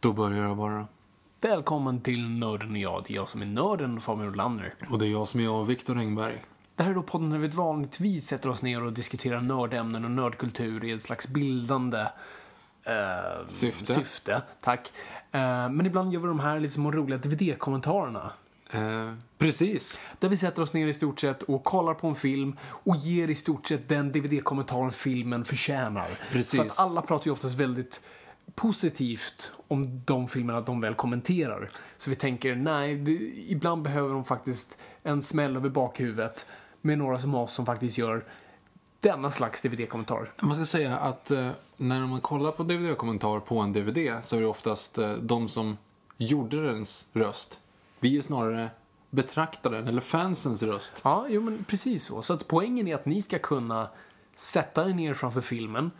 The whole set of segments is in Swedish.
Då börjar jag bara. Välkommen till Nörden och jag. Det är jag som är nörden, Fabian Olander. Och det är jag som är jag, Viktor Engberg. Det här är då podden där vi vanligtvis sätter oss ner och diskuterar nördämnen och nördkultur i ett slags bildande eh, Syfte. syfte. Tack. Eh, men ibland gör vi de här lite små roliga DVD-kommentarerna. Eh, precis. Där vi sätter oss ner i stort sett och kollar på en film och ger i stort sett den DVD-kommentaren filmen förtjänar. Precis. För att alla pratar ju oftast väldigt positivt om de filmerna de väl kommenterar. Så vi tänker, nej, det, ibland behöver de faktiskt en smäll över bakhuvudet med några som oss som faktiskt gör denna slags DVD-kommentar. Man ska säga att eh, när man kollar på DVD-kommentar på en DVD så är det oftast eh, de som gjorde dens röst. Vi är snarare betraktaren, eller fansens röst. Ja, jo men precis så. Så att poängen är att ni ska kunna sätta er ner framför filmen,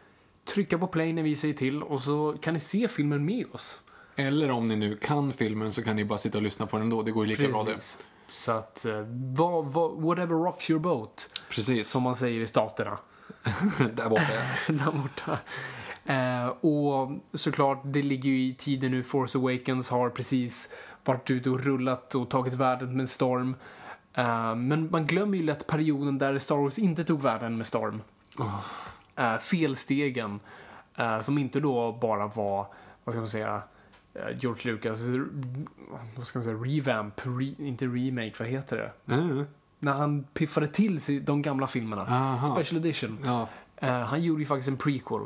trycka på play när vi säger till och så kan ni se filmen med oss. Eller om ni nu kan filmen så kan ni bara sitta och lyssna på den ändå. Det går ju lika bra det. Precis. Så att, eh, vad, vad, whatever rocks your boat, Precis. som man säger i staterna. Där borta. där borta. Eh, och såklart, det ligger ju i tiden nu. Force Awakens har precis varit ute och rullat och tagit världen med storm. Eh, men man glömmer ju lätt perioden där Star Wars inte tog världen med storm. Eh, felstegen, eh, som inte då bara var, vad ska man säga, eh, George Lucas, vad ska man säga, revamp, re, inte remake, vad heter det? Mm. När han piffade till sig de gamla filmerna. Aha. Special edition. Ja. Eh, han gjorde ju faktiskt en prequel.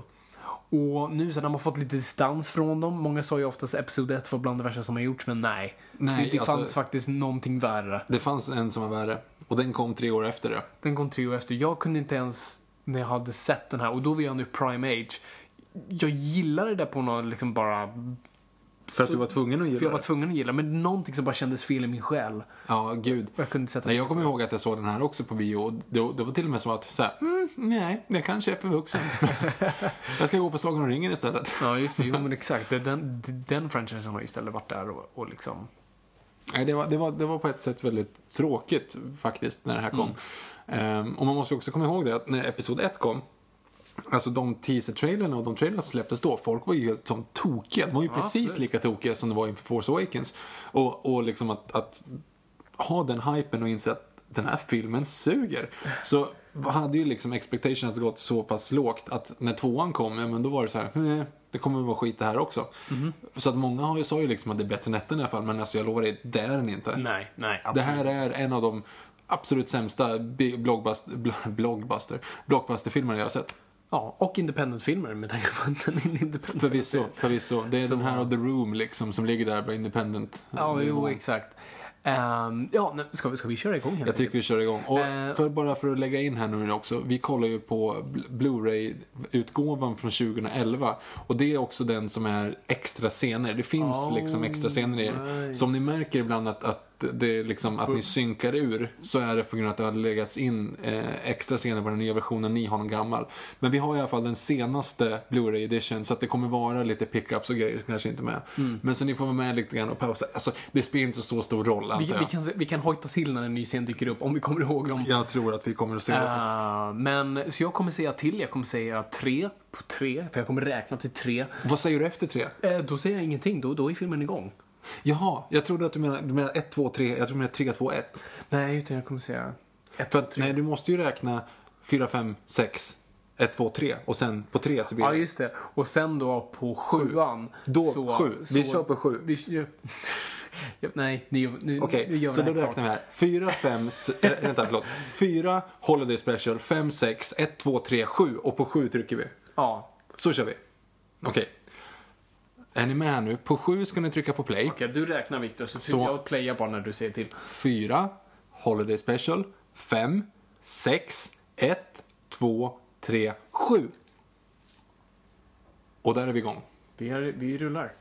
Och nu så när man fått lite distans från dem, många sa ju oftast Episod 1 var bland det värsta som har gjorts, men nej. Nej, det det alltså- fanns faktiskt någonting värre. Det fanns en som var värre. Och den kom tre år efter det. Den kom tre år efter. Jag kunde inte ens, när jag hade sett den här, och då var jag nu prime age. Jag gillade det på någon liksom bara... För att du var tvungen att gilla För jag var tvungen att gilla, men någonting som bara kändes fel i min själ. Ja, gud. Jag kunde sätta Nej, jag kommer ihåg att jag såg den här också på bio. och Det, det var till och med så att, så här, mm, nej, jag kanske är för vuxen. jag ska gå på Sagan om ringen istället. Ja, just det. Jo, men exakt. Den, den, franchisen har istället varit där och, och liksom... Nej, det, var, det, var, det var på ett sätt väldigt tråkigt faktiskt när det här kom. Ehm, och man måste också komma ihåg det att när Episod 1 kom, alltså de teaser-trailerna och de trailrarna som släpptes då, folk var ju helt som tokiga. De var ju precis absolut. lika tokiga som det var inför Force Awakens. Och, och liksom att, att ha den hypen och inse att den här filmen suger. Så hade ju liksom expectations gått så pass lågt att när tvåan kom, ja, men då var det så här, "Nej, det kommer att vara skit det här också. Mhm. Så att många har ju, sa ju liksom att det är bättre än ettan i alla fall, men alltså jag lovar dig, det är den inte. Nej, nej, Det absolut. här är en av de absolut sämsta blockbuster, bl- blockbuster, blockbusterfilmerna jag har sett. Ja, och independent-filmer med tanke på att den är en independent Förvisso, förvisso. Det är Så- den här och The Room liksom som ligger där på independent. Ja, jo, exakt. Ehm, ja, nej, ska vi, ska vi köra igång helt Jag tycker vi kör igång. Och Eh. för, bara för att lägga in här nu också. Vi kollar ju på Bl- Blu-ray-utgåvan från 2011. Och det är också den som är extra scener. Det finns Oh, liksom extra scener i den. right. Så om ni märker ibland att, att det är liksom, att ni synkar ur så är det på grund av att det har legats in eh, extra scener på den nya versionen, ni har någon gammal. Men vi har i alla fall den senaste Blu-ray edition så att det kommer vara lite pickups och grejer kanske inte med. Mm. Men så ni får vara med lite grann och pausa. Alltså, det spelar inte så stor roll Vi, antar vi, jag. kan, se- vi kan hojta till när en ny scen dyker upp, om vi kommer ihåg dem. Jag tror att vi kommer att se det faktiskt. Uh, men, så jag kommer säga till, jag kommer säga tre på tre, för jag kommer räkna till tre. Vad säger du efter tre? Eh, då säger jag ingenting, då, då är filmen igång. Jaha, jag trodde att du menade, du menade 1, 2, 3, jag tror du menade 3, 2, 1. Nej, utan jag kommer säga ett, För två, att, tre. nej, du måste ju räkna 4, 5, 6, 1, 2, 3 och sen på 3 så blir Ja, det... just det. Och sen då på sjuan. Då, sju. Vi kör på sju. Vi, kör- Ja, nej, nu, nu, Okej, nu gör vi så det då här räknar vi här. 4, 5, äh, vänta förlåt. 4 Holiday Special, 5, 6, 1, 2, 3, 7 och på 7 trycker vi. Ja, Så kör vi. Okej. Är ni med nu? På 7 ska ni trycka på play. okej, du räknar Viktor, så, Så- jag playar bara när du säger till. 4 Holiday Special, 5, 6, 1, 2, 3, 7. Och där är vi igång. Vi, är, vi rullar.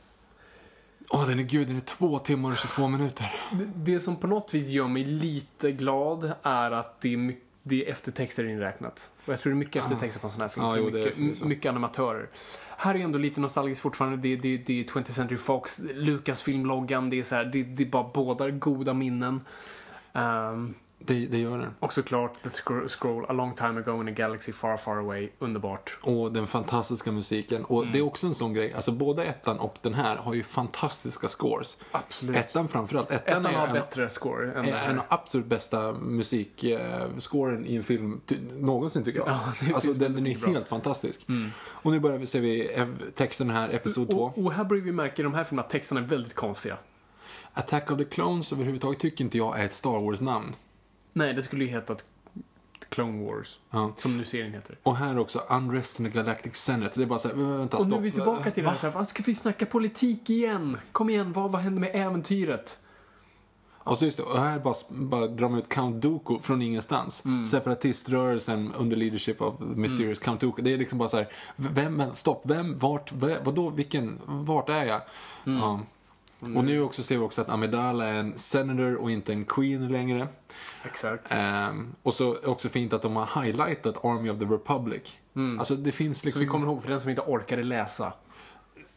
Åh, den är gud, den är 2 timmar och 22 minuter. Det, det som på något vis gör mig lite glad är att det är, my, det är eftertexter inräknat. Och jag tror det är mycket eftertexter på en sån här film. Ja, jo, det är mycket, mycket animatörer. Här är ändå lite nostalgiskt fortfarande. Det, det, det är 20th Century Fox, Lucasfilm-loggan. Det är så här, det, det är bara båda goda minnen. Ehm, Det, det gör den. och såklart The Scroll, A long time ago in a galaxy far far away. Underbart. Och den fantastiska musiken. Och Mm. det är också en sån grej, alltså både ettan och den här har ju fantastiska scores. Absolut. Ettan framförallt. Ettan, Ettan har en, bättre score än är det en här. av absolut bästa musikscoren i en film ty- någonsin tycker jag. Ja, det alltså den, den är bra. helt fantastisk. Och nu börjar vi, ser vi texten här, episod 2. Och, och här börjar vi märka i de här filmerna att texterna är väldigt konstiga. Attack of the Clones överhuvudtaget tycker inte jag är ett Star Wars-namn. Nej, det skulle ju heta Clone Wars. Ja. Som nu serien heter. Och här också, Unrest in the Galactic Senate. Det är bara så här, vä- vänta, Och nu stopp. är vi tillbaka till det här. Så här "Vad ska vi snacka politik igen? Kom igen, vad, vad händer med äventyret? Och så just det, och här bara, bara drar man ut Count Dooku från ingenstans. Mm. Separatiströrelsen under leadership of mysterious Count Dooku. Det är liksom bara så här, vem, stopp, vem, vart, v- vadå, vilken, vart är jag? Mm. Ja. Och nu också ser vi också att Amidala är en senator och inte en queen längre. Exakt. Ehm, och så är det också fint att de har highlightat Army of the Republic. Alltså det finns Så liksom... vi kommer ihåg för den som inte orkade läsa.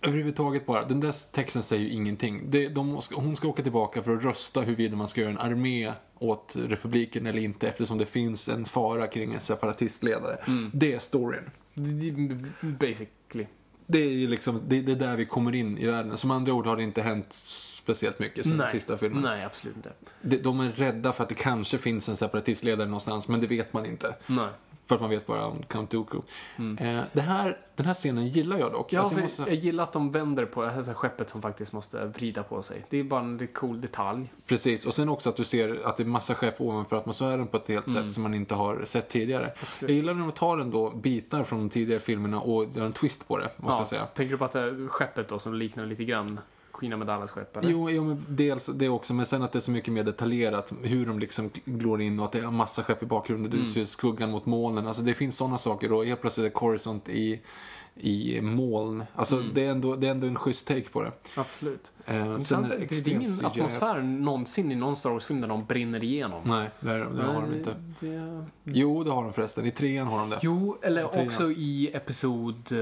Överhuvudtaget bara, den där texten säger ju ingenting. Det, de, hon ska åka tillbaka för att rösta huruvida man ska göra en armé åt republiken eller inte eftersom det finns en fara kring en separatistledare. Det är storyn. Basically. Det är ju liksom, det, det är där vi kommer in i världen. Som andra ord har det inte hänt speciellt mycket sen Nej. sista filmen. Nej, absolut inte. De, de är rädda för att det kanske finns en separatistledare någonstans, men det vet man inte. Nej. För att man vet bara om Count Dooku. Eh, det här, den här scenen gillar jag dock. Ja, Alltså, jag måste- jag gillar att de vänder på det här skeppet som faktiskt måste vrida på sig. Det är bara en lite cool detalj. Precis, och sen också att du ser att det är massa skepp ovanför atmosfären på ett helt sätt som man inte har sett tidigare. Jag gillar när de tar ändå bitar från de tidigare filmerna och gör en twist på det, måste jag säga. Tänker du på att det här skeppet då som liknar lite grann Queen Amidallas skepp? Eller? Jo, jo men dels det också, men sen att det är så mycket mer detaljerat hur de liksom glår in och att det är en massa skepp i bakgrunden. Du ser skuggan mot molnen. Alltså det finns sådana saker och helt plötsligt är Coruscant i, i moln. Alltså det, är ändå, det är ändå en schysst take på det. Absolut. Eh, sen det, det är ingen atmosfär någonsin i någon Star Wars-film där de brinner igenom. Nej, det, är, det har de inte. det- Jo, det har de förresten. I trean har de det. Jo, eller Trean. också i Episod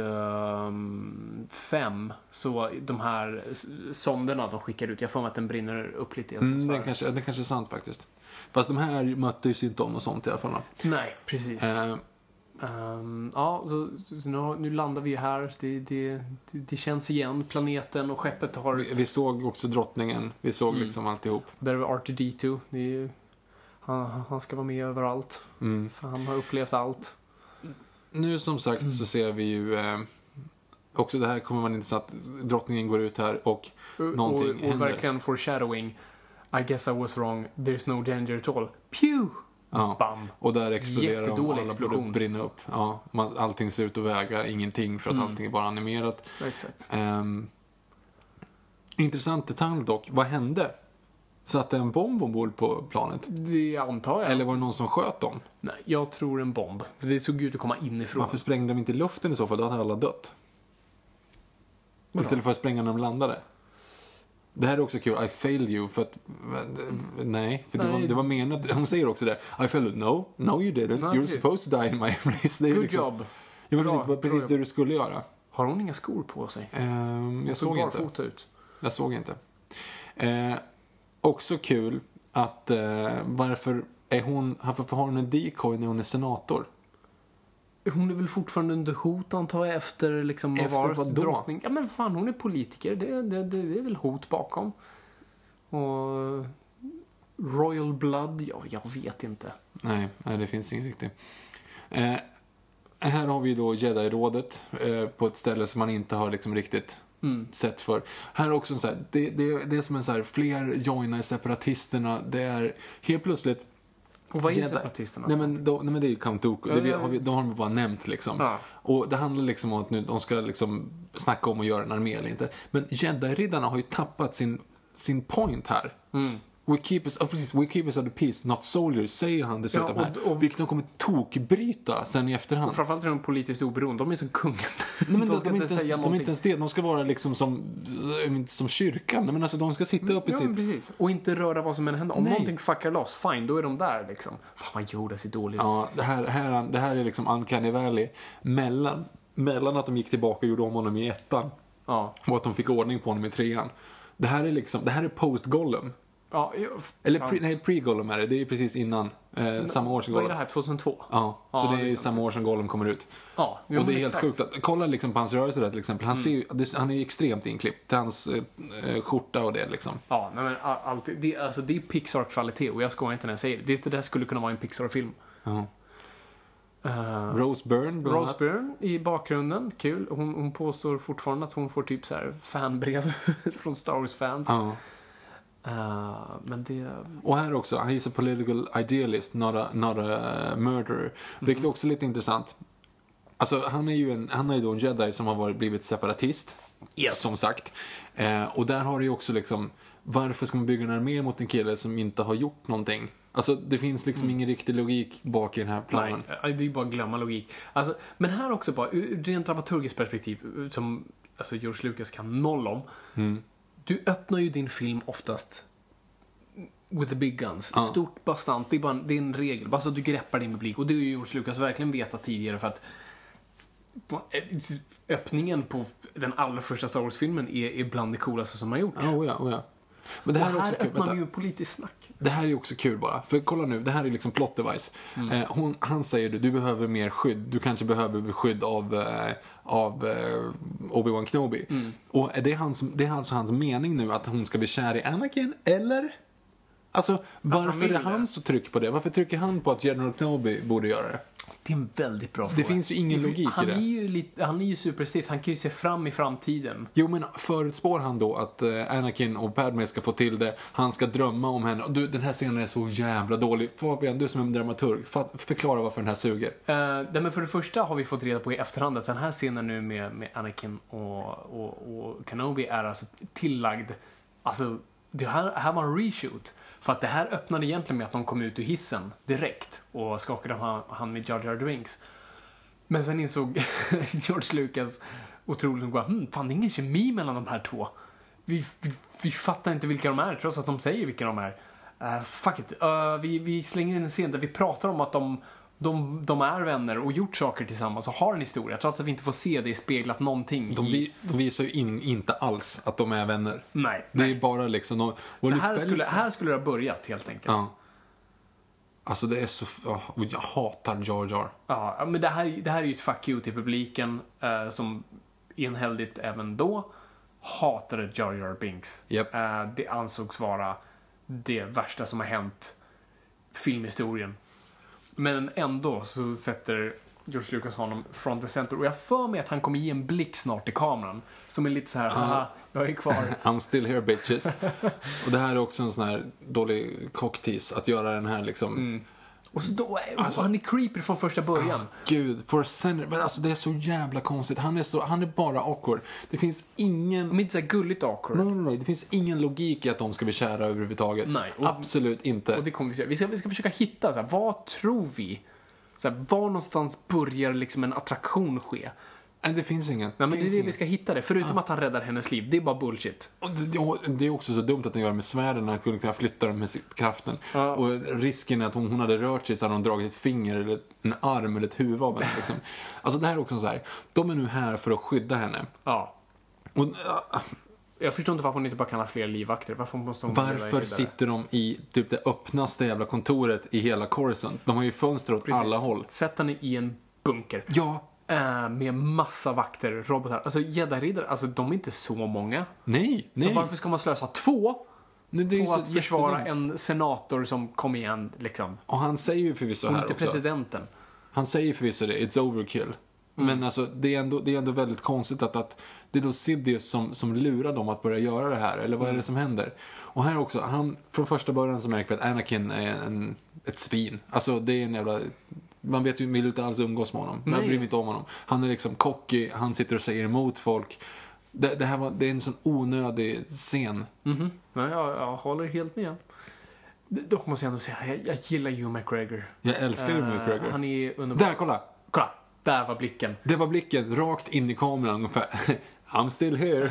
5. så de här sonderna de skickar ut. Jag får mig att den brinner upp lite i Mm, atmosfären. det, kanske, det kanske är sant faktiskt. Fast de här mötte ju inte om något sånt i alla fall. Nej, precis. Eh, Ehm, ja, så, så nu, nu landar vi här. Det, det, det, känns igen. Planeten och skeppet har... vi, vi såg också drottningen. Vi såg Mm. liksom alltihop. Där är R2D2. Det är, han, han ska vara med överallt. Mm. För han har upplevt allt. Nu som sagt så ser vi ju eh, också det här kommer man inte så att drottningen går ut här och Någonting och, och händer. verkligen foreshadowing. I guess I was wrong. There's no danger at all. Pew! Ja, Bam! och där exploderar de och alla explosion. brinna upp. Ja, man, allting ser ut att väga ingenting för att Mm. allting är bara animerat. Exakt. Ehm, intressant detalj dock. Vad hände? Satt det en bomb ombord på planet? Det antar jag. Eller var det någon som sköt dem? Nej, jag tror en bomb. För Det såg ut att komma inifrån. Varför sprängde de inte luften i så fall? Då hade alla dött. Vadå? Istället för att spränga när de landade. Det här är också kul, I failed you, för att, nej, för Det, var, Nej. det var menat, hon säger också det, I failed no, no you didn't, Nej, you're precis. supposed to die in my embrace. Det är Good liksom, job. Ja, Bra, precis, bra precis jobb. det du skulle göra. Har hon inga skor på sig? Ehm, jag såg inte. ut. Jag såg inte. Eh, också kul att eh, varför är hon, varför har hon en decoy när hon är senator? Hon är väl fortfarande under hot antar jag efter liksom Efter varit vad då? drottning. Ja men fan hon är politiker. Det, det, det, det är väl hot bakom. Och Royal Blood, ja jag vet inte. Nej, nej det finns ingen riktigt. Eh, här har vi då Jedi-rådet eh, på ett ställe som man inte har liksom riktigt Mm. sett för. Här är också så här, det, det, det är som en så här, fler joinar separatisterna. Det är helt plötsligt Och vad är separatisterna? Nej men, då, nej men det är ju Count Dooku. Ja, Det har vi, de har vi bara nämnt liksom. Ja. Och det handlar liksom om att nu, de ska liksom snacka om att göra en armé eller inte. Men Jedi-riddarna har ju tappat sin, sin point här. Mm. We keep us, oh, precis, we keep us of the peace, not soldiers, säger han dessutom Ja, och- här. och- vilket de kommer tokbryta sen i efterhand. Och framförallt är de politiskt oberoende. De är som kungen. Nej, men de ska de, är inte ens, säga de är någonting. inte ens det. De ska vara liksom som, äh, som kyrkan. Men alltså, de ska sitta upp i Ja, sitt... precis. Och inte röra vad som än händer. Om Nej. någonting fuckar loss, fine, då är de där liksom. Fan vad Yoda ser dålig. Ja, det här, här, det här är liksom Uncanny Valley. Mellan, mellan att de gick tillbaka och gjorde om honom i ettan Ja. och att de fick ordning på honom i trean. Det här är liksom, det här är post-Gollum. Ja, Eller sant. pre, nej, pre-Gollum är det. Det är precis innan. Eh, samma år som Vad är Gollum. det här, 2002? Ja, så Ja, det det är är sant. samma år som Gollum kommer ut. Ja, jo, och det är helt exakt. Mm. sjukt. Att, kolla liksom på hans rörelse där till exempel. Han, ser ju, det, han är ju extremt inklippt. Till hans eh, eh, skjorta och det liksom. Ja, nej, men allt, det, alltså, det är Pixar-kvalitet och jag skojar inte när jag säger det. det. Det där skulle kunna vara en Pixar-film. Ja. Uh, Rose Byrne bland Rose. Byrne i bakgrunden, kul. Hon, hon påstår fortfarande att hon får typ så här fanbrev från Star Wars-fans. Ja. Eh, men det... Och här också, he's a political idealist, not a, not a murderer. Vilket också är lite intressant. Alltså, han är ju en, han är då en jedi som har varit, blivit separatist. Som sagt. Eh, och där har det ju också liksom, varför ska man bygga en armé mot en kille som inte har gjort någonting? Alltså, det finns liksom ingen riktig logik bak i den här planen. Nej, det är ju bara att glömma logik. Alltså, men här också bara, ur ur rent dramaturgiskt perspektiv, som alltså George Lucas kan noll om. Mm. Du öppnar ju din film oftast with the big guns. Ja. Stort, bastant, det är, bara en, det är en regel. Bara så att du greppar din publik. Och det har ju George Lucas verkligen vetat tidigare för att öppningen på den allra första Star Wars-filmen är, är bland det coolaste som har gjorts. Oh ja, oh ja. Men det och här, är här öppnar vi ju politiskt snack. Det här är också kul bara. För kolla nu, det här är liksom plot device. Eh, hon, han säger du, du behöver mer skydd. Du kanske behöver skydd av, eh, av eh, Obi-Wan Kenobi. Och är det, hans, det är alltså hans mening nu att hon ska bli kär i Anakin, eller? Alltså, varför vill är han så tryck på det? Varför trycker han på att General Kenobi borde göra det? Det är en väldigt bra Det finns ju ingen logik han i det. Är ju lite, han är ju superstift. Han kan ju se fram i framtiden. Jo, men förutspår han då att eh, Anakin och Padme ska få till det, han ska drömma om henne. Du, den här scenen är så jävla dålig. Fabian, du som är en dramaturg, förklara varför den här suger. Uh, nej, men för det första har vi fått reda på i efterhand att den här scenen nu med, med Anakin och, och, och Kenobi är alltså tillagd. Alltså, det här, här var en reshoot. För att det här öppnade egentligen med att de kom ut ur hissen direkt och skakade hand hand med Jar Jar Drinks. Men sen insåg George Lucas otroligt nog bara, hm, fan det är ingen kemi mellan de här två. Vi, vi, vi fattar inte vilka de är trots att de säger vilka de är. Uh, fuck it. Uh, vi, vi slänger in en scen där vi pratar om att de, de, de är vänner och gjort saker tillsammans och har en historia trots att vi inte får se det speglat någonting De, vi, de visar ju in, inte alls att de är vänner. Nej. Det är ju bara liksom... De, Så här skulle, här skulle det ha börjat helt enkelt. Ja. Alltså det är så... och jag hatar Jar Jar. Ja, men det här, det här är ju ett fuck you till publiken eh, som enhälligt även då hatade Jar Jar Binks. Japp. Eh, det ansågs vara det värsta som har hänt filmhistorien. Men ändå så sätter George Lucas honom front and center och jag för mig att han kommer ge en blick snart i kameran som är lite så här, haha, jag är kvar. I'm still here bitches. och det här är också en sån här dålig cocktease att göra den här liksom... Mm. Och så då, Alltså- han är creepy från första början. Gud, for a senator. Men alltså det är så jävla konstigt. Han är, så, han är bara awkward. Det finns ingen... Är inte så här gulligt awkward. Nej, nej, nej. Det finns ingen logik i att de ska bli kära överhuvudtaget. Nej, och- Absolut inte. Och det kommer vi se. Vi ska, vi ska försöka hitta, så här, vad tror vi? Så här, var någonstans börjar liksom en attraktion ske? Nej, det finns ingen. Nej, men det är det vi ska hitta det. Förutom att han räddar hennes liv. Det är bara bullshit. Och det, och det är också så dumt att den gör det med svärden när han skulle kunna flytta dem med kraften. Ja. Och risken är att om hon hade rört sig så hade hon dragit ett finger eller en arm eller ett huvud av henne. Liksom. Alltså det här är också så här. De är nu här för att skydda henne. Ja. Och, äh, Jag förstår inte varför hon inte bara kan ha fler livvakter. Varför måste hon varför sitter de i typ det öppnaste jävla kontoret i hela Coruscant? De har ju fönster åt Precis. alla håll. Sätt henne i en bunker. Ja, Eh, med massa vakter, robotar. Alltså jedi-riddare, alltså de är inte så många. nej, nej. Så varför ska man slösa två nej det är ju på så att försvara jättedumt. en senator som kom igen, liksom? Och han säger ju förvisso här inte också. presidenten. Han säger förvisso det, it's overkill. Mm. Men alltså, det är, ändå, det är ändå väldigt konstigt att, att det är då Sidious som, som lurar dem att börja göra det här. Eller vad Mm. är det som händer? Och här också, han, från första början så märker vi att Anakin är en, ett svin. Alltså det är en jävla... Man vet ju, vill inte alls umgås med honom. Man Nej. bryr mig inte om honom. Han är liksom cocky, han sitter och säger emot folk. Det, det här var, det är en sån onödig scen. Mhm. Ja, jag, jag håller helt med. Dock måste jag ändå säga, jag, jag gillar Hugh McGregor. Jag älskar ju Eh, McGregor. Han är underbar. Där, kolla! Kolla! Där var blicken. Det var blicken rakt in i kameran ungefär. I'm still here.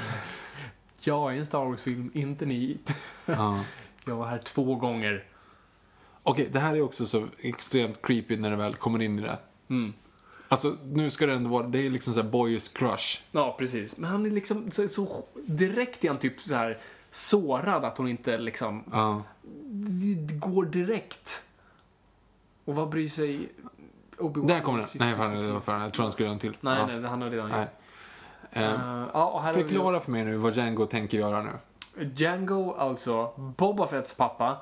Jag är en Star Wars-film, inte ni. Ja. Jag var här två gånger. Okej, det här är också så extremt creepy när det väl kommer in i det. Mm. Alltså, nu ska det ändå vara, det är liksom såhär boys crush. Ja, precis. Men han är liksom så, så direkt är han typ så här sårad att hon inte liksom Ja. går direkt. Och vad bryr sig Obi-Wan? Där kommer den. Jesus Nej, fan, det var fan, jag tror han skulle göra en till. Nej, ja. nej, han har redan Nej. gjort. Eh, Uh, ja, och här har förklara för mig nu vad Django tänker göra nu. vi Django, alltså Boba Fetts pappa.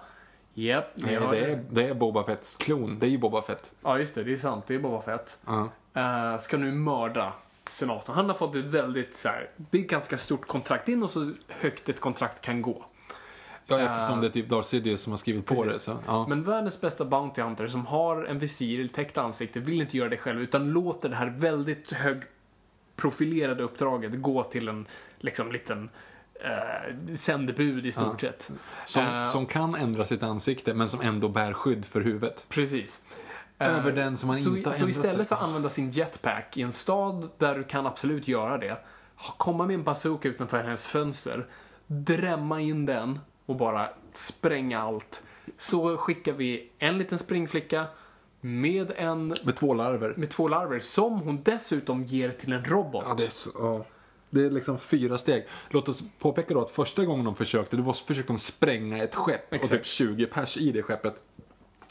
Ni Nej, hör det, är, det är Boba Fetts klon. Det är ju Boba Fett. Ja, just det. Det är sant. Det är Boba Fett. Ja. Eh, ska nu mörda senatorn. Han har fått ett väldigt så här, det är ett ganska stort kontrakt. Det är nog så högt ett kontrakt kan gå. Ja, eftersom det är typ Darth Sidious som har skrivit på Precis. det. Så, ja. Men världens bästa Bounty Hunter som har en visir, täckt ansikte, vill inte göra det själv utan låter det här väldigt högprofilerade uppdraget gå till en liksom liten eh, sändebud i stort sett. som, Eh, som kan ändra sitt ansikte, men som ändå bär skydd för huvudet. Precis. Över Eh, den som man så, inte har Så istället sig. för att använda sin jetpack i en stad där du kan absolut göra det, komma med en bazooka utanför hennes fönster, drämma in den och bara spränga allt. Så skickar vi en liten springflicka med en Med två larver. med två larver som hon dessutom ger till en robot. Ja, det är så, ja. Det är liksom fyra steg. Låt oss påpeka då att första gången de försökte, då försökte de spränga ett skepp och Exakt. typ 20 pers i det skeppet.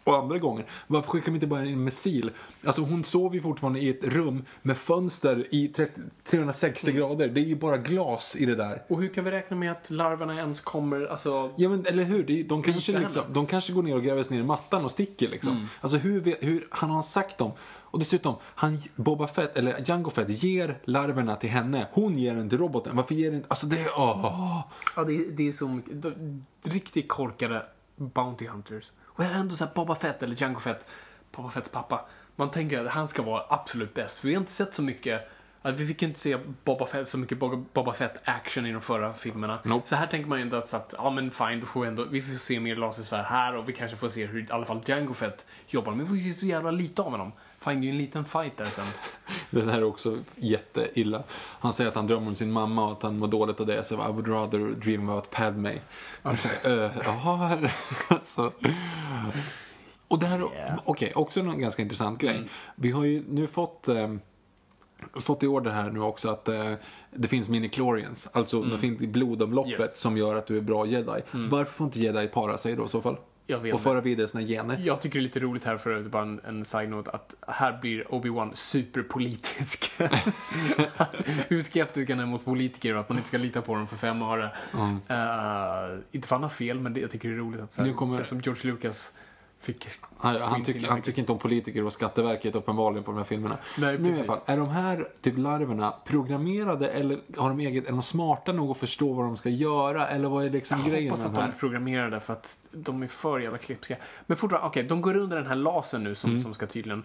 Och andra gången, varför skickar de inte bara in en missil? Alltså hon sover ju fortfarande i ett rum med fönster i 30, 360 Mm. grader. Det är ju bara glas i det där. Och hur kan vi räkna med att larverna ens kommer, alltså... Ja men eller hur, är- de kanske, liksom, de kanske går ner och gräver sig ner i mattan och sticker liksom. Mm. Alltså hur, hur, han har sagt dem. Och dessutom, han, Boba Fett, eller Jango Fett, ger larverna till henne. Hon ger den till roboten. Varför ger den inte, alltså det är, åh. Ja, det, är- det är så mycket, de- riktigt korkade Bounty Hunters. Och ändå så här Boba Fett eller Jango Fett, Boba Fetts pappa. Man tänker att han ska vara absolut bäst. För vi har inte sett så mycket, vi fick ju inte se Boba Fett, så mycket Boba Boba Fett action i de förra filmerna. Nope. Så här tänker man ju ändå att, så att ja men fine, då får vi ändå, vi får se mer lasersvärd här och vi kanske får se hur i alla fall Jango Fett jobbar. Men vi får ju se så jävla lite av honom. Fine, det är ju en liten fight där sen. Det här är också jätteilla. Han säger att han drömmer om sin mamma och att han mår dåligt av det. Så I would rather dream about Padme. Jag säger, "Eh, Jaha, alltså. Och det här, Yeah. okej, också en ganska intressant grej. Vi har ju nu fått eh, fått i order här nu också att eh, det finns mini-chlorians, alltså det finns blodomloppet Yes. som gör att du är bra jedi. Varför får inte jedi para sig då i så fall? Jag vet Och föra vidare sina gener? Jag tycker det är lite roligt här för att bara en, en side-note att här blir Obi-Wan superpolitisk. Hur skeptisk han är mot politiker och att man inte ska lita på dem för fem öre. Eh, inte för han har fel, men det, jag tycker det är roligt att så här, kommer- känns som George Lucas fick Han, han, sina han tycker inte om politiker och Skatteverket uppenbarligen på de här filmerna. Nej, nu i alla fall, är de här typ larverna programmerade eller har de eget, är de smarta nog att förstå vad de ska göra? Eller vad är liksom Jag grejen hoppas med att de de här? är programmerade för att de är för jävla klipska. Men fortfarande, okej, de går under den här lasen nu Mm. som, som ska tydligen...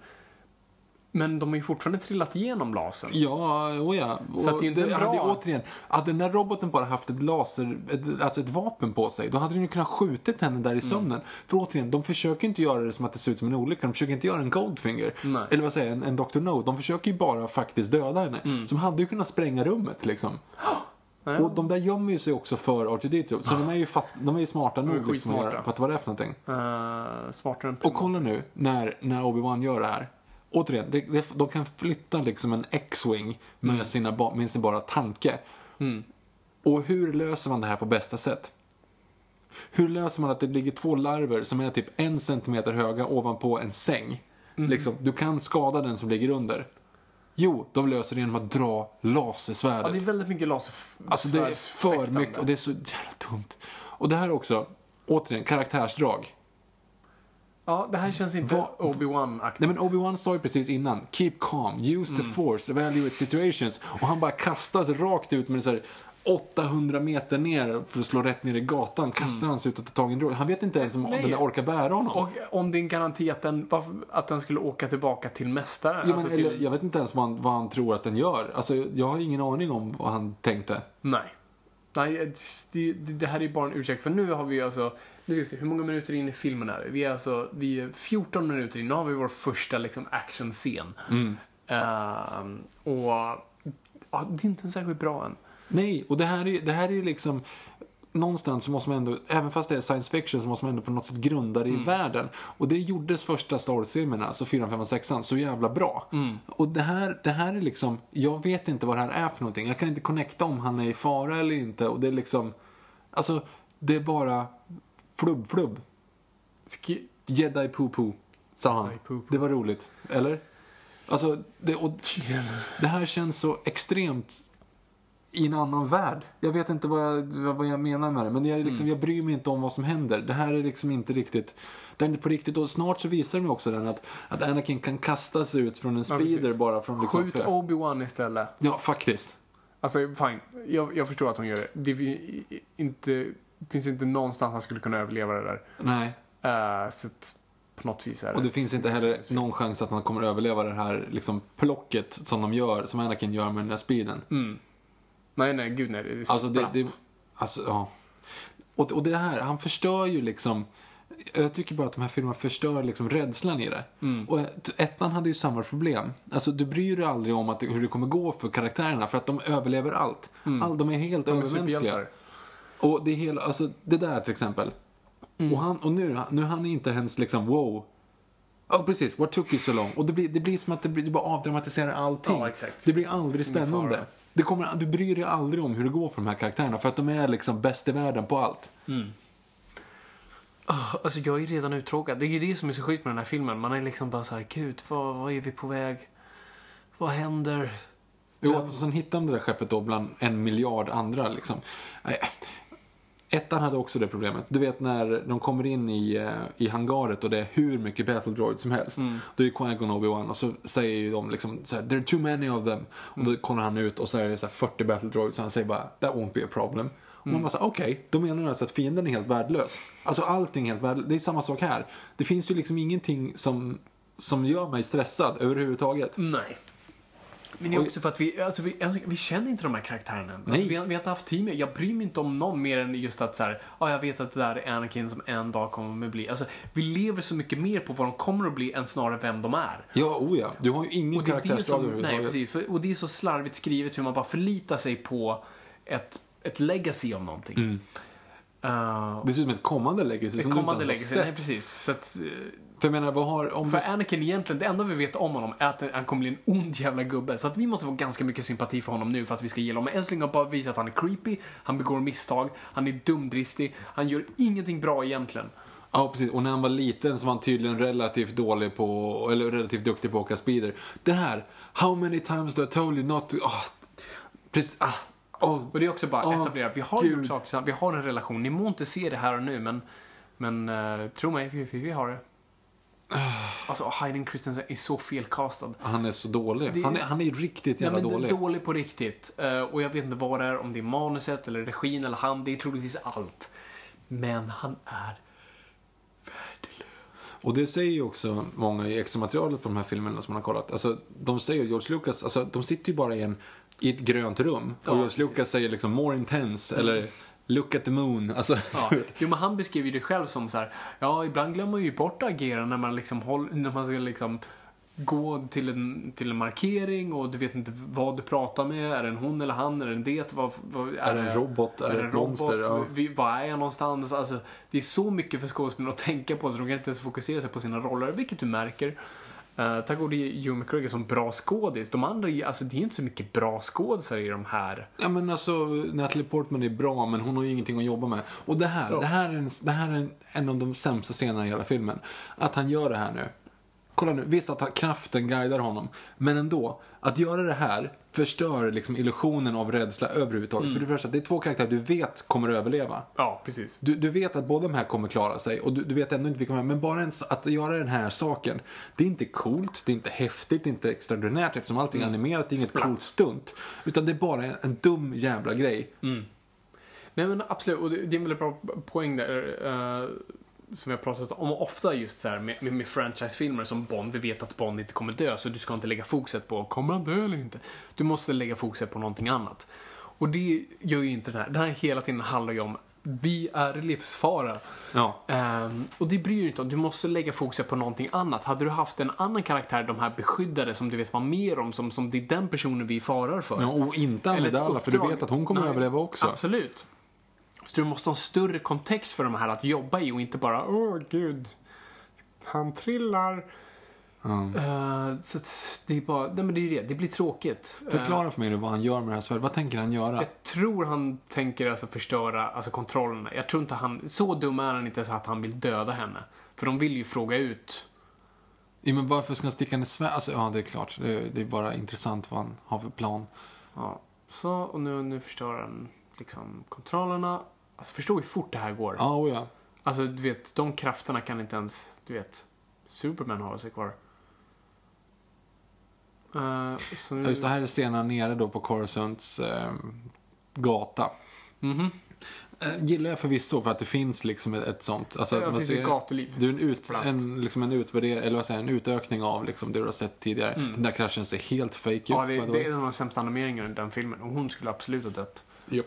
Men de har ju fortfarande trillat igenom lasern. Ja, oh ja. Så att det är inte hade, bra- återigen, hade den där roboten bara haft ett laser, ett, alltså ett vapen på sig, då hade den ju kunnat skjutit henne Mm. där i sömnen. För återigen, de försöker inte göra det som att det ser ut som en olycka, de försöker inte göra en Goldfinger. Nej. Eller vad säger jag, en, en Dr. No. De försöker ju bara faktiskt döda henne. Mm. De hade ju kunnat spränga rummet liksom. Och de där gömmer ju sig också för R2D2. Så de är ju, fatt, de är ju smarta nog liksom att göra, fatta vad det är för någonting. Uh, smartare än Och kolla nu när, när Obi-Wan gör det här. Återigen, det, det, de kan flytta liksom en X-Wing med, sina, ba- med sin bara tanke. Och hur löser man det här på bästa sätt? Hur löser man att det ligger två larver som är typ en centimeter höga ovanpå en säng? Liksom, du kan skada den som ligger under. Jo, de löser det genom att dra lasersvärdet. Ja, det är väldigt mycket laser. Alltså det är för mycket och det är så jävla dumt. Och det här också, återigen, karaktärsdrag. Ja, det här känns inte Obi-Wan-aktigt. Nej men Obi-Wan sa ju precis innan, keep calm, use the force, evaluate situations. Och han bara kastas rakt ut med så här 800 meter ner för att slå rätt ner i gatan. Kastar han sig ut och tar tag i en drog. Han vet inte ens om Nej. den där orkar bära honom. Och om en garanti att den, att den skulle åka tillbaka till mästaren. ja, men, alltså till, eller, jag vet inte ens vad han, vad han tror att den gör. Alltså, jag har ingen aning om vad han tänkte. Nej. Nej, det, det, det här är bara en ursäkt. För nu har vi alltså, nu ska vi se, hur många minuter in i filmen är det? Vi är alltså, vi är 14 minuter in. Nu har vi vår första liksom actionscen. Ehm, och ja, det är inte en särskilt bra än. Nej, och det här är, det här är liksom någonstans så måste man ändå, även fast det är science fiction så måste man ändå på något sätt grunda det i världen. Och det gjordes första Star Wars-filmerna, alltså 4, 5 och 6 så jävla bra. Och det här, det här är liksom, jag vet inte vad det här är för någonting. Jag kan inte connecta om han är i fara eller inte. Och det är liksom, alltså, det är bara flubb, flubb. Ski- Jedi poo poo, sa han. Poo poo. Det var roligt, eller? Alltså, det, och, det här känns så extremt i en annan värld. Jag vet inte vad jag, vad jag menar med det, men jag, är liksom, jag bryr mig inte om vad som händer. Det här är liksom inte riktigt, det är inte på riktigt. Och snart så visar de också den att, att Anakin kan kasta sig ut från en Ja, speeder precis. bara från liksom... Skjut Obi-Wan istället. Ja, faktiskt. Alltså, fine. Jag, jag förstår att hon gör det. Det fin- inte, finns inte någonstans han skulle kunna överleva det där. Nej. Uh, så att på något vis är det... Och det finns inte heller någon chans att han kommer överleva det här liksom plocket som de gör, som Anakin gör med den där speeden. Mm. Nej, nej, gud nej. Det är Alltså det, det alltså ja. Och, och det här, han förstör ju liksom jag tycker bara att de här filmerna förstör liksom rädslan i det. Mm. Och ett- ettan hade ju samma problem. Alltså du bryr dig aldrig om att, hur det kommer gå för karaktärerna för att de överlever allt. All, de är helt Mm. De är övermänskliga. superhjältar. Och det är hela, alltså det där till exempel. Mm. Och, han, och nu, nu han är inte ens liksom wow. Ja precis, what took you so long? Och det blir, det blir som att det blir, du bara avdramatiserar allting. Ja, exakt. Det blir aldrig spännande. Det kommer, du bryr dig aldrig om hur det går för de här karaktärerna för att de är liksom bäst i världen på allt. Ah, Alltså jag är redan uttråkad. Det är ju det som är så sjukt med den här filmen. Man är liksom bara så här, gud, vad, vad är vi på väg? Vad händer? Jo, och sen hittar de det där skeppet då bland en miljard andra liksom. Ettan hade också det problemet. Du vet när de kommer in i, eh, i hangaret och det är hur mycket battle droids som helst. Då är Qui-Gon Obi-Wan och så säger ju de liksom så there are too many of them. Och då kollar han ut och så är det så här 40 battle droids och han säger bara that won't be a problem. Och man bara såhär, okej, då menar du alltså att fienden är helt värdelös. Alltså allting är helt värdelöst. Det är samma sak här. Det finns ju liksom ingenting som, som gör mig stressad överhuvudtaget. Nej. Men det är också för att vi, alltså vi, alltså, vi känner inte de här karaktärerna. Alltså, vi, vi har inte haft tid med, jag bryr mig inte om någon mer än just att så här, ja jag vet att det där är Anakin som en dag kommer att bli. Alltså, vi lever så mycket mer på vad de kommer att bli än snarare vem de är. Ja, oh ja. Du har ju ingen Och det är det karaktärsdrag som, nej precis, och det är så slarvigt skrivet hur man bara förlitar sig på ett, ett legacy av någonting. Mm. Uh, Dessutom ett kommande legacy ett som kommande du inte ens legacy, har sett. precis. Så att, eh, För jag menar, vad har... Om för du, Anakin egentligen, det enda vi vet om honom är att han kommer bli en ond jävla gubbe. Så att vi måste få ganska mycket sympati för honom nu för att vi ska gilla honom. Men än så länge har bara visat att han är creepy, han begår misstag, han är dumdristig, han gör ingenting bra egentligen. ja, precis. Och när han var liten så var han tydligen relativt dålig på, eller relativt duktig på att åka speeder. Det här, how many times do I told you not to... Oh, precis, ah, oh. Och det är också bara Åh, etablerat. Vi har Gud. gjort saker tillsammans, vi har en relation. Ni må inte se det här och nu, men, men uh, tro mig, vi, vi, vi har det. Alltså, Hayden Christensen är så felkastad. Han är så dålig. Det- Han, är, han är riktigt Nej, jävla men dålig. dålig på riktigt. Eh, och jag vet inte vad det är, om det är manuset eller regin eller han. Det är troligtvis allt. Men han är Och det säger ju också många i extramaterialet på de här filmerna som man har kollat. Alltså, de säger George Lucas, alltså de sitter ju bara i, en, i ett grönt rum. Och Ja, George precis. Mm. Lucas säger liksom more intense, eller look at the moon. Alltså, Ja. Jo, men han beskriver ju det själv som så här, ja, ibland glömmer man ju bort att agera när man liksom håll, när man ska liksom gå till en, till en markering och du vet inte vad du pratar med. Är det en hon eller han? Är det en det? Vad, vad, Är det en robot? Är det en monster? Ja. Vi, var är jag någonstans? Alltså, det är så mycket för skådespelarna att tänka på så de kan inte ens fokusera sig på sina roller, vilket du märker. Uh, tack vare Hugh McGregor som bra skådis. De andra, alltså det är inte så mycket bra skådisar i de här. Ja men alltså, Natalie Portman är bra men hon har ju ingenting att jobba med. Och det här, Ja. det här är, en, det här är en, en av de sämsta scenerna i hela filmen. Att han gör det här nu. Kolla nu, visst att kraften guidar honom. Men ändå, att göra det här förstör liksom illusionen av rädsla överhuvudtaget. För det första, det är två karaktärer du vet kommer att överleva. Ja, precis. Du, du vet att båda de här kommer klara sig och du, du vet ändå inte vilka de är. Men bara ens att göra den här saken. Det är inte coolt, det är inte häftigt, det är inte extraordinärt eftersom allting är animerat. Det är inget Splatt. coolt stunt. Utan det är bara en, en dum jävla grej. Nej men absolut, och det, det är en väldigt bra poäng där. eh, som vi har pratat om ofta just så här med, med, med franchisefilmer som Bond. Vi vet att Bond inte kommer dö, så du ska inte lägga fokuset på kommer han dö eller inte. Du måste lägga fokuset på någonting annat. Och det gör ju inte den här. Den här hela tiden handlar ju om vi är livsfara. Ja. Ehm, och det bryr dig inte om. Du måste lägga fokuset på någonting annat. Hade du haft en annan karaktär, de här beskyddade, som du vet vad mer om, som, som det är den personen vi farar för. Ja, och inte Amidala, för du vet att hon kommer Nej, överleva också. Absolut. Så du måste ha en större kontext för de här att jobba i och inte bara åh gud, han trillar. Eh, så att det är bara, nej men det är det, det blir tråkigt. Eh, Förklara för mig nu vad han gör med det här svärdet. Vad tänker han göra? jag tror han tänker alltså förstöra alltså kontrollerna. Jag tror inte han, så dum är han inte så att han vill döda henne. För de vill ju fråga ut. Ja, men varför ska han sticka henne svärd? Alltså, ja, det är klart. Det är, det är bara intressant vad han har för plan. Ja, så och nu, nu förstör han liksom kontrollerna. Alltså förstå hur fort det här går. Ja, och ja. Alltså, du vet, de krafterna kan inte ens, du vet, Superman har sig kvar. Eh, så nu... Just det här är scenen nere då på Coruscants eh, gata. Mhm. Eh, gillar jag förvisso för att det finns liksom ett, ett sånt. Alltså, det finns ser- ett gatuliv. Det är en, ut, en, liksom en, utvärdering, eller vad säger, en utökning av liksom det du har sett tidigare. Den där kraschen ser helt fake ut. Mm. Ja, det, det är en av de sämsta animeringarna i den filmen. Och hon skulle absolut ha dött. Japp.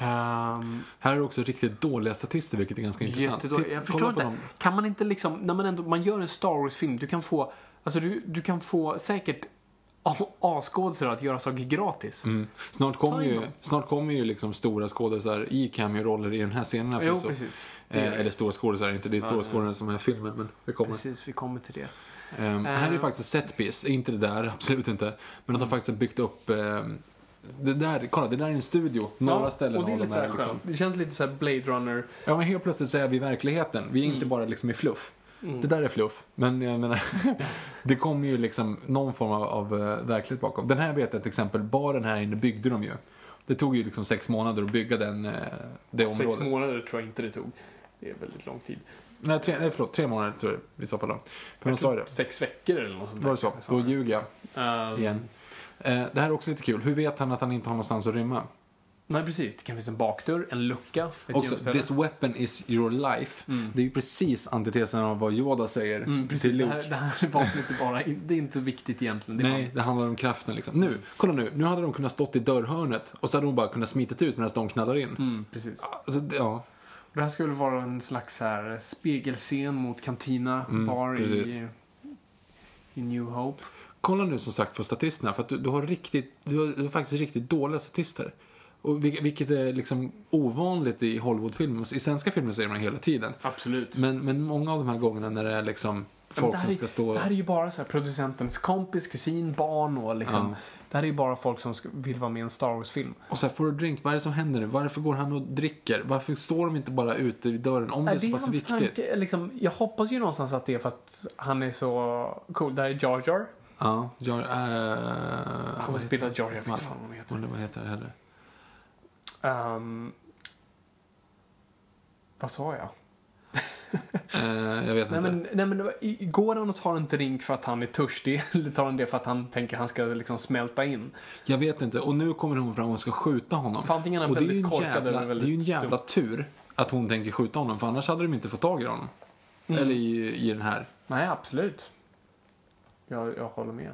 Um, Här är också riktigt dåliga statister, vilket är ganska intressant. jättedåligt. Titt- Jag förstår inte. dem. Kan man inte liksom, när man ändå, man gör en Star Wars-film, du kan få, alltså du, du kan få säkert a- A-skådespelare att göra saker gratis. Mm. Snart kommer ju, snart kommer ju liksom stora skådespelare i cameo-roller i den här scenen. Jo, förvisso. precis. Eh, eller stora skådespelare, inte det är stora skådespelare som är filmen, men det kommer. Precis, vi kommer till det. Ehm, här är ju Eh. faktiskt setpiece, inte det där, absolut inte. Men att de faktiskt har byggt upp ehm, det där, kolla det där är en studio. Några ställen och det är lite de så här här liksom. Det känns lite så här Blade Runner. Ja men helt plötsligt så är vi i verkligheten. Vi är Mm. inte bara liksom i fluff. Det där är fluff. Men jag menar, det kommer ju liksom någon form av, av eh, verklighet bakom. Den här vet jag till exempel, bara den här inne byggde de ju. Det tog ju liksom sex månader att bygga den, eh, det Sex området. månader tror jag inte det tog. Det är väldigt lång tid. Nej, tre, nej, förlåt, tre månader tror jag vi sa på dem. För de sa ju det. Sex veckor eller något sånt Var det så? Då ljuger jag Uh, igen. Eh, det här är också lite kul. Hur vet han att han inte har någonstans att rymma? Nej, precis. Det kan finnas en bakdörr, en lucka, Också, this weapon is your life. Det är ju precis antitesen av vad Yoda säger Mm, precis. till Det Luke. här, det här vapnet är bara, det är inte viktigt egentligen. Det Nej, det handlar om kraften liksom. Nu, kolla nu. Nu hade de kunnat stått i dörrhörnet och så hade hon bara kunnat smitit ut medan de knallar in. bara, mm, precis. Alltså, det- ja. Det här skulle vara en slags här spegelscen mot Cantina Mm, bar precis. i, i New Hope. Kolla nu som sagt på statisterna för att du, du, har, riktigt, du, har, du har faktiskt riktigt dåliga statister. Och vil- vilket är liksom ovanligt i Hollywoodfilmer. I svenska filmer ser man det hela tiden. Absolut. Men, men många av de här gångerna när det är liksom folk det, här som är, ska stå... det här är ju bara så här producentens kompis, kusin, barn och liksom. Ja. Det här är ju bara folk som ska, vill vara med i en Star Wars-film. Och så här, får du drink, vad är det som händer nu? Varför går han och dricker? Varför står de inte bara ute vid dörren? Om det är Är så det pass viktigt. tanke? Liksom, jag hoppas ju någonstans att det är för att han är så cool. Det här är Jar Jar. Ja, jag... Äh, Han spelar Jar Jar, jag vet vad- inte fan vad han heter. Undrar vad heter det heller. Ehm, vad sa jag? Eh, jag vet Nej inte. men, nej men går han och tar en drink för att han är törstig? Eller tar han det för att han tänker att han ska liksom smälta in? Jag vet inte. Och nu kommer hon fram och ska skjuta honom. För antingen är han väldigt en korkad jävla, eller Det är ju en väldigt jävla tur att hon tänker skjuta honom. För annars hade de inte fått tag i honom. Eller i, i den här. Nej, absolut. Jag, jag håller med.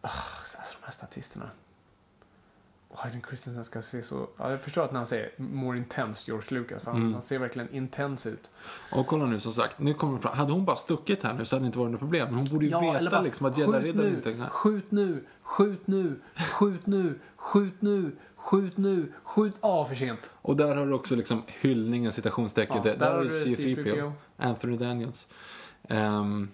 Ah, alltså de här statisterna. Och Hayden Christensen ska se så... Ja, jag förstår att när han säger more intense George Lucas, för han, Mm. han ser verkligen intens ut. Och kolla nu som sagt, nu kommer fram. Hade hon bara stuckit här nu så hade det inte varit något problem. Men hon borde ju eller veta bara, liksom att nu, inte kan... skjut nu, skjut nu, skjut nu, skjut nu, skjut nu, skjut... Ja, för sent. Och där har du också liksom hyllningen, citationstecken. Ja, där, där har du du C3PO. C3PO. Anthony Daniels. Ehm,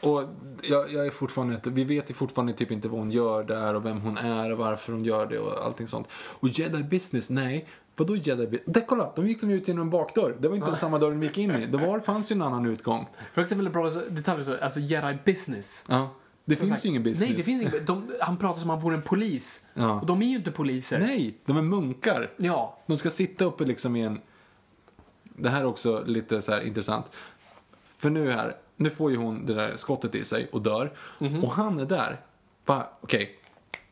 och jag, jag är fortfarande inte, vi vet ju fortfarande typ inte vad hon gör där och vem hon är och varför hon gör det och allting sånt. Och Jedi Business, nej. Vadå Jedi Business? Där, kolla, de gick de ut genom en bakdörr. Det var inte samma dörr de gick in i. Det var, fanns ju en annan utgång. För också väldigt bra detaljer, så, alltså Jedi business. Ja. Det finns Exakt. ju ingen business. Nej, det finns ingen. De, han pratar som om han vore en polis. Ja. Och de är ju inte poliser. Nej, de är munkar. Ja. De ska sitta uppe liksom i en... Det här är också lite så intressant. För nu här, nu får ju hon det där skottet i sig och dör. Mhm. Och han är där. Bara, okej.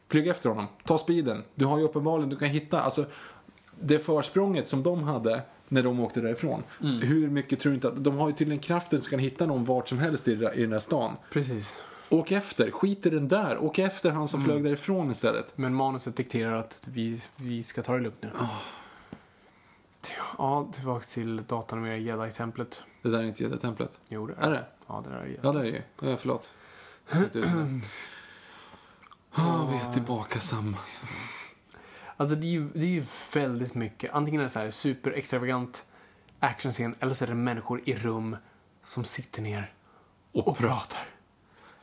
Flyg efter honom. Ta speeden. Du har ju uppenbarligen, du kan hitta, alltså. Det försprånget som de hade när de åkte därifrån. Mm. Hur mycket tror du inte att, de har ju tydligen kraften så kan hitta någon vart som helst i, i den där stan. Precis. Åk efter, skit i den där. Åk efter han Mm. som flög därifrån istället. Men manuset dikterar att vi, vi ska ta det lugnt nu. Ja, tillbaka till datanimera Jedi-templet. Det där är inte Jedi-templet. Jo, det Är det? Ja, det där är Jedi. Ja, det är ju. Ja, förlåt. Ja, vi är tillbaka samma. Alltså det är, ju, det är ju väldigt mycket. Antingen är det så här superextravagant actionscen eller så är det människor i rum som sitter ner Och, och pra- pratar.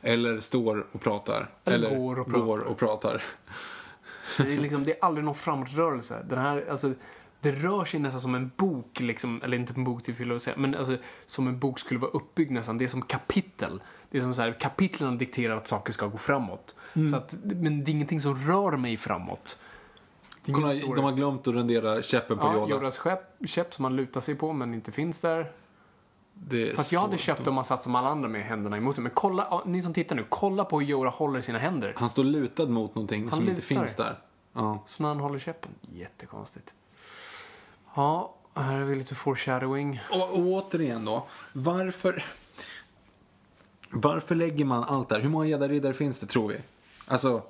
Eller står och pratar. Eller går och pratar. går och pratar. Det är, liksom, det är aldrig någon framåtrörelse. Den här, alltså, det rör sig nästan som en bok, liksom, eller inte en bok till säga, men alltså, som en bok skulle vara uppbyggd nästan. Det är som kapitel. Det är som så här, kapitlen dikterar att saker ska gå framåt. Mm. Så att, men det är ingenting som rör mig framåt. Kolla, de har glömt att rendera käppen på Ja, Yoda. Yodas käpp som man lutar sig på men inte finns där. Det är Fast jag hade köpt dumt. om man satt som alla andra med händerna emot det. Men kolla, ni som tittar nu, kolla på hur Yoda håller sina händer. Han står lutad mot någonting som inte lutar. finns där. Ja. Så när han håller käppen. Jättekonstigt. Ja, här har vi lite foreshadowing. Och, och återigen då, varför... Varför lägger man allt där? Hur många gäddariddare finns det, tror vi? Alltså,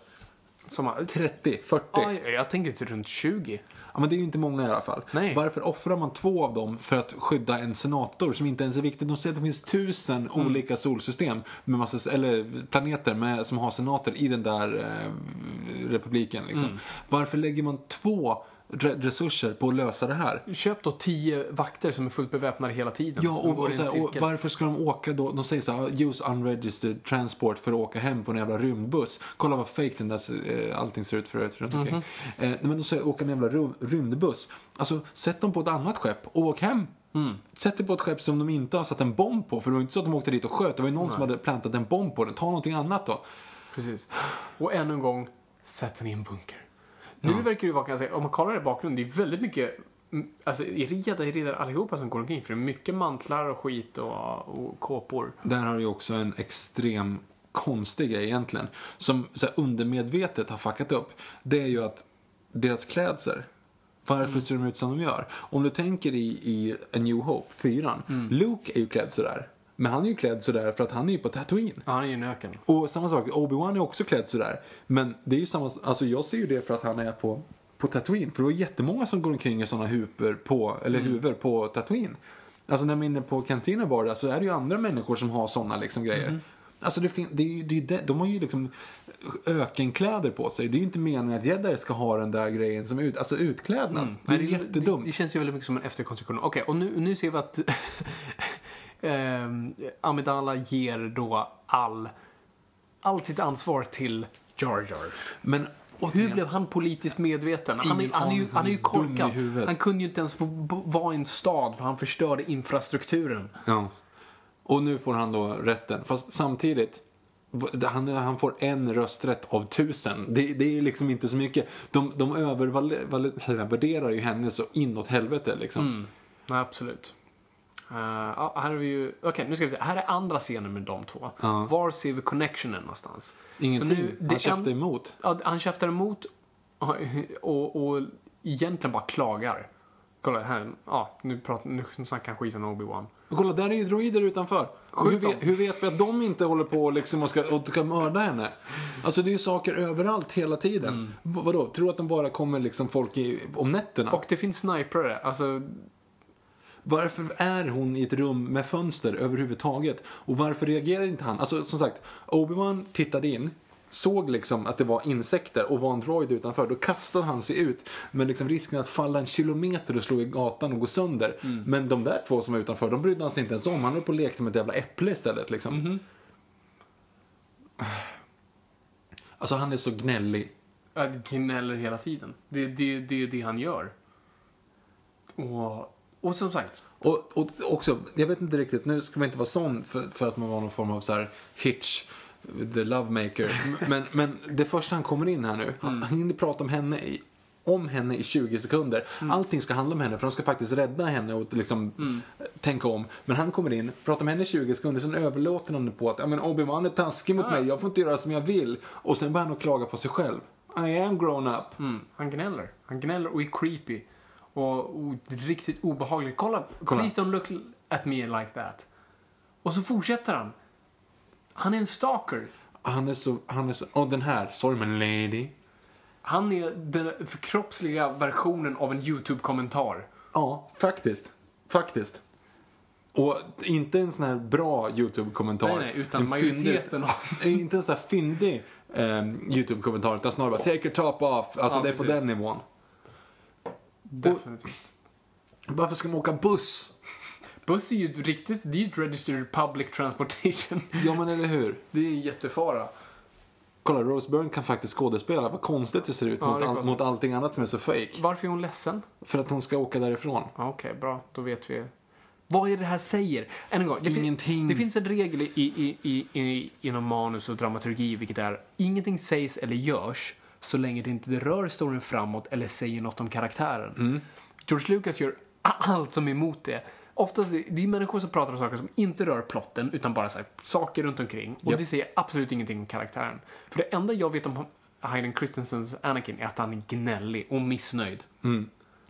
Som, 30, 40? ja, jag tänker till runt 20. Ja, men det är ju inte många i alla fall. Nej. Varför offrar man två av dem för att skydda en senator som inte ens är viktig? De säger att det finns tusen Mm. olika solsystem, med massa, eller planeter med, som har senater i den där eh, republiken. Liksom. Mm. Varför lägger man två resurser på att lösa det här? Köp då 10 vakter som är fullt beväpnade hela tiden. Ja, och, och, här, och varför ska de åka då? De säger så här, use unregistered transport för att åka hem på en jävla rymdbuss. Kolla vad fake den där, eh, allting ser ut förut runt omkring. Mhm. Eh, men de säger åka en jävla rum, rymdbuss. Alltså, sätt dem på ett annat skepp och åk hem. Mm. Sätt dig på ett skepp som de inte har satt en bomb på, för det var inte så att de åkte dit och sköt. Det var ju någon som hade plantat en bomb på den. Ta någonting annat då. Precis. Och ännu en gång, sätt den i en bunker. Nu verkar det ju vara, säga, om man kollar i bakgrunden, det är väldigt mycket mm, Alltså, är det jedi-riddare allihopa som går omkring? För det är mycket mantlar och skit och, och kåpor. Där har du också en extrem konstig grej egentligen. Som så här, undermedvetet har fuckat upp. Det är ju att deras klädsel. Varför ser de ut som de gör? Om du tänker i, i A New Hope, fyran. Luke är ju klädd sådär. Men han är ju klädd sådär för att han är ju på Tatooine. Ja, han är ju en öken. Och samma sak, Obi-Wan är också klädd sådär. Men det är ju samma, alltså jag ser ju det för att han är på, på Tatooine. För det var jättemånga som går omkring i sådana huvor på, eller huvor på Tatooine. Alltså när man är inne på Cantina Bar så är det ju andra människor som har sådana liksom grejer. Alltså det fin- det är, ju- det är, det, de har ju liksom ökenkläder på sig. Det är ju inte meningen att jedi ska ha den där grejen som ut, alltså utklädnad. Det är Nej, jättedumt. Det, det känns ju väldigt mycket som en efterkonstruktion. Okej, och nu, nu ser vi att um, Amidala ger då all, allt sitt ansvar till Jar Jar. Men Hur blev han politiskt medveten? Han är, han är, ju, han är ju korkad. Han kunde ju inte ens få vara i en stad för han förstörde infrastrukturen. Ja. Och nu får han då rätten. Fast samtidigt, han, han får en rösträtt av tusen. Det, det är liksom inte så mycket. De, de övervärderar ju henne så inåt helvete liksom. Mm. Nej, absolut. Uh, ja, här har vi ju... Okej, nu ska vi se. Här är andra scenen med de två. Ja. Var ser vi connectionen någonstans? Ingenting. Nu, han käftar emot. Ja, han käftar emot och, och egentligen bara klagar. Kolla här, ja, nu, pratar, nu snackar han skit om Obi-Wan. Och kolla, där är ju droider utanför. Hur, vet, hur vet vi att de inte håller på liksom och ska, och ska mörda henne? Alltså det är ju saker överallt hela tiden. Mm. Vadå, tror du att de bara kommer liksom folk i, om nätterna? Och det finns snipare. Alltså, Varför är hon i ett rum med fönster överhuvudtaget? Och varför reagerar inte han? Alltså som sagt, Obi-Wan tittade in, såg liksom att det var insekter och var en droid utanför. Då kastade han sig ut med liksom risken att falla en kilometer och slå i gatan och gå sönder. Men de där två som var utanför, de brydde han sig inte ens om. Han höll på och lekte med ett jävla äpple istället liksom. Alltså han är så gnällig. Ja, gnäller hela tiden. Det, det, det är det han gör. Och, och som sagt, Och, och också, jag vet inte riktigt, nu ska man inte vara sån för, för att man var någon form av så här hitch, the lovemaker. men, men det första han kommer in här nu, han, han hinner prata om henne i, om henne i 20 sekunder. Allting ska handla om henne för de ska faktiskt rädda henne och liksom tänka om. Men han kommer in, pratar med henne i 20 sekunder, sen överlåter han det på att men Obi-Wan är taskig mot Ja. mig, jag får inte göra som jag vill. Och sen börjar han att klaga på sig själv. I am grown up. mm, han gnäller. Han gnäller och är creepy. Och, riktigt obehagligt. Kolla, Kolla. please don't look at me like that. Och så fortsätter han. Han är en stalker. Han är så, han är så, och den här, sorry men lady. Han är den förkroppsliga versionen av en YouTube-kommentar. Ja, faktiskt. Faktiskt. Och inte en sån här bra YouTube-kommentar. Nej, nej, utan En majoriteten av- Inte en sån här fyndig eh, YouTube-kommentar, utan snarare bara take your top off. Alltså Ja, det är på precis. den nivån. Definitivt. Varför ska man åka buss? Buss är ju ett riktigt, det är ju ett registered public transportation. Ja, men eller hur? Det är en jättefara. Kolla, Rose Byrne kan faktiskt skådespela. Vad konstigt det ser ut Ja, mot, det all, mot allting annat som är så fake. Varför är hon ledsen? För att hon ska åka därifrån. Okej, bra. Då vet vi. Vad är det här säger? Än en gång. Det, fin- Ingenting. det finns en regel i, i, i, i, inom manus och dramaturgi, vilket är ingenting sägs eller görs så länge det inte rör storyn framåt eller säger något om karaktären. Mm. George Lucas gör allt som är emot det. Oftast det är människor som pratar om saker som inte rör plotten utan bara så här, saker runt omkring. Och Japp. det säger absolut ingenting om karaktären. För det enda jag vet om Hayden Christensens Anakin är att han är gnällig och missnöjd.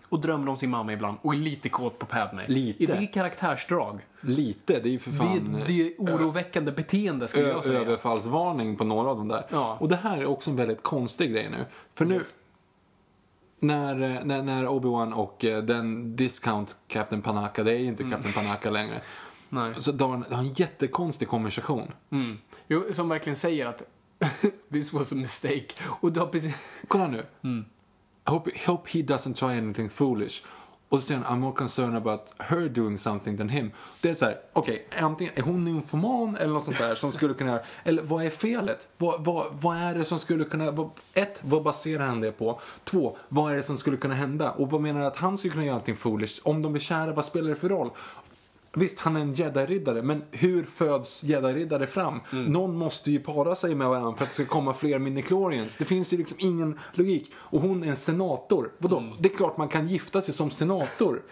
Och drömmer om sin mamma ibland och är lite kåt på Padme. Lite. Är det karaktärsdrag? Lite, det är ju för fan... det, det är oroväckande beteende skulle Ö- jag säga. överfallsvarning på några av dem där. Ja. Och det här är också en väldigt konstig grej nu. För nu, när, eh, när, när Obi-Wan och eh, den discount Captain Panaka, det är ju inte Captain Panaka längre. Mm. Nej. Så de har har en jättekonstig konversation. Mm. Jo, som verkligen säger att this was a mistake. Och du har precis... Kolla nu. Mm. I hope, hope he doesn't try anything foolish. Och så säger han, I'm more concerned about her doing something than him. Det är så här, okej, antingen är hon nymfoman eller något sånt där som skulle kunna göra, eller vad är felet? Vad, vad, vad är det som skulle kunna, vad, ett, vad baserar han det på? Två, vad är det som skulle kunna hända? Och vad menar du att han skulle kunna göra någonting foolish? Om de blir kära, vad spelar det för roll? Visst, han är en jedi-riddare, men hur föds jedi-riddare fram? Någon måste ju para sig med varandra för att det ska komma fler minichlorians. Det finns ju liksom ingen logik. Och hon är en senator. Vadå? Det är klart man kan gifta sig som senator.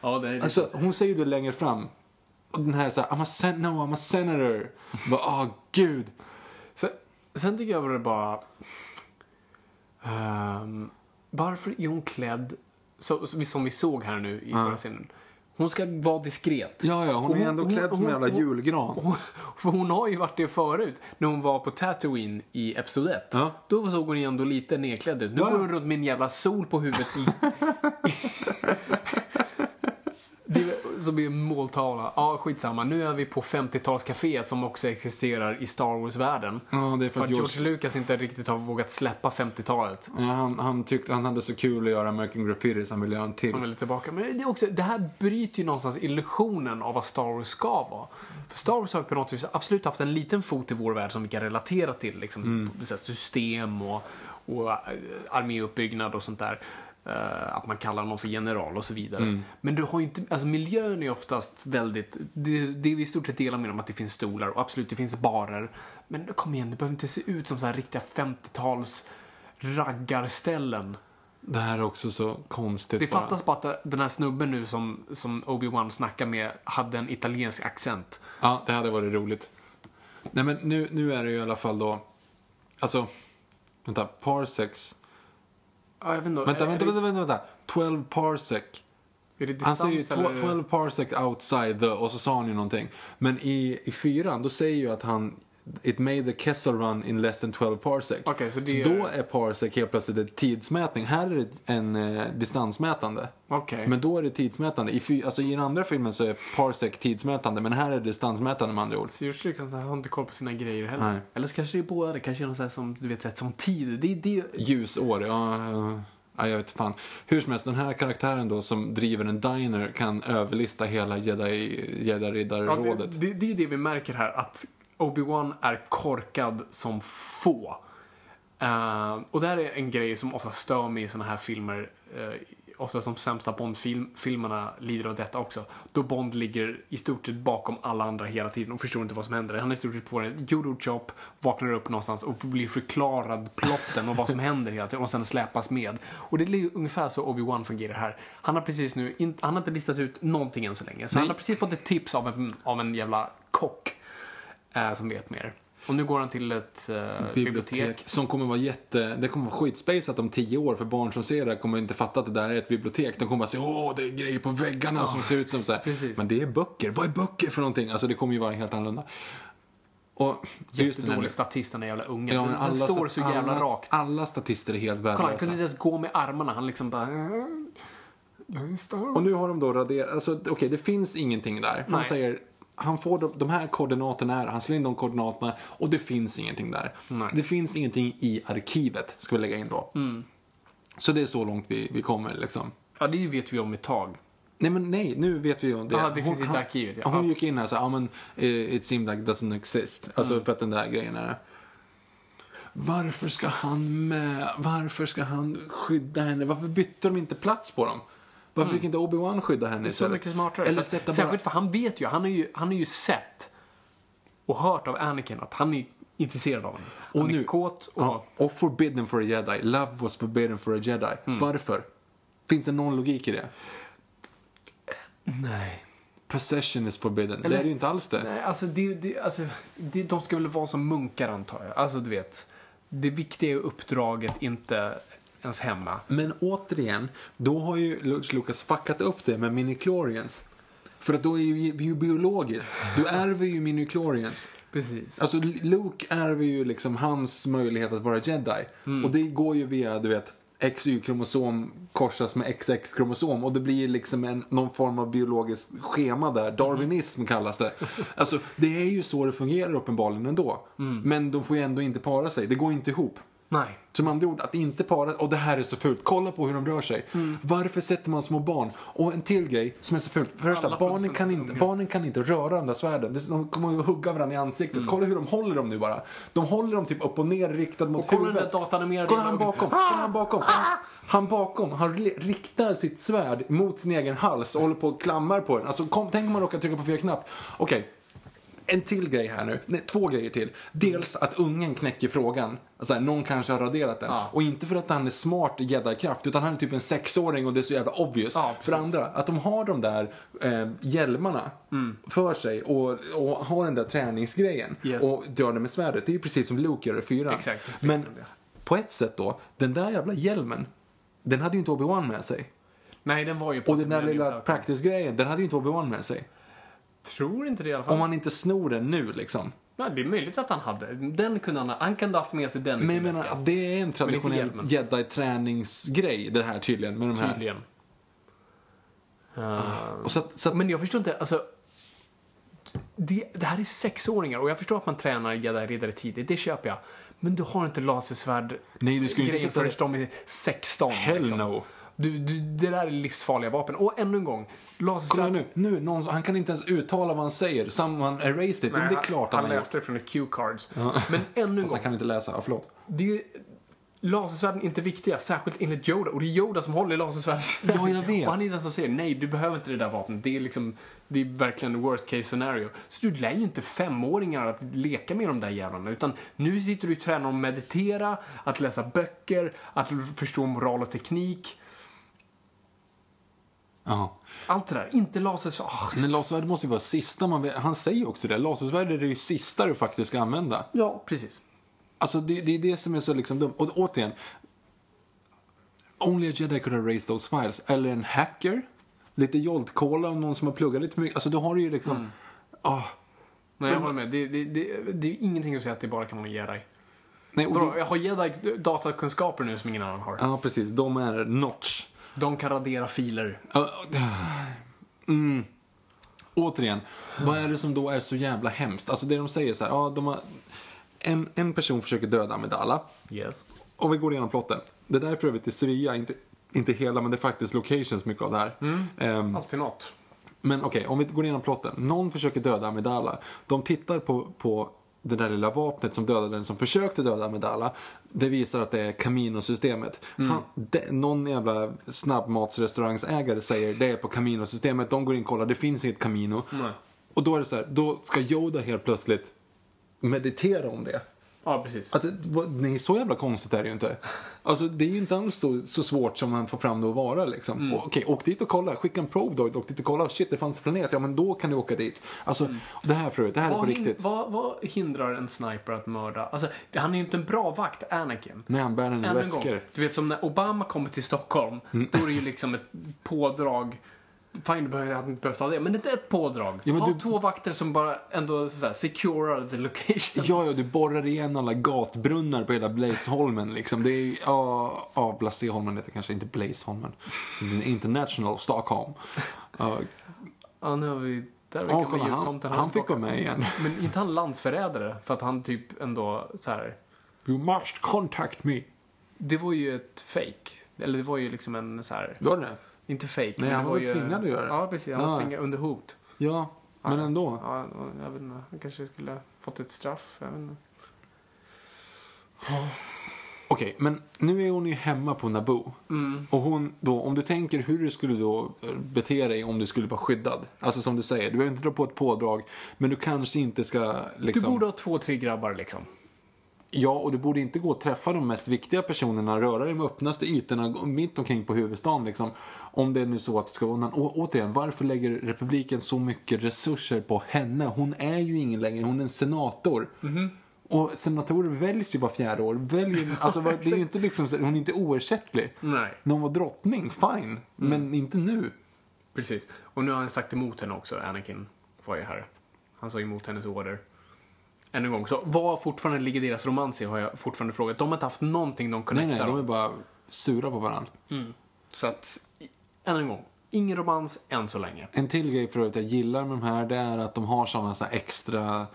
Ja, det är Alltså, hon säger det längre fram. Och den här såhär, I'm a sen- no, I'm a senator. Bara, ah, gud. Sen, sen tycker jag det bara... Ehm, varför är hon klädd så, som vi såg här nu i förra scenen? Hon ska vara diskret. Ja, ja, hon Och är ändå klädd som en jävla julgran. Hon, för hon har ju varit det förut, när hon var på Tatooine i Episod 1. Ja. Då såg hon ju ändå lite nedklädd ut. Nu ja. går hon runt med en jävla sol på huvudet i... det är en måltavla. Ja, skitsamma. Nu är vi på 50-talscaféet som också existerar i Star Wars-världen. Ja, det är för För att George, George Lucas inte riktigt har vågat släppa 50-talet. ja, han, han tyckte han hade så kul att göra American Graffiti så han ville göra en till. Han vill tillbaka. Men det, är också, det här bryter ju någonstans illusionen av vad Star Wars ska vara. För Star Wars har på något vis absolut haft en liten fot i vår värld som vi kan relatera till. Liksom, så här system och, och äh, arméuppbyggnad och sånt där. Eh, att man kallar någon för general och så vidare. Men du har ju inte, alltså miljön är oftast väldigt, det, det vi i stort sett delar med dem att det finns stolar och absolut det finns barer. Men kom igen, det behöver inte se ut som så här riktiga 50-tals raggarställen. Det här är också så konstigt Det bara. fattas bara att den här snubben nu som, som Obi-Wan snackar med hade en italiensk accent. Ja, det hade varit roligt. Nej, men nu, nu är det ju i alla fall då... Alltså, vänta, parsecs. Ja, jag vet inte, Vänta, vänta, vänta, vänta, vänta. 12 parsec Är det Han säger ju distans tw- eller? 12 parsec outside the och så sa han ju någonting. Men i, i fyran, då säger ju att han It made the Kessel run in less than 12 parsec. Okej, så det så då är parsec helt plötsligt en tidsmätning. Här är det en eh, distansmätande. Okej. Men då är det tidsmätande. I, alltså, I den andra filmen så är parsec tidsmätande, men här är det distansmätande med andra ord. George Lucas har inte koll på sina grejer heller. Nej. Eller så kanske det är båda. Det kanske är något så som, du vet, så här, som tid. Det, det, Ljusår, ja. ja, Ja, jag vet fan. Hur som helst, den här karaktären då som driver en diner kan överlista hela Jedi- ja, Jedi-riddarrådet. det, det, det är ju det vi märker här. Att Obi-Wan är korkad som få. Eh, och det här är en grej som ofta stör mig i såna här filmer. Uh, ofta som sämsta Bond-filmerna lider av detta också. Då Bond ligger i stort sett bakom alla andra hela tiden och förstår inte vad som händer. Han i stort sett får en judo-chop, vaknar upp någonstans och blir förklarad plotten och vad som händer hela tiden och sen släpas med. Och det är ungefär så Obi-Wan fungerar här. Han har precis nu, han har inte listat ut någonting än så länge. Så Nej. han har precis fått ett tips av en, av en jävla kock eh, som vet mer. Och nu går han till ett eh, bibliotek. Som kommer vara jätte... Det kommer vara skitspejsat om tio år för barn som ser det kommer inte fatta att det där är ett bibliotek. De kommer bara säga åh det är grejer på väggarna som ser ut som så här. Men det är böcker. Vad är böcker för någonting? Alltså det kommer ju vara helt annorlunda. Och. Jättedålig statist den jävla ungen. Ja, den, står så jävla alla, rakt. Alla statister är helt Kolla, han värdelösa. kunde inte ens gå med armarna. Han liksom bara... "Eh, det är Star Wars." Och nu har de då raderat, alltså okej det finns ingenting där. Han Nej. säger, han får de, de här koordinaterna här, han slår in de koordinaterna och det finns ingenting där. Nej. Det finns ingenting i arkivet, ska vi lägga in då. Mm. Så det är så långt vi, vi kommer liksom. Ja, det vet vi om ett tag. Nej men nej, nu vet vi ju om det. Ja, det finns i han- arkivet, ja. Hon gick in här sa, ja men eh, it seemed like doesn't exist. Alltså Mm. för att den där grejen är Varför ska han med? Varför ska han skydda henne? Varför bytte de inte plats på dem? Varför fick inte Obi-Wan skydda henne Mm. Det är så istället? mycket smartare. Eller sätta bara... Särskilt för han vet ju, han har ju, han har ju sett och hört av Anakin att han är intresserad av henne. Han Och är nu- kåt och... Ja, och forbidden for a jedi. Love was forbidden for a jedi. Mm. Varför? Finns det någon logik i det? Nej. Possession is forbidden. Eller- det är ju inte alls det. Nej, alltså, det, det, alltså det, de ska väl vara som munkar antar jag. Alltså du vet, det viktiga är uppdraget, inte ens hemma. Men återigen, då har ju George Lucas fuckat upp det med minichlorians. För att då är ju, biologiskt. Du ärver ju minichlorians. Precis. Alltså Luke ärver ju liksom hans möjlighet att vara jedi. Mm. Och det går ju via, du vet, XY-kromosom korsas med XX-kromosom och det blir liksom en, någon form av biologiskt schema där. Darwinism kallas det. Alltså, det är ju så det fungerar uppenbarligen ändå. Mm. Men de får ju ändå inte para sig. Det går inte ihop. Nej. Som andra ord, att inte para, och det här är så fult, kolla på hur de rör sig. Mm. Varför sätter man små barn? Och en till grej som är så fult, för första, barnen kan, inte, barnen kan inte röra de där svärden. De kommer att hugga varandra i ansiktet. Mm. Kolla hur de håller dem nu bara. De håller dem typ upp och ner riktad mot Och kolla den huvudet. där Kolla han bakom, kolla han bakom. Han, han bakom, han riktar sitt svärd mot sin egen hals och håller på och klammar på den. Alltså kom, tänk om man råkar trycka på fel knapp. Okej, en till grej här nu. Nej, två grejer till. Dels att ungen knäcker frågan. Alltså, någon kanske har raderat den. Ja. Och inte för att han är smart jedi-kraft, utan han är typ en sexåring och det är så jävla obvious. Ja, för andra, att de har de där eh, hjälmarna för sig och, och har den där träningsgrejen. Yes. Och drar det med svärdet. Det är ju precis som Luke gör i fyran. Exakt, Men på ett sätt då, den där jävla hjälmen, den hade ju inte Obi-Wan med sig. Nej, den var ju på Och den där lilla practice-grejen, den hade ju inte Obi-Wan med sig. Tror inte det i alla fall. Om man inte snor den nu liksom. Nej, det är möjligt att han hade. Den kunde han ha. Han kan ha haft med sig den i Men jag sin menar väska. att det är en traditionell jedi-träningsgrej det här tydligen med de här. Tydligen. Uh, Och så att, så att, Men jag förstår inte, alltså. Det, det här är sexåringar och jag förstår att man tränar jedi-riddare tidigt, det köper jag. Men du har inte lasersvärd Nej, du skulle inte grejer sätta förrän de är 16. Hell liksom. no. Du, du, det där är livsfarliga vapen. Och ännu en gång, Kolla lasersvärd... nu, nu någon, han kan inte ens uttala vad han säger. Someone erased it. Nej, det är klart han, han har läste det från ett cue-cards. Men ännu en gång, han kan inte läsa. Ja, förlåt. det är, lasersvärden är inte viktiga, särskilt enligt Yoda. Och det är Yoda som håller i lasersvärdet. Ja, jag vet. Och han är den som säger nej, du behöver inte det där vapnet. Det är liksom, det är verkligen worst case scenario. Så du lär ju inte femåringar att leka med de där jävlarna. Utan nu sitter du och tränar att meditera, att läsa böcker, att förstå moral och teknik. Ja. Allt det där. Inte lasersvärd. Oh, Men lasersvärd måste ju vara sista man. Han säger ju också det. Lasersvärd är det ju sista du faktiskt ska använda. ja, precis. Alltså det, det är det som är så liksom dumt. Och återigen. Only a jedi could have raised those files. Eller en hacker. lite Jolt-Cola om någon som har pluggat lite för mycket. Alltså du har ju liksom, Mm. ah, Nej, jag håller med. Det, det, det, det är ingenting att säga att det bara kan vara jedi. nej, och Bra, du, jag har jedi datakunskaper nu som ingen annan har. ja precis, de är notch. De kan radera filer. Mm. Återigen, vad är det som då är så jävla hemskt? Alltså det de säger så här, ja, de har, en, en person försöker döda Amidala. Yes. Och vi går igenom plotten. Det där är för övrigt i Sevilla, inte, inte hela, men det är faktiskt locations mycket av det här. Ehm, Alltid något. men okej, om vi går igenom plotten. Någon försöker döda Amidala. De tittar på, på det där lilla vapnet som dödade den som försökte döda Amidala. Det visar att det är Camino-systemet. Det, någon jävla snabbmatsrestaurangsägare säger det är på Camino-systemet. De går in och kollar, det finns inget Camino. Nej. Och då är det så här, då ska Yoda helt plötsligt meditera om det. Ja, precis. Vad- nej, så jävla konstigt är det ju inte. Alltså, det är ju inte alls så, så svårt som man får fram det att vara. Liksom. Mm. Och, Okej, åk dit och kolla. Skicka en probe då. Åk dit och kolla. Shit, det fanns en planet. Ja, men då kan du åka dit. Alltså, det här förut, det här är på Mm. Vad, riktigt. vad, vad hindrar en sniper att mörda? Alltså, det- han är ju inte en bra vakt, Anakin. När han bär hennes väskor. Du vet som när Obama kommer till Stockholm, då är det ju liksom ett pådrag. Fine, du hade inte behövt ha det, men det är ett pådrag. Ja, ha du- två vakter som bara ändå så här, securar the location. Ja, ja, du borrar igen alla gatbrunnar på hela Blazeholmen. Liksom. Det är ja, ja, Blazeholmen heter kanske inte Blazeholmen. International Stockholm. Ja, Ja, nu har vi... Där vi kolla, han, tomten han fick vara med igen. Men inte han landsförrädare? För att han typ ändå så här. You must contact me. Det var ju ett fake. Eller det var ju liksom en så här. Var det Inte fake. Nej, han var ju, tvingad att göra det. Ja, precis. Han var Ja. tvingad under hot. Ja, men Ja. ändå. Ja, jag vet inte. Han kanske skulle fått ett straff. Jag vet inte. Okej, men nu är hon ju hemma på Naboo. Mm. Och hon då, om du tänker hur du skulle då eh, bete dig om du skulle vara skyddad. Alltså som du säger, du behöver inte dra på ett pådrag. Men du kanske inte ska liksom... Du borde ha två, tre grabbar liksom. Ja, och du borde inte gå och träffa de mest viktiga personerna, röra dig de öppnaste ytorna mitt omkring på huvudstaden liksom. Om det är nu så att det ska vara någon. Å, återigen, varför lägger republiken så mycket resurser på henne? Hon är ju ingen längre, hon är en senator. Och senatorer väljs ju var fjärde år. Väljer, alltså, det är ju inte liksom, hon är inte oersättlig. Nej. När hon var drottning, fine. Men inte nu. Precis. Och nu har han sagt emot henne också, Anakin var ju här. Han sa emot hennes order. Än en gång, så vad fortfarande ligger deras romans i har jag fortfarande frågat. De har inte haft någonting de Nej, connectar nej, de är bara sura på varandra. Så att, än en gång, ingen romans än så länge. En till grej för att jag gillar med de här, det är att de har såna så extra,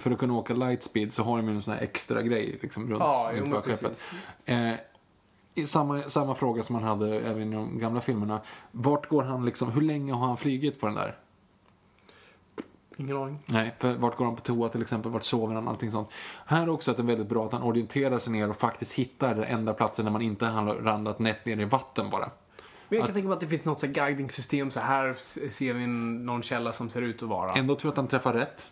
för att kunna åka lightspeed så har de ju en sån här extra grej liksom runt, Ja, runt. Eh, samma, samma fråga som man hade även i de gamla filmerna. Vart går han liksom, hur länge har han flygit på den där? Ingen aning. Nej, för vart går han på toa till exempel, vart sover han, allting sånt. Här är också att det är väldigt bra att han orienterar sig ner och faktiskt hittar den enda platsen där man inte har randat nätt ner i vatten bara. Men jag kan tänka mig att det finns något så här guiding-system. Så här ser vi någon källa som ser ut att vara. Ändå tror jag att han träffar rätt.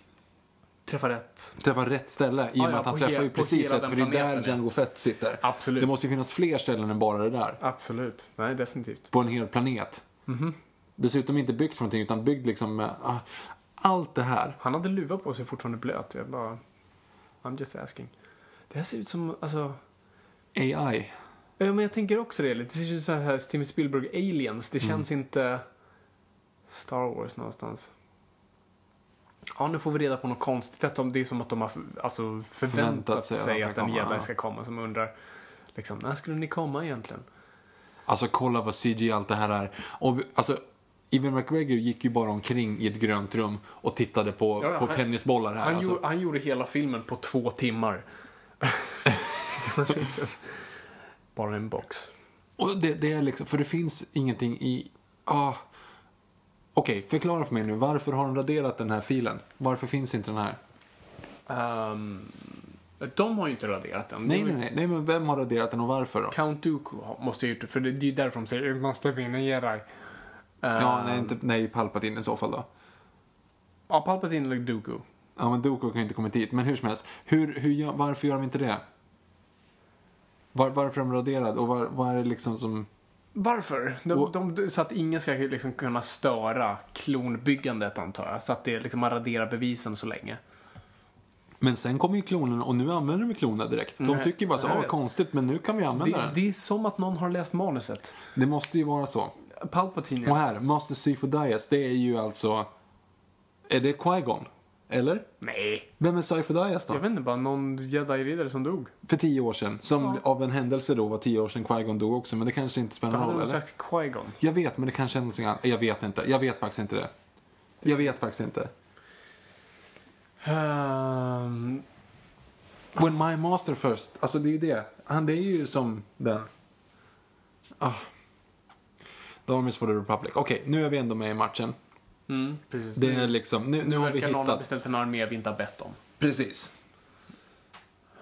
Träffa rätt. träffar rätt ställe i och Ja, med ja, att han träffar ju precis rätt, för det är där. Django Fett sitter. Absolut. Det måste ju finnas fler ställen än bara det där. Absolut. Nej, definitivt. På en hel planet. Mhm. Dessutom inte byggt för någonting utan byggd liksom med ah, allt det här. Han hade luva på sig fortfarande blöt. Jag bara... I'm just asking. Det här ser ut som, alltså... AI. Ja, men jag tänker också det lite. Det ser som så här Steven Spielberg Aliens. Det känns inte Star Wars någonstans. Ja, nu får vi reda på något konstigt. Att de, det är som att de har alltså, förväntat, sig sig att att en jedi ska komma. Som undrar, liksom, när skulle ni komma egentligen? Alltså kolla vad CG allt det här är. Och, alltså, Evan McGregor gick ju bara omkring i ett grönt rum och tittade på, ja, på han- tennisbollar här. Han, alltså. gjorde, han gjorde hela filmen på två timmar. bara en box. Och det, det är liksom, för det finns ingenting i... Ah. Okej, förklara för mig nu. Varför har de raderat den här filen? Varför finns inte den här? Ehm, de har ju inte raderat den. Nej, nej, nej, nej, men vem har raderat den och varför då? Count Dooku måste ha gjort det, för det, det är ju därför de säger "You måste vinna jedi. Ja, Ehm, nej, inte, nej, Palpatine i så fall då. Ja, Palpatine eller Dooku. Ja, men Dooku kan ju inte kommit dit. Men hur som helst, hur, hur, varför gör de inte det? Var, varför är de raderade och var, vad är det liksom som... Varför? De, Och- de, så att ingen ska liksom kunna störa klonbyggandet antar jag. Så att det liksom man raderar bevisen så länge. Men sen kommer ju klonerna och nu använder de kloner direkt. De Nej, tycker bara så, ah, konstigt, men nu kan vi använda Det, den. det är som att någon har läst manuset. Det måste ju vara så. Palpatine. Och här, Master Sifo-Dyas, det är ju alltså... Är det Qui-Gon? Eller? Nej. Vem är Sifo-Dyas då? Jag vet inte, bara någon jedi-riddare som dog. För tio år sedan. Som Ja. av en händelse då var tio år sedan Qui-Gon dog också, men det kanske inte spelar någon hade roll, de eller? sagt Qui-Gon. Jag vet, men det kanske är någonting annat. Jag vet inte. Jag vet faktiskt inte det. Jag vet faktiskt inte. Ehm, When my master first. Alltså det är ju det. Han det är ju som den. Ah. The Armies for the Republic. Okej, nu är vi ändå med i matchen. Mm, precis. Det är liksom, nu, nu har vi verkar någon ha hittat. beställt en armé vi inte har bett om. Precis.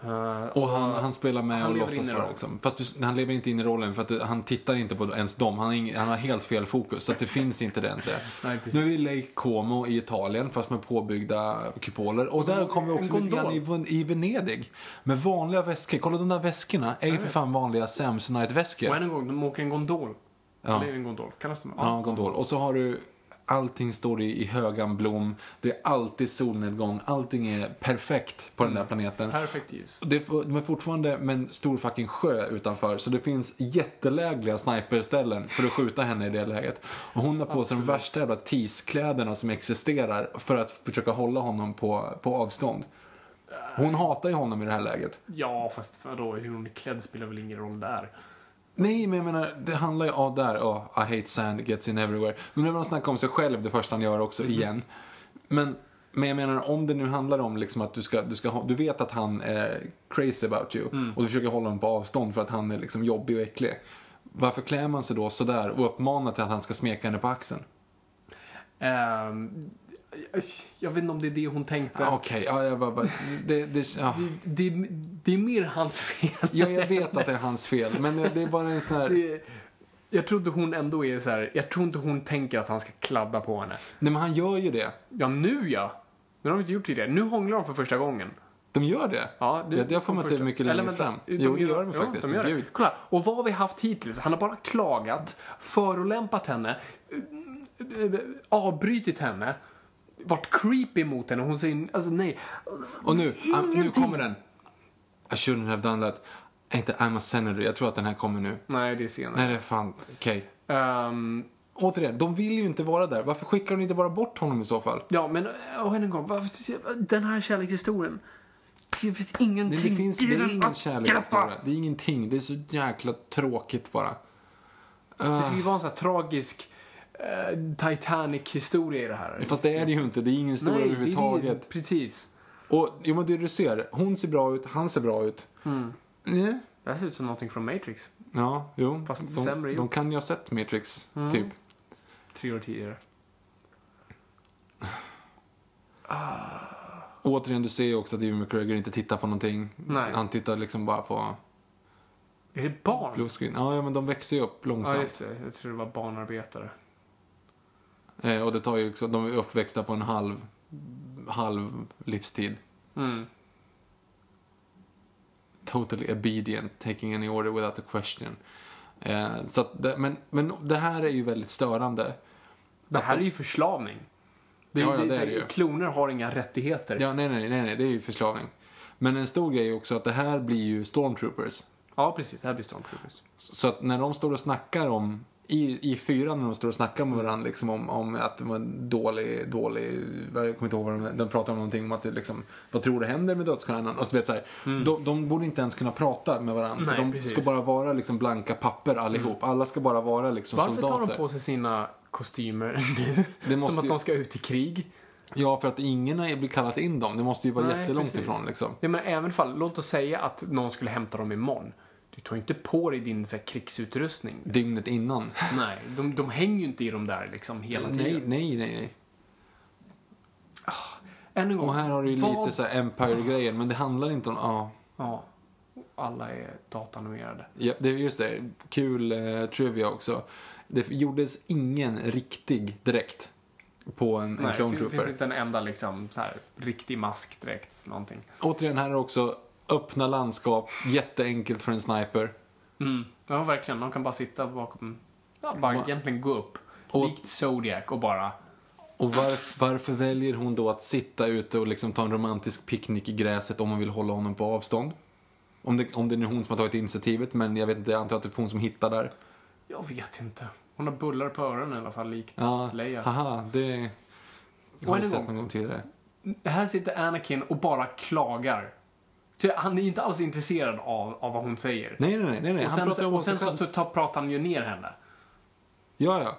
Eh, Och han, han spelar med han och låtsas vara liksom. Fast du, han lever inte in i rollen för att det, han tittar inte på ens dem. Han, har ing- han har helt fel fokus. Så att det finns inte det ens det. Nej, precis. Nu är vi i Lake Como i Italien fast med påbyggda kupoler. Och där kommer vi också En lite grann i, gondol. i Venedig. Med vanliga väskor. Kolla de där väskorna är ju för fan vanliga Samsonite-väskor. Och än en gång, de åker en gondol. Ja. Eller en gondol, kallas det? Ja, gondol. Och så har du, allting står i, i högan blom. Det är alltid solnedgång. Allting är perfekt på den där planeten. Perfekt ljus. Det är, de är fortfarande med en stor fucking sjö utanför. Så det finns jättelägliga sniperställen för att skjuta henne i det läget. Och hon har på sig de värsta jävla teaskläderna som existerar för att försöka hålla honom på, på avstånd. Hon hatar ju honom i det här läget. Ja, fast vadå, hur hon är klädd spelar väl ingen roll där. Nej, men jag menar, det handlar ju, ja där, oh, I hate sand, gets in everywhere. Men nu vill han snacka om sig själv det första han gör också, igen. Men, men jag menar, om det nu handlar om liksom att du ska, du ska ha, du vet att han är crazy about you. Och du försöker hålla honom på avstånd för att han är liksom jobbig och äcklig. Varför klär man sig då sådär och uppmanar till att han ska smeka henne på axeln? Ehm, jag- vet inte om det är det hon tänkte. Ah, Okej, ja, jag bara, bara det, det, ja. Det, det, det är mer hans fel. ja, jag vet att det är hans fel, men det är bara en sån här... Det- Jag trodde hon ändå är så här. jag tror inte hon tänker att han ska kladda på henne. Nej, men han gör ju det. Ja, nu ja. Nu har de inte gjort tidigare. Nu hånglar de för första gången. De gör det. Ja, Ja, det får man inte mycket längre Eller vänta, fram. Jo, det gör de faktiskt. De gör det. Kolla, och vad har vi haft hittills? Han har bara klagat, förolämpat henne, eh, eh, avbrytit henne, varit creepy mot henne. Hon säger, alltså nej. Och nu, ah, nu kommer den. I shouldn't have done that. Inte I'm a senator. Jag tror att den här kommer nu. Nej, det är senare. Nej, det är fan okej. Ehm, Återigen, de vill ju inte vara där. Varför skickar de inte bara bort honom i så fall? ja, men och än en gång, varför, den här kärlekshistorien. Det finns ingenting Det, det, finns, det är ingen kärlekshistoria. Det är ingenting. Det är så jäkla tråkigt bara. Det ska ju vara en sån här tragisk Titanic-historia i det här. Fast det är det ju inte. Det är ingen historia Nej, det är överhuvudtaget. det, precis. Och jo, men det du ser. Hon ser bra ut, han ser bra ut. Mm. Nej. Det här ser ut som någonting från Matrix. Ja, jo. Fast de, sämre de gjort. kan ju ha sett Matrix, Mm. typ. Tre år tidigare. Återigen, du ser ju också att Ewan McGregor inte tittar på någonting. Nej. Han tittar liksom bara på Är det barn? blue screen. Ja, ja men de växer ju upp Ja, långsamt. just det. Jag tror det var barnarbetare. Eh, och det tar ju också, de är uppväxta på en halv, halv livstid. Mm. Totally obedient, taking any order without a question. Eh, så det, men, men det här är ju väldigt störande. Det här de- är ju förslavning. Det, ja, det, det är det ju. Kloner har inga rättigheter. Ja, nej, nej, nej, nej, det är ju förslavning. Men en stor grej är också att det här blir ju stormtroopers. Ja, precis. Det här blir Stormtroopers. Så att när de står och snackar om, i, i fyran när de står och snackar med varandra liksom om, om att det var en dålig, dålig, jag kommer inte ihåg vad de, de pratar om någonting om att det liksom, vad tror du händer med dödsstjärnan? Och så vet så här, de, de borde inte ens kunna prata med varandra. Nej, de precis. ska bara vara liksom blanka papper allihop. Alla ska bara vara liksom Varför soldater. tar de på sig sina kostymer nu? Som att ju- de ska ut i krig. Ja, för att ingen har blivit kallat in dem. Det måste ju vara Nej, jättelångt precis. ifrån liksom. Ja, men även fall, låt oss säga att någon skulle hämta dem imorgon. Du tar ju inte på dig din så här, krigsutrustning. Dygnet innan. Nej, de, de hänger ju inte i dem där liksom hela Nej, tiden. nej, nej, nej. Än en gång. Och här har du ju vad- lite så här Empire-grejen, men det handlar inte om, ja. Ja. Alla är datanimerade. Ja, det är just det. Kul eh, trivia också. Det gjordes ingen riktig dräkt på en, en Nej, Clone det fin- finns Trooper. inte en enda liksom så här riktig mask direkt, någonting. Återigen, här är också öppna landskap, jätteenkelt för en sniper. Mm. Ja, verkligen. De kan bara sitta bakom, ja, bara Va- egentligen gå upp. Och- Likt Zodiac och bara, Och var, varför väljer hon då att sitta ute och liksom ta en romantisk picknick i gräset om hon vill hålla honom på avstånd? Om det, om det är hon som har tagit initiativet, men jag vet inte, jag antar att det är hon som hittar där. jag vet inte. Hon har bullar på öronen i alla fall, likt Ja, Leia. haha, det har jag sett någon gång tidigare. Här sitter Anakin och bara klagar. Han är inte alls intresserad av, av vad hon säger. Nej, nej, nej, nej, och han sen, pratar om och sen så själv. ta- pratar han ju ner henne. Ja, ja.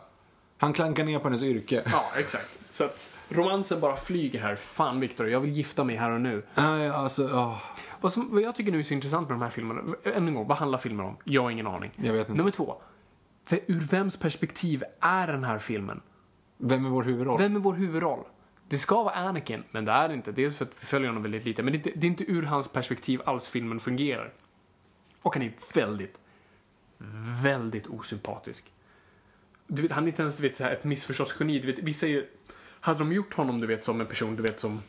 Han klankar ner på hennes yrke. Ja, exakt. Så att romansen bara flyger här. Fan, Victor, jag vill gifta mig här och nu. Nej, alltså, ja. Vad, som, vad jag tycker nu är så intressant med de här filmerna, än en gång, vad handlar filmen om? Jag har ingen aning. Jag vet inte. Nummer två. För ur vems perspektiv är den här filmen? Vem är vår huvudroll? Vem är vår huvudroll? Det ska vara Anakin, men det är det inte. Det är för att vi följer honom väldigt lite. Men det är, inte, det är inte ur hans perspektiv alls filmen fungerar. Och han är väldigt, väldigt osympatisk. Du vet, han är inte ens du vet, så här, ett missförstått-geni. Du vet, vi säger, hade de gjort honom du vet, som en person du vet, som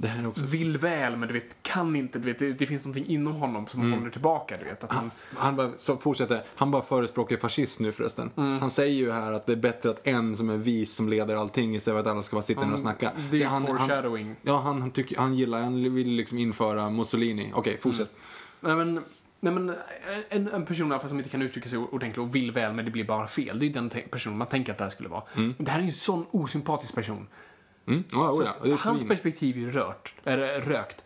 det här är också... vill väl, men du vet, kan inte. Du vet, det, det finns någonting inom honom som Mm. håller tillbaka. Du vet, att han, Han bara, så fortsätter, han bara förespråkar fascism nu förresten. Mm. Han säger ju här att det är bättre att en som är vis som leder allting istället för att alla ska vara sitta ner och snacka. Mm. det är han, han, foreshadowing. Ja, han, han, tycker, han gillar, han vill liksom införa Mussolini. Okej, fortsätt. Nej men, nej, men en, en person i alla fall som inte kan uttrycka sig ordentligt och vill väl men det blir bara fel. Det är den personen man tänker att det här skulle vara. Men det här är ju en sån osympatisk person. Mm. Så oh, ja. hans svin. perspektiv är ju rört, är rökt.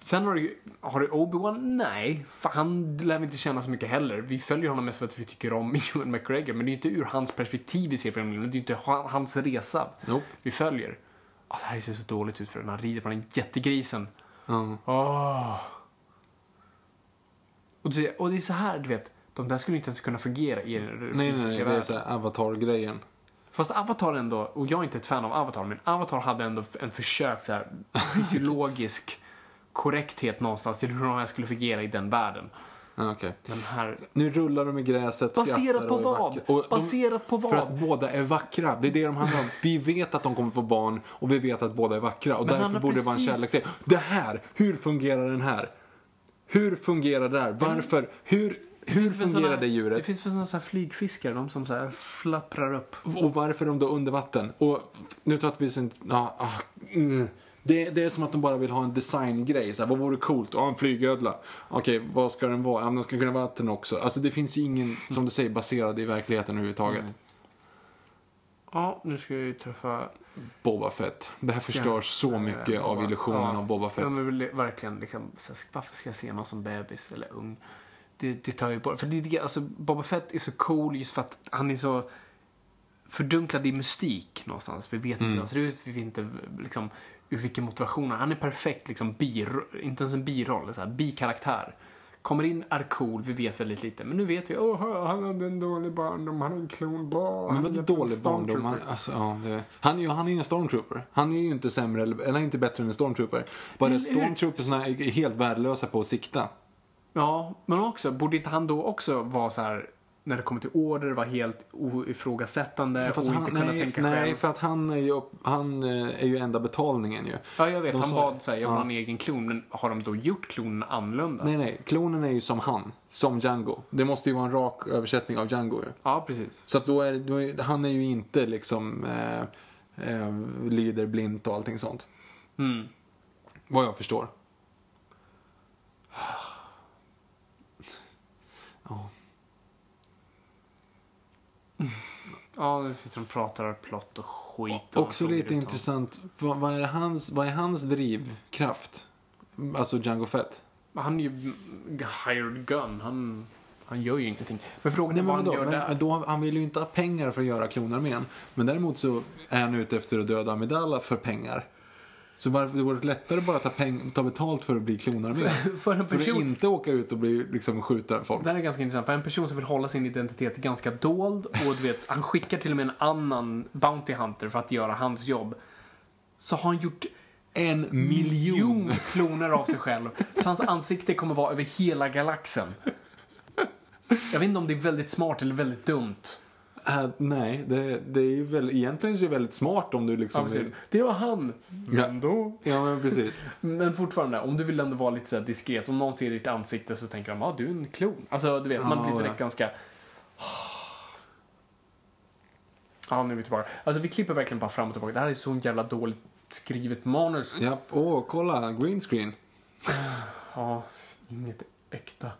Sen har du har du Obi-Wan? Nej, för han lär vi inte känna så mycket heller. Vi följer honom mest för att vi tycker om Ewan McGregor, men det är ju inte ur hans perspektiv vi ser filmen, det är ju inte ha- hans resa Nope. vi följer. Ah, det här ser så dåligt ut för den, han rider på den jättegrisen. Ja. Åh. Och, det, och det är så här, du vet, de där skulle inte ens kunna fungera i den Nej, nej, fysiska nej, det är världen. så Avatar-grejen. Fast Avatar ändå, och jag är inte ett fan av Avatar, men Avatar hade ändå en försök så här fysiologisk korrekthet någonstans till hur de här skulle fungera i den världen. Ja, okej. Den här... Nu rullar de i gräset, Baserat på vad? de- Baserat på För vad? att båda är vackra. Det är det de handlar om. Vi vet att de kommer få barn och vi vet att båda är vackra. Och Men därför borde det vara en precis- kärleksserie. Det här, hur fungerar den här? Hur fungerar det här? Varför? Hur, hur fungerar såna- det Det djuret? finns väl sådana här flygfiskar, de som så flapprar upp. Och varför är de då under vatten? Och nu tar vi inte... Ja, ah, mm. det, det är som att de bara vill ha en designgrej. Så här, vad vore coolt? Ja, en flygödla. Okej, vad ska den vara? Ja, men den ska kunna vara vatten också. Alltså det finns ju ingen, som du säger, baserad i verkligheten överhuvudtaget. Mm. Ja, nu ska jag ju träffa... Boba Fett. Det här förstör så mycket av illusionen Ja. av Boba Fett. Ja, men verkligen liksom, så varför ska jag se någon som bebis eller ung? Det, det tar ju bort, för det, alltså Boba Fett är så cool just för att han är så fördunklad i mystik någonstans. Vi vet inte hur han ser ut, vi vet inte liksom ur vilken motivation han är perfekt liksom bir, inte ens en biroll, så här, bikaraktär. Kommer in, är cool, vi vet väldigt lite. Men nu vet vi, åh, han hade en dålig barndom, han är en klon, bra. Han vad är dålig en barndom. Han, alltså, ja, det, han, är ju, han är ju en stormtrooper. Han är ju inte sämre, eller, eller inte bättre än en stormtrooper. Bara att stormtroopersna är helt värdelösa på att sikta. Ja, men också, borde inte han då också vara så här när det kommer till order, vara helt oifrågasättande och Fast inte han, kunna nej, tänka nej, själv? för att han är ju, han eh, är ju enda betalningen ju. Ja, jag vet. De han sa- bad säga jag vill ja. ha en egen klon, men har de då gjort klonen annorlunda? Nej, nej. Klonen är ju som han. Som Django. Det måste ju vara en rak översättning av Django ju. Ja, precis. Så att då är, då är han är ju inte liksom eh, eh, lyder blint och allting sånt. Mm. Vad jag förstår. Ja, nu sitter de och pratar plott och skit. Och Också lite intressant. Vad, vad, är hans, vad är hans drivkraft? Alltså Django Fett. Han är ju hired gun. Han, han gör ju ingenting. Men frågan Nej, är vad han gör Men, där. då, han vill ju inte ha pengar för att göra klonarmén. Men däremot så är han ute efter att döda Amidala för pengar. Så varför det vore lättare bara att ta, peng, ta betalt för att bli klonarmé? För en för att person... inte åka ut och bli, liksom, skjuta folk. Det här är ganska intressant. För en person som vill hålla sin identitet ganska dold och du vet, han skickar till och med en annan Bounty Hunter för att göra hans jobb. Så har han gjort En miljon kloner av sig själv. Så hans ansikte kommer vara över hela galaxen. Jag vet inte om det är väldigt smart eller väldigt dumt. Äh, nej, det, det är ju väl, egentligen så är det väldigt smart om du liksom... Ja, precis. Det var han. Men då... Ja, men precis. Men fortfarande, om du vill ändå vara lite så diskret, om någon ser ditt ansikte så tänker de, ja ah, du är en klon. Alltså du vet, man Ja, blir direkt ja. ganska... Ja, nu är vi tillbaka. Alltså vi klipper verkligen bara fram och tillbaka. Det här är så jävla dåligt skrivet manus. Japp, åh, kolla, green screen. Ja, inget äkta.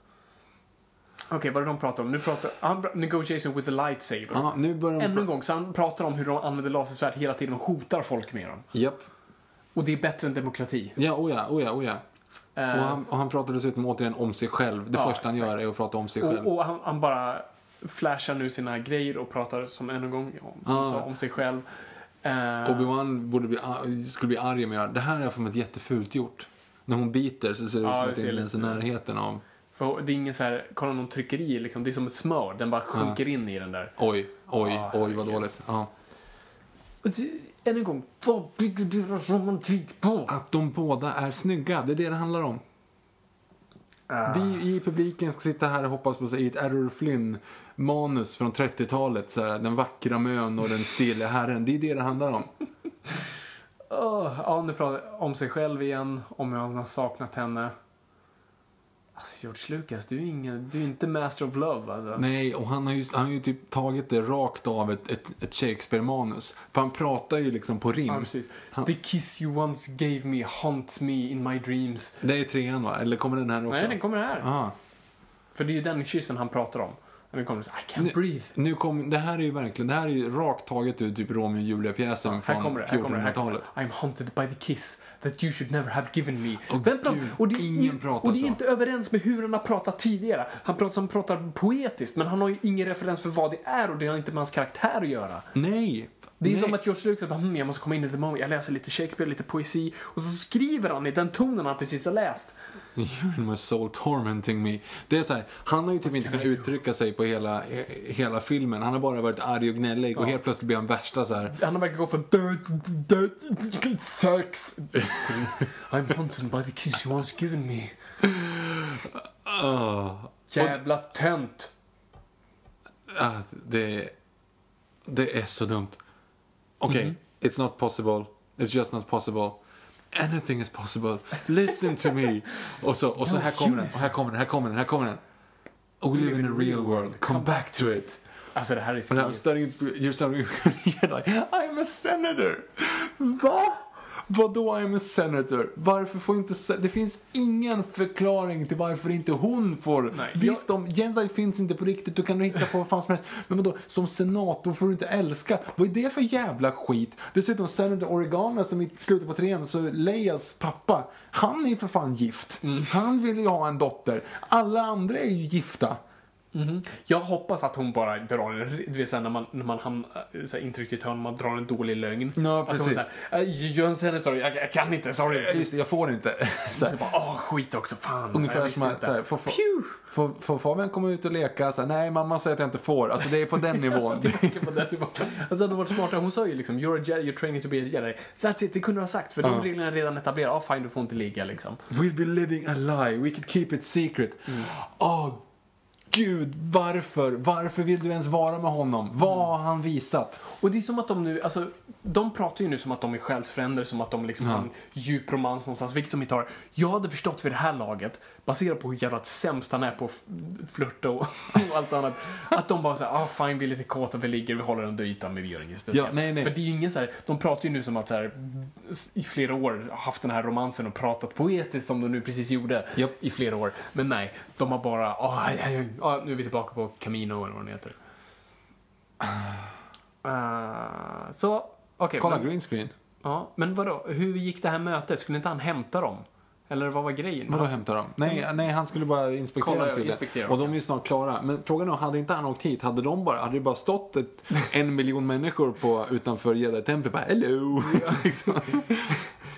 Okej, vad är det de pratar om? Nu pratar han pra- negotiation with the lightsaber. Ja, nu börjar. Ännu en gång, så han pratar om hur de använder lasersvärd hela tiden och hotar folk med dem. Japp. Och det är bättre än demokrati. Ja, oh ja, oh ja, oh ja. Eh, Och han, och han pratar dessutom återigen om sig själv. Det Ja, första han exakt. gör är att prata om sig själv. och och han, han bara flashar nu sina grejer och pratar som en gång om, Ja. sa, om sig själv. Eh, Obi-Wan borde bli, ar- skulle bli arg om jag Det här är för mig jättefult gjort. När hon biter så ser det ut som att det är lite- närheten av... för det är ingen så här, kolla någon tryckeri liksom, det är som ett smör, den bara sjunker in i den där. Oj, oj, Ja, oj vad dåligt. Ja. Än en gång, vad bygger deras romantik på? Att de båda är snygga, det är det det handlar om. Vi i publiken ska sitta här och hoppas på i ett Errol Flynn-manus från 30-talet. Så här, den vackra mön och den stilla herren. Det är det det handlar om. Åh, ja, nu pratar om sig själv igen, om jag har saknat henne. Alltså George Lucas, du är, ingen, du är inte master of love alltså. Nej, och han har ju, han har ju typ tagit det rakt av ett, ett, ett Shakespeare-manus. För han pratar ju liksom på rim. Ja, precis. Han- The kiss you once gave me haunts me in my dreams. Det är trean va? Eller kommer den här också? Nej, den kommer här. Ah. För det är ju den kyssen han pratar om. Och den kommer så I can't Nu, breathe. nu kom, det här är ju verkligen, det här är ju rakt taget ur typ Romeo och Julia-pjäsen Här från kommer det, här kommer det, här kommer 1400-talet. det. I'm haunted by the kiss that you should never have given me. Åh, Vem pratar- och det, ingen är, pratar och det är inte överens med hur han har pratat tidigare. Han pratar, han pratar poetiskt, men han har ju ingen referens för vad det är och det har inte med hans karaktär att göra. Nej! Det är Nej. som att George Lucas bara, hm, jag måste komma in i the moment, jag läser lite Shakespeare, lite poesi och så skriver han i den tonen han precis har läst. You're in my soul tormenting me. Det är så här, han har ju typ inte kunnat uttrycka sig på hela, he- hela filmen. Han har bara varit arg och gnällig och helt plötsligt blir han värsta så här. Han verkar gå från sex I'm haunted by the kiss you once given me. ah, Jävla tönt. ah, det, det är så dumt. Okej, Mhm. it's not possible. It's just not possible. Anything is possible. Listen to me. Och så, och så här kommer den, och här kommer den, här kommer den, här kommer den. We live in a real world. Come back to it. Alltså det här är And I'm skrivet. to, you're starting you're like, I'm a senator. Va? Vadå I'm a senator? Varför får inte, det finns ingen förklaring till varför inte hon får. Nej, Visst, om Jedi finns inte på riktigt, då kan du hitta på vad fan som helst. Men vadå, som senator får du inte älska. Vad är det för jävla skit? Dessutom senator Organa som i slutet på trean, så Leias pappa, han är ju för fan gift. Han vill ju ha en dotter. Alla andra är ju gifta. Jag hoppas att hon bara drar en, du vet såhär när man, när man hamnar så här, intryckt i ett hörn, man drar en dålig lögn. Ja, Att hon precis. såhär, "Äh, jag en jag, jag kan inte, Ja, sorry. Just det, jag får inte. Så bara, åh skit också, fan. Ungefär som att, inte. så här, får, får, får, Fabian komma ut och leka? Så här, Nej, mamma säger att jag inte får. Alltså det är på den nivån. På den nivån. Alltså det hade varit smartare. Hon sa ju liksom, you're a jedi, you're training to be a jedi. That's it, det kunde du ha sagt. För de reglerna är redan etablerade. Ja, fine, du får inte ligga liksom. We'll be living a lie, we could keep it secret. Åh, gud, varför? Varför vill du ens vara med honom? Vad har han visat? Och det är som att de nu, alltså, de pratar ju nu som att de är själsfränder, som att de liksom har en djup romans någonstans, vilket de inte har. Jag hade förstått vid det här laget, baserat på hur jävla sämst han är på att f- flirta och, och allt annat, att de bara säger ah fine, vi är lite kåta, vi ligger, vi håller under ytan, men vi gör inget speciellt. Ja, nej, nej. För det är ju ingen så här, de pratar ju nu som att så här, i flera år haft den här romansen och pratat poetiskt som de nu precis gjorde Japp. i flera år. Men nej, de har bara, ah, aj, aj, ah, nu är vi tillbaka på Camino eller vad den heter. Uh, så, okej. Kolla men, green screen. ja, men vadå, hur gick det här mötet? Skulle inte han hämta dem? Eller vad var grejen? Vadå hämta dem? Nej, nej, han skulle bara inspektera Kolla, dem inspektera, Och de är ju snart klara. Men frågan är, hade inte han åkt hit, hade de bara, hade det bara stått ett, en miljon människor på, utanför Jedi-templet bara hello? liksom.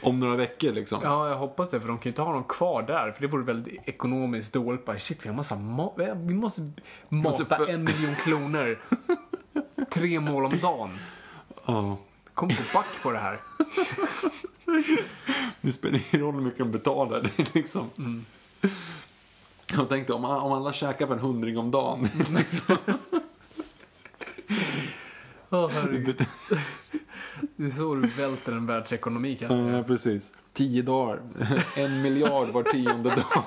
Om några veckor liksom. Ja, jag hoppas det, för de kan ju inte ha någon kvar där, för det vore väldigt ekonomiskt dåligt. Bara, shit, vi har massa ma- Vi måste mata Måste för- en miljon kronor. Tre mål om dagen. Ja. Kom på back på det här. Det spelar ingen roll hur mycket de betalar. Det är liksom... Mm. Jag tänkte om, om alla käkar för en hundring om dagen. Liksom. Oh, herregud. Det är så du välter en världsekonomi kanske. ja, precis. Tio dagar. En miljard var tionde dag.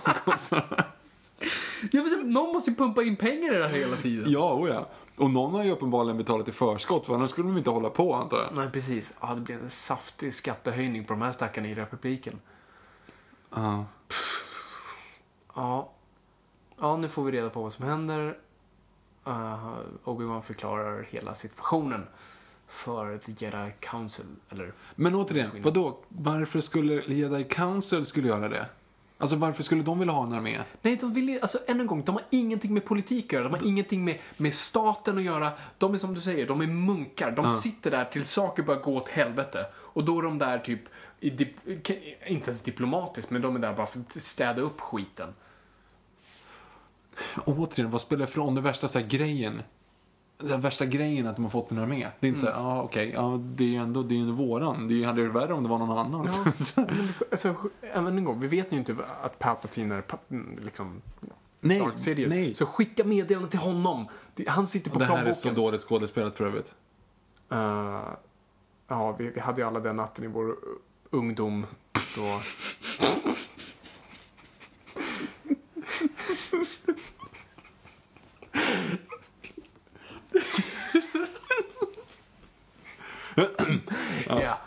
Ja, men någon måste ju pumpa in pengar i det här hela tiden. ja, oh ja. Och någon har ju uppenbarligen betalat i förskott. För annars skulle de inte hålla på antar jag. Nej, precis. Ja, det blir en saftig skattehöjning på de här stackarna i republiken. Ja. Ja. ja, nu får vi reda på vad som händer. Uh, Obi-Wan förklarar hela situationen för The Jedi Council. Eller, Men återigen, vadå? Varför skulle Jedi Council skulle göra det? Alltså varför skulle de vilja ha en armé? nej, de vill ju, alltså än en gång, de har ingenting med politik att göra. De har ingenting med, med staten att göra. De är som du säger, de är munkar. De sitter där till saker börjar gå åt helvete. Och då är de där typ, dip, inte ens diplomatiskt, men de är där bara för att städa upp skiten. Återigen, vad spelar det för roll? Den värsta så här, grejen. Den värsta grejen att de har fått en armé. Det är inte så här, ja okej, ja det är ju ändå, det är ändå våran. Det hade varit värre om det var någon annan. Ja, alltså, även en gång, vi vet ju inte att Palpatine är mm, liksom nej, Darth Sidious. nej. Så skicka meddelanden till honom. Han sitter på Det här är plånboken. så dåligt skådespelat för övrigt. Eh, ja, vi, vi hade ju alla den natten i vår ungdom. Då... ja.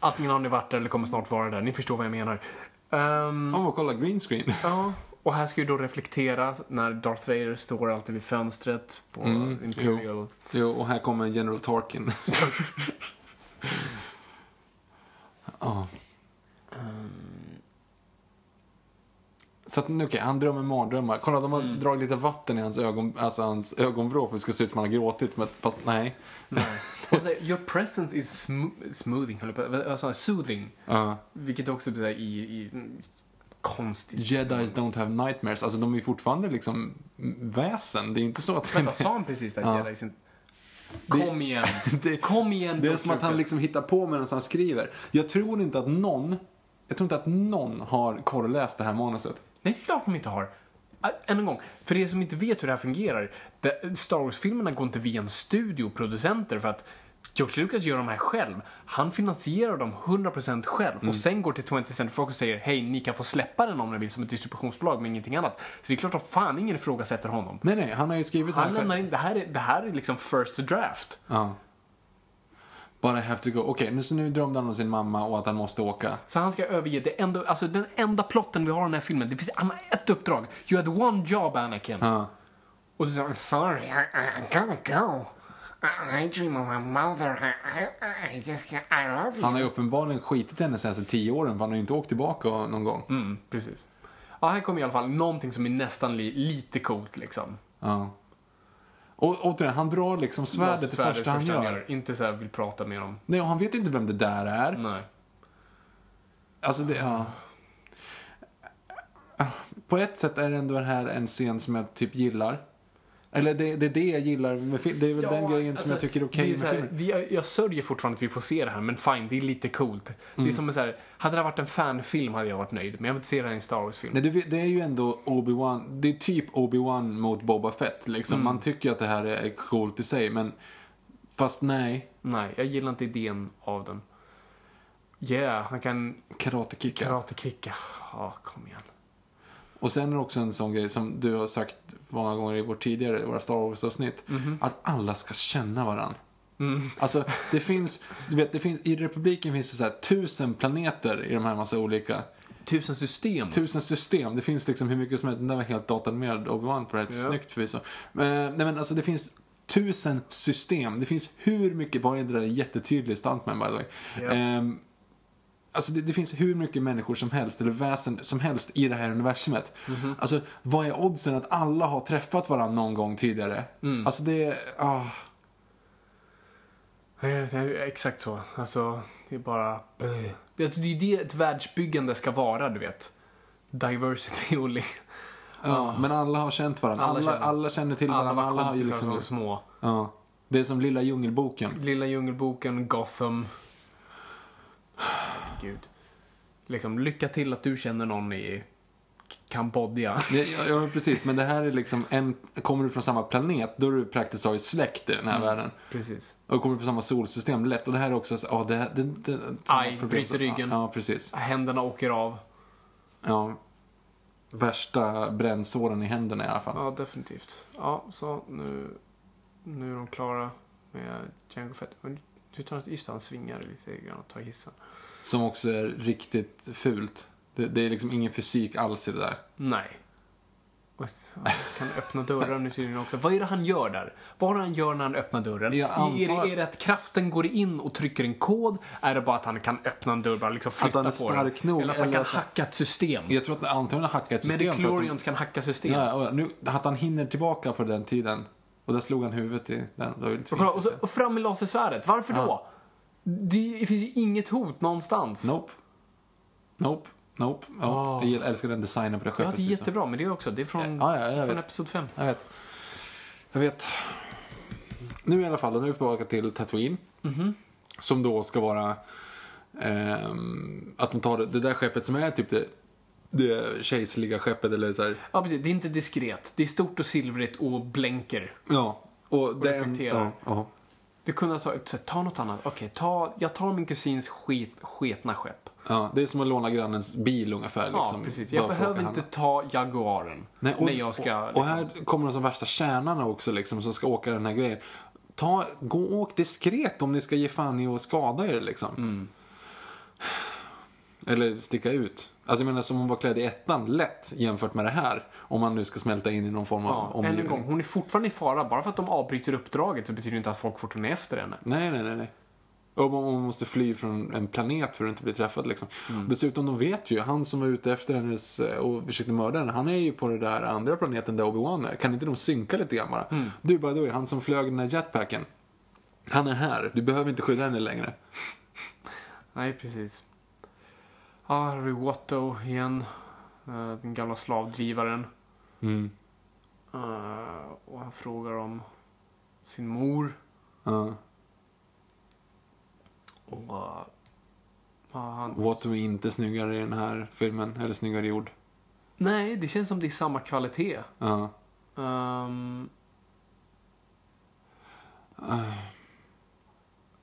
Antingen har ni varit där eller kommer snart vara där. Ni förstår vad jag menar. Ehm, Åh, kolla green screen. Ja, och här ska ju då reflektera när Darth Vader står alltid vid fönstret på Mm, Imperial. Jo, och här kommer General Tarkin. Ja. Så att, okej, han drömmer mardrömmar. Kolla, de har Mm. dragit lite vatten i hans, ögon, alltså hans ögonvrå för att det ska se ut som han har gråtit. Men, fast nej. Nej. Och så, your presence is sm- smoothing, alltså, soothing. Ja. Vilket också här i, i konstigt. Jedis don't have nightmares. Alltså de är fortfarande liksom väsen. Det är inte så att... Vänta, sa han precis det? Ja. Jedi sin... Kom igen. Det- Kom igen, Det är som att han liksom hittar på medan han skriver. Jag tror inte att någon, jag tror inte att någon har korrläst det här manuset. Nej, det är klart de inte har. Än en gång, för er som inte vet hur det här fungerar. Star Wars-filmerna går inte via en studio och producenter för att George Lucas gör de här själv. Han finansierar dem 100% själv Mm. och sen går till 20th Century Fox och säger hej, ni kan få släppa den om ni vill som ett distributionsbolag men ingenting annat. Så det är klart att fan ingen ifrågasätter honom. Nej, nej, han har ju skrivit Han det här lämnar in, det här är, det här är liksom first draft. Ja. But I have to go. Okej, nu så nu drömde han om sin mamma och att han måste åka. Så han ska överge det enda, alltså den enda plotten vi har i den här filmen. Det finns, han har ett uppdrag. You had one job Anakin. Ja. Och så säger han, Sorry, I, I gotta go. I, dream of my mother. I, I, I just I love you. Han har ju uppenbarligen skitit henne senaste tio åren för han har ju inte åkt tillbaka någon gång. Mm, precis. Ja, här kommer i alla fall någonting som är nästan li, lite coolt liksom. Ja. Och återigen, han drar liksom svärdet det första han gör. Inte så här vill prata med dem. Nej, och han vet inte vem det där är. Nej. Alltså det, ja. På ett sätt är det ändå här en scen som jag typ gillar. Eller det, det är det jag gillar med film. Det är väl den grejen som jag tycker är okej det så med här, filmen. det, jag, jag sörjer fortfarande att vi får se det här, men fine, det är lite coolt. Det Mm. är som så här, hade det varit en fanfilm hade jag varit nöjd, men jag vill inte se det här i en Star Wars-film. Nej, det, det är ju ändå Obi-Wan. Det är typ Obi-Wan mot Boba Fett. Liksom. Mm. Man tycker att det här är coolt i sig, men fast nej. Nej, jag gillar inte idén av den. Yeah, han kan Karate-kicka. karate-kicka. Ja, kom igen. Och sen är det också en sån grej som du har sagt många gånger i vårt tidigare, våra Star Wars-avsnitt. Mhm. Att alla ska känna varann. Mm. Alltså, det finns, du vet, det finns, i Republiken finns det så här tusen planeter i de här massa olika, Tusen system. tusen system. Det finns liksom hur mycket som helst, den där var helt datanimerad Obi-Wan på rätt Ja. snyggt förvisso. Men, nej men alltså det finns tusen system. Det finns hur mycket, bara det där är jättetydlig stuntman by the way. Ja. Ehm, Alltså det, det finns hur mycket människor som helst, eller väsen som helst i det här universumet. Mhm. Alltså, vad är oddsen att alla har träffat varandra någon gång tidigare? Mm. Alltså det är, ah. Det är Exakt så. Alltså, det är bara... Det alltså, det är det ett världsbyggande ska vara, du vet. Diversity och... li- Ja, men alla har känt varandra. Alla Alla, känner- alla, känner till Alla varandra. var Alla har ju liksom... som små. Ja. Det är som Lilla Djungelboken. Lilla Djungelboken, Gotham. Gud. Liksom, lycka till att du känner någon i Kambodja. Ja, ja, ja, precis. Men det här är liksom en... Kommer du från samma planet, då är du praktiskt taget släkt i den här världen. Precis. Och kommer du från samma solsystem, lätt. Och det här är också... så- Ja, det, det, det, samma Aj, problem. bryter ryggen. Ja, precis. Händerna åker av. Ja. Värsta brännsåren i händerna i alla fall. Ja, definitivt. Ja, så nu, nu är de klara med Django Fett. Men utan att just det, han svingar lite grann och tar hissen. Som också är riktigt fult. Det, det är liksom ingen fysik alls i det där. Nej. Och Kan öppna dörrar nu tydligen också. Vad är det han gör där? Vad är det han gör när han öppnar dörren? Antar- Är, det, är det att kraften går in och trycker en kod? Är det bara att han kan öppna en dörr bara liksom flytta han är på den? nog, Eller att han eller kan att- hacka ett system? Jag tror att han antagligen har hackat ett system. att de- Mediclorians kan hacka system. Ja, nu, att han hinner tillbaka på den tiden. Och där slog han huvudet i den. Det var Och, kolla, och, så, och fram med lasersvärdet. Varför då? Det, det finns ju inget hot någonstans. Nope. Nope. Nope. nope. Jag älskar den designen på det Ja, skeppet. det är liksom. jättebra, men det är också. Det är från, Ja, ja, det är från. Episod 5. Jag vet. Jag vet. Nu i alla fall, nu är vi tillbaka till Tatooine. Mhm. Som då ska vara ehm, att de tar det, det där skeppet som är typ det, det kejserliga skeppet eller så här. Ja, precis. Det är inte diskret. Det är stort och silvrigt och blänker. Ja. Och det är en, reflekterar. ja, ja. Du kunde ta, så, här, ta något annat. Okej, ta, jag tar min kusins skit, sketna skepp. ja, det är som att låna grannens bil ungefär. Ja, Liksom, precis. Jag behöver inte handla. ta Jaguaren. Nej, och, när jag ska... och, och liksom- här kommer de som värsta kärnarna också liksom, som ska åka den här grejen. Ta, gå och åk diskret om ni ska ge fan i att skada er liksom. Mm. Eller sticka ut. Alltså jag menar som hon var klädd i ettan, lätt jämfört med det här. Om man nu ska smälta in i någon form av Ja, än omgivning. en gång, hon är fortfarande i fara. Bara för att de avbryter uppdraget så betyder det inte att folk fortfarande är efter henne. Nej, nej, nej. nej. Och man måste fly från en planet för att inte bli träffad liksom. Mm. Dessutom, de vet ju, han som var ute efter hennes eh, och försökte mörda henne, han är ju på den där andra planeten där Obi-Wan är. Kan inte de synka lite grann bara? Mm. Du, by the way, han som flög den här jetpacken. Han är här, du behöver inte skydda henne längre. Nej, precis. Ja, vi Watto igen. Eh, Den gamla slavdrivaren. Mm. Eh, och han frågar om sin mor. Ja. Och, ja, han... Watto är inte snyggare i den här filmen, eller snyggare gjord. Nej, det känns som det är samma kvalitet. Ja. Um...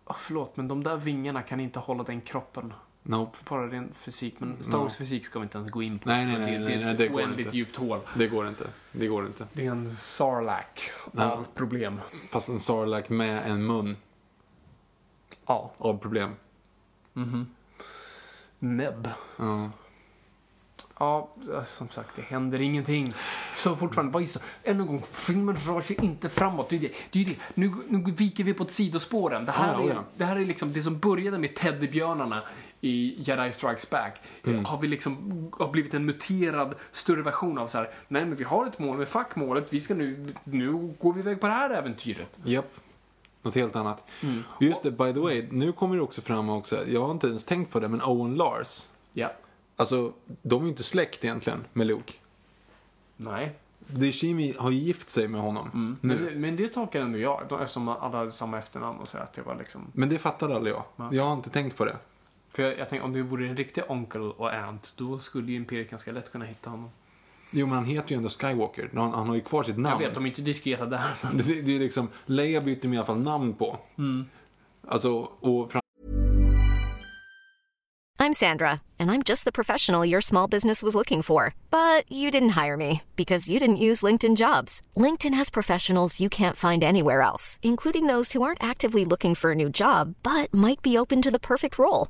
Ah, förlåt, men de där vingarna kan inte hålla den kroppen. Nope. Bara ren fysik. Men Star Wars fysik ska vi inte ens gå in på. Nej, nej, nej, det, nej, det är nej, ett oändligt djupt hål. Det går inte. Det går inte. Det är en sarlac Ja. av problem. Fast en Sarlacc med en mun Ja. av problem. Nebb. Ja. Ja, som sagt, det händer ingenting. Så fortfarande, vad är? Ännu en gång, filmen rör sig inte framåt. Det är det. det, är det. Nu, nu viker vi på ett sidospåren. Det här, ja, är, ja. det här är liksom det som började med teddybjörnarna i Jedi Strikes Back. Mm. Har vi liksom har blivit en muterad större version av så här. Nej, men vi har ett mål, med fuck målet. Vi ska nu, nu går vi iväg på det här äventyret. Japp. Något helt annat. Mm. Just det, by the way, nu kommer det också fram också, jag har inte ens tänkt på det, men Owen Lars. Ja. Alltså, de är ju inte släkt egentligen med Luke. Nej. Deshimi har ju gift sig med honom Men, nu. det- men det tolkar ändå jag, eftersom alla hade samma efternamn och så att det var liksom Men det fattade aldrig jag. Jag har inte tänkt på det. För jag, jag tänker om det vore en riktig onkel och aunt, då skulle ju Imperiet ganska lätt kunna hitta honom. Jo, men han heter ju ändå Skywalker. Han, han har ju kvar sitt Jag namn. vet, de är inte diskreta där. men- Det, det, det är liksom, Leia bytte de i alla fall namn på. Mm. Alltså, och fram- I'm Sandra, and I'm just the professional your small business was looking for. But you didn't hire me because you didn't use LinkedIn jobs. LinkedIn has professionals you can't find anywhere else, including those who aren't actively looking for a new job but might be open to the perfect role,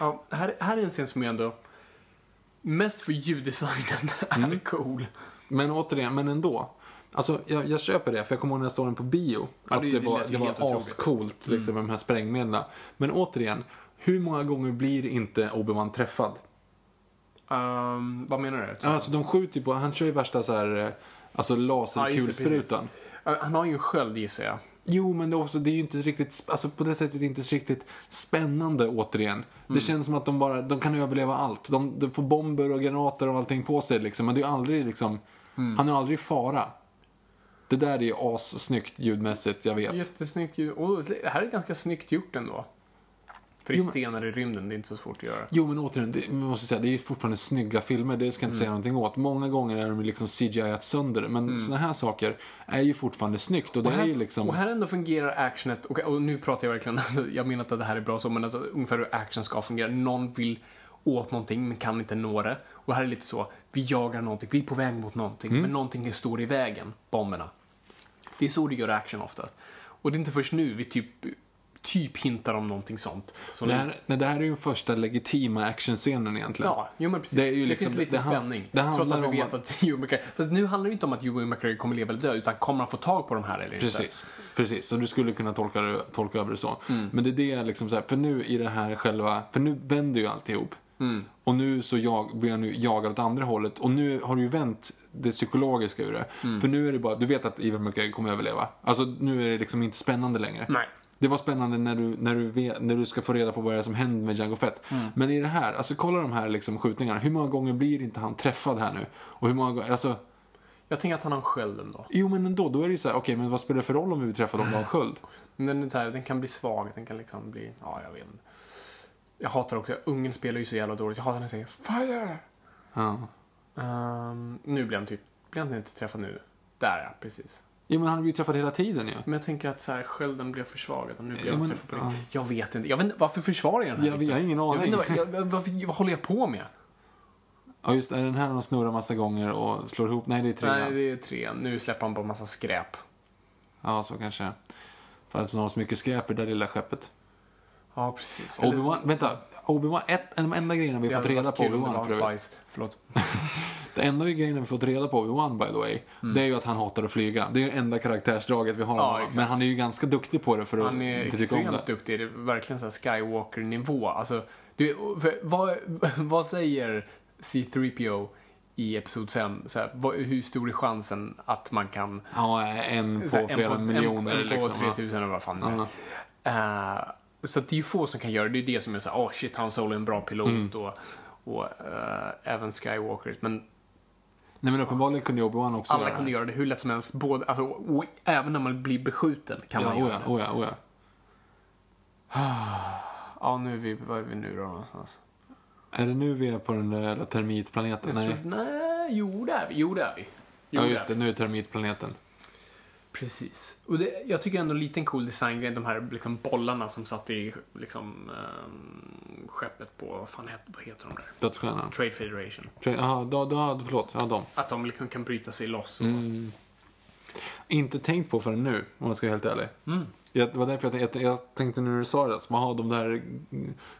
Ja, här, här är en scen som är ändå mest för ljuddesignen Mm. är cool. Men återigen, men ändå. Alltså, jag, jag köper det, för jag kommer ihåg när jag såg den på bio. Ja, att det- det, det var, det var ascoolt liksom, med de här sprängmedlen. Men återigen, hur många gånger blir inte Obi-Wan träffad? Ehm, vad menar du? Alltså, de skjuter ju på, han kör ju värsta så här, eh, alltså laserkulsprutan. Ja, Han har ju en sköld gissar jag. Jo, men det är, också, det är ju inte riktigt, alltså på det sättet inte så riktigt spännande återigen. Det känns som att de bara, de kan överleva allt. De, de får bomber och granater och allting på sig liksom. Men det är ju aldrig liksom, han är aldrig i fara. Det där är ju assnyggt ljudmässigt, jag vet. Jättesnyggt ljud. Och det här är ganska snyggt gjort ändå. För det är Jo, stenar i rymden, det är inte så svårt att göra. Jo, men återigen, det, måste säga, det är ju fortfarande snygga filmer, det ska jag inte säga någonting åt. Många gånger är de liksom CGI-at sönder, men såna här saker är ju fortfarande snyggt och det Och här, är ju liksom... och här ändå fungerar actionet, och, och nu pratar jag verkligen, alltså, jag menar att det här är bra så, men alltså, ungefär hur action ska fungera. Någon vill åt någonting men kan inte nå det. Och här är lite så, vi jagar någonting, vi är på väg mot någonting, Mm. men någonting står i vägen, bomberna. Det är så det gör action oftast. Och det är inte först nu vi typ, typ hintar om någonting sånt. Så det, här, nej, det här är ju första legitima actionscenen egentligen. Ja, jo men precis. Det Det, är ju liksom- finns lite det han- spänning. det trots handlar att vi vet att- Hugh McGregor... Fast nu handlar det inte om att Hugh McGregor kommer leva eller dö, utan kommer han få tag på de här eller inte? Precis, precis. Så du skulle kunna tolka, det, tolka över det så. Mm. Men det är det liksom så här, för nu i det här själva, för nu vänder ju alltihop. Mm. Och nu så jag, blir jag nu jagad åt andra hållet. Och nu har du ju vänt det psykologiska ur det. Mm. För nu är det bara, du vet att Ivan McGregor kommer överleva. Alltså nu är det liksom inte spännande längre. Nej. Det var spännande när du, när, du vet, när du ska få reda på vad det är som händer med Django Fett. Mm. Men i det här, alltså kolla de här liksom skjutningarna. Hur många gånger blir inte han träffad här nu? Och hur många gånger, alltså... Jag tänker att han har en sköld ändå. Jo men ändå, då är det ju så här, okej men vad spelar det för roll om vi blir träffade om du har en sköld? Men den, här, den kan bli svag, den kan liksom bli... Ja, jag vet inte. Jag hatar också, ungen spelar ju så jävla dåligt. Jag hatar när han säger FIRE! Ja. Ehm, nu blir han typ, blir han inte träffad nu? Där ja, precis. Jo men han blir ju träffad hela tiden ju. Men jag tänker att så här, skölden blev försvagad och nu blir Ja, han men- träffad på ja. Jag vet inte, jag vet inte, varför försvarar jag den här? Jag- jag har ingen Jag vet aning. inte, vad, jag, varför, vad håller jag på med? Ja just är den här de snurrar massa gånger och slår ihop? Nej det är trean. Nej, det är tre. Nu släpper han på massa skräp. Ja så kanske. För att de har så mycket skräp i det där lilla skeppet. Ja, precis. Obi-Wan, vänta. Obi-Wan, ett, en av de enda grejerna vi fått reda på Obi-Wan för övrigt. Förlåt. Det enda grejerna vi fått reda på Obi-Wan by the way. Det är ju att han hatar att flyga. Det är ju enda karaktärsdraget vi har. Ja. Men han är ju ganska duktig på det för att Han är inte tycka om extremt det. duktig. Det är verkligen så här Skywalker-nivå. Alltså, du, för, vad, vad säger C-3PO i Episod 5? Så här, vad, hur stor är chansen att man kan... Ja, en på så här, flera miljoner En, en på liksom. 3000 eller vad fan det är. Eh, så att det är ju få som kan göra det. Det är det som är så här, oh shit, Han Solo är en bra pilot Mm. och, och eh, även Skywalker. Men Nej men uppenbarligen kunde Obi-Wan också alla göra kunde det. göra det hur lätt som helst. Både, alltså, och, även när man blir beskjuten kan man göra ja, det. oh ja, oh ja. Ja, nu är vi, var är vi nu då någonstans? Är det nu vi är på den där termitplaneten? Jag Nej. tror- Nej, jo det är vi. Jo det är vi. Jo, Ja det just det, nu är termitplaneten. Precis. Och det, jag tycker ändå lite en cool designgrej, de här liksom bollarna som satt i liksom, ehm, skeppet på, vad fan heter, vad heter de där? Dödsstjärnan. Trade Federation. Jaha, då, då, förlåt. Ja, de. Att de liksom kan bryta sig loss. Och, Mm. Inte tänkt på förrän nu, om jag ska vara helt ärlig. Mm. Jag, det var därför jag, jag, jag tänkte när du sa det, som har de där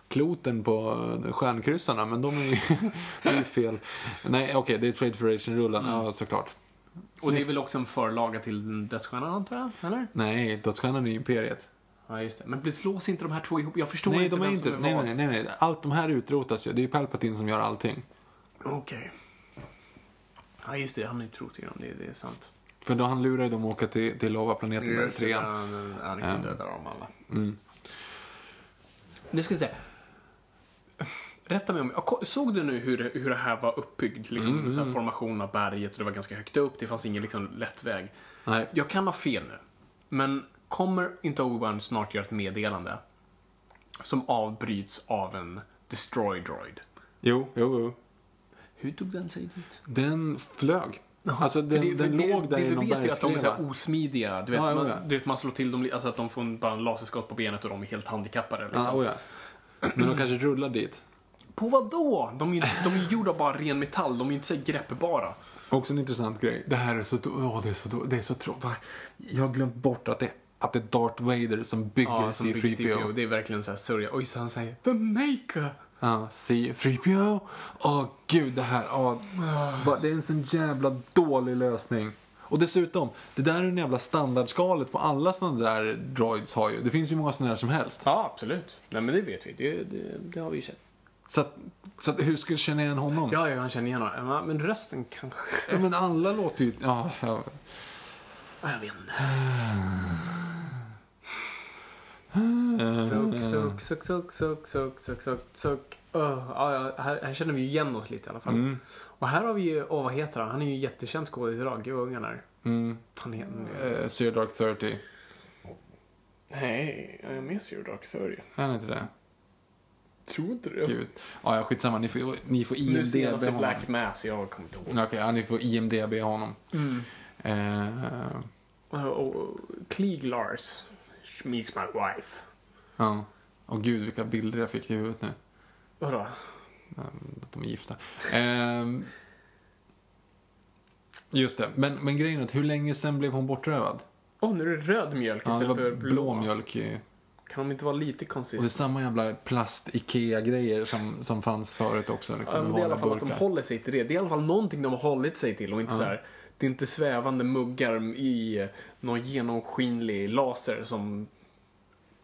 kloten på eh, stjärnkryssarna, men de är ju, det är fel. Nej, okej, det är Trade Federation-rullen, Mm. ja såklart. Och det är väl också en förlaga till Dödsstjärnan antar jag? Eller? Nej, Dödsstjärnan är ju Imperiet. Ja, just det. Men slås inte de här två ihop? Jag förstår Nej, inte de är vem inte, som nej, vad. nej, nej, nej, allt de här utrotas ju. Det är ju Palpatine som gör allting. Okej. Ja, just det. Han utrotar ju dem. Det, det är sant. För då han lurar ju dem att åka till, till lavaplaneten där i trean. Anakin dödar dem alla. Mm. Nu ska vi se. Rätta mig om jag... Såg du nu hur, hur det här var uppbyggt? Liksom, Mm, så här mm. formation av berget och det var ganska högt upp. Det fanns ingen liksom, lätt väg. Nej. Jag kan ha fel nu. Men kommer inte Obi-Wan snart göra ett meddelande som avbryts av en destroy droid? Jo, jo, jo. Hur tog den sig dit? Den flög. Alltså den, det, den det, låg där det, i vi någon vet ju att de är så här osmidiga. Du vet, ja, man, du vet, man slår till dem, alltså att de får en- bara en laserskott på benet och de är helt handikappade. Liksom. Ja. Men de kanske rullar dit. På vad då? De är ju de är gjorda av bara ren metall, de är inte så greppbara. Också en intressant grej. Det här är så, åh, det är så, det är så tråkigt. Jag har glömt bort att det, att det är Darth Vader som bygger Ja, som bygger C3PO. Det är verkligen så här sörja. Oj, så han säger The Maker. Ja, C3PO. Åh gud, det här. Bara, det är en sån jävla dålig lösning. Och dessutom, det där är en jävla standardskalet på alla sådana där droids har ju. Det finns ju många sådana där som helst. Ja, absolut. Nej, men det vet vi. Det, det, det har vi ju sett. Så, att, så att, hur ska jag känna igen honom? Ja, ja, han känner igen honom. Men rösten kanske... Ja, men alla låter ju... Ja, ja. Ja, Jag vet inte. Suck, suck, suck, suck, suck, suck, suck, suck, suck. Öh, ja, här, här känner vi ju igen oss lite i alla fall. Mm. Och här har vi ju, åh vad heter han? Han är ju jättekänd skådis idag. Gud vad ung han är. Mm. Han är... Eh, Zero Dark 30. Nej, jag med Zero Dark 30. Är han inte det? Tror inte det. Gud. Ja, ja, skitsamma. Ni får, ni får Nu IMDB senaste honom. Black Mass, jag kommer inte ihåg. Okej, ja, ni får IMDB honom. Mm. Eh, Och, Klieg Lars meets my wife. ja. Och gud, vilka bilder jag fick i huvudet nu. Vadå? Um, Att de är gifta. Ehm, just det. Men, men grejen är att hur länge sen blev hon bortrövad? Åh, nu är det röd mjölk Ja, det istället var för blå, blå. mjölk. i- Kan de inte vara lite Och det är samma jävla plast-Ikea-grejer som, som fanns förut också. Liksom, Ja, men det är i alla fall att de burkar. håller sig till det. Det är i alla fall någonting de har hållit sig till och inte så här. Det är inte svävande muggar i någon genomskinlig laser som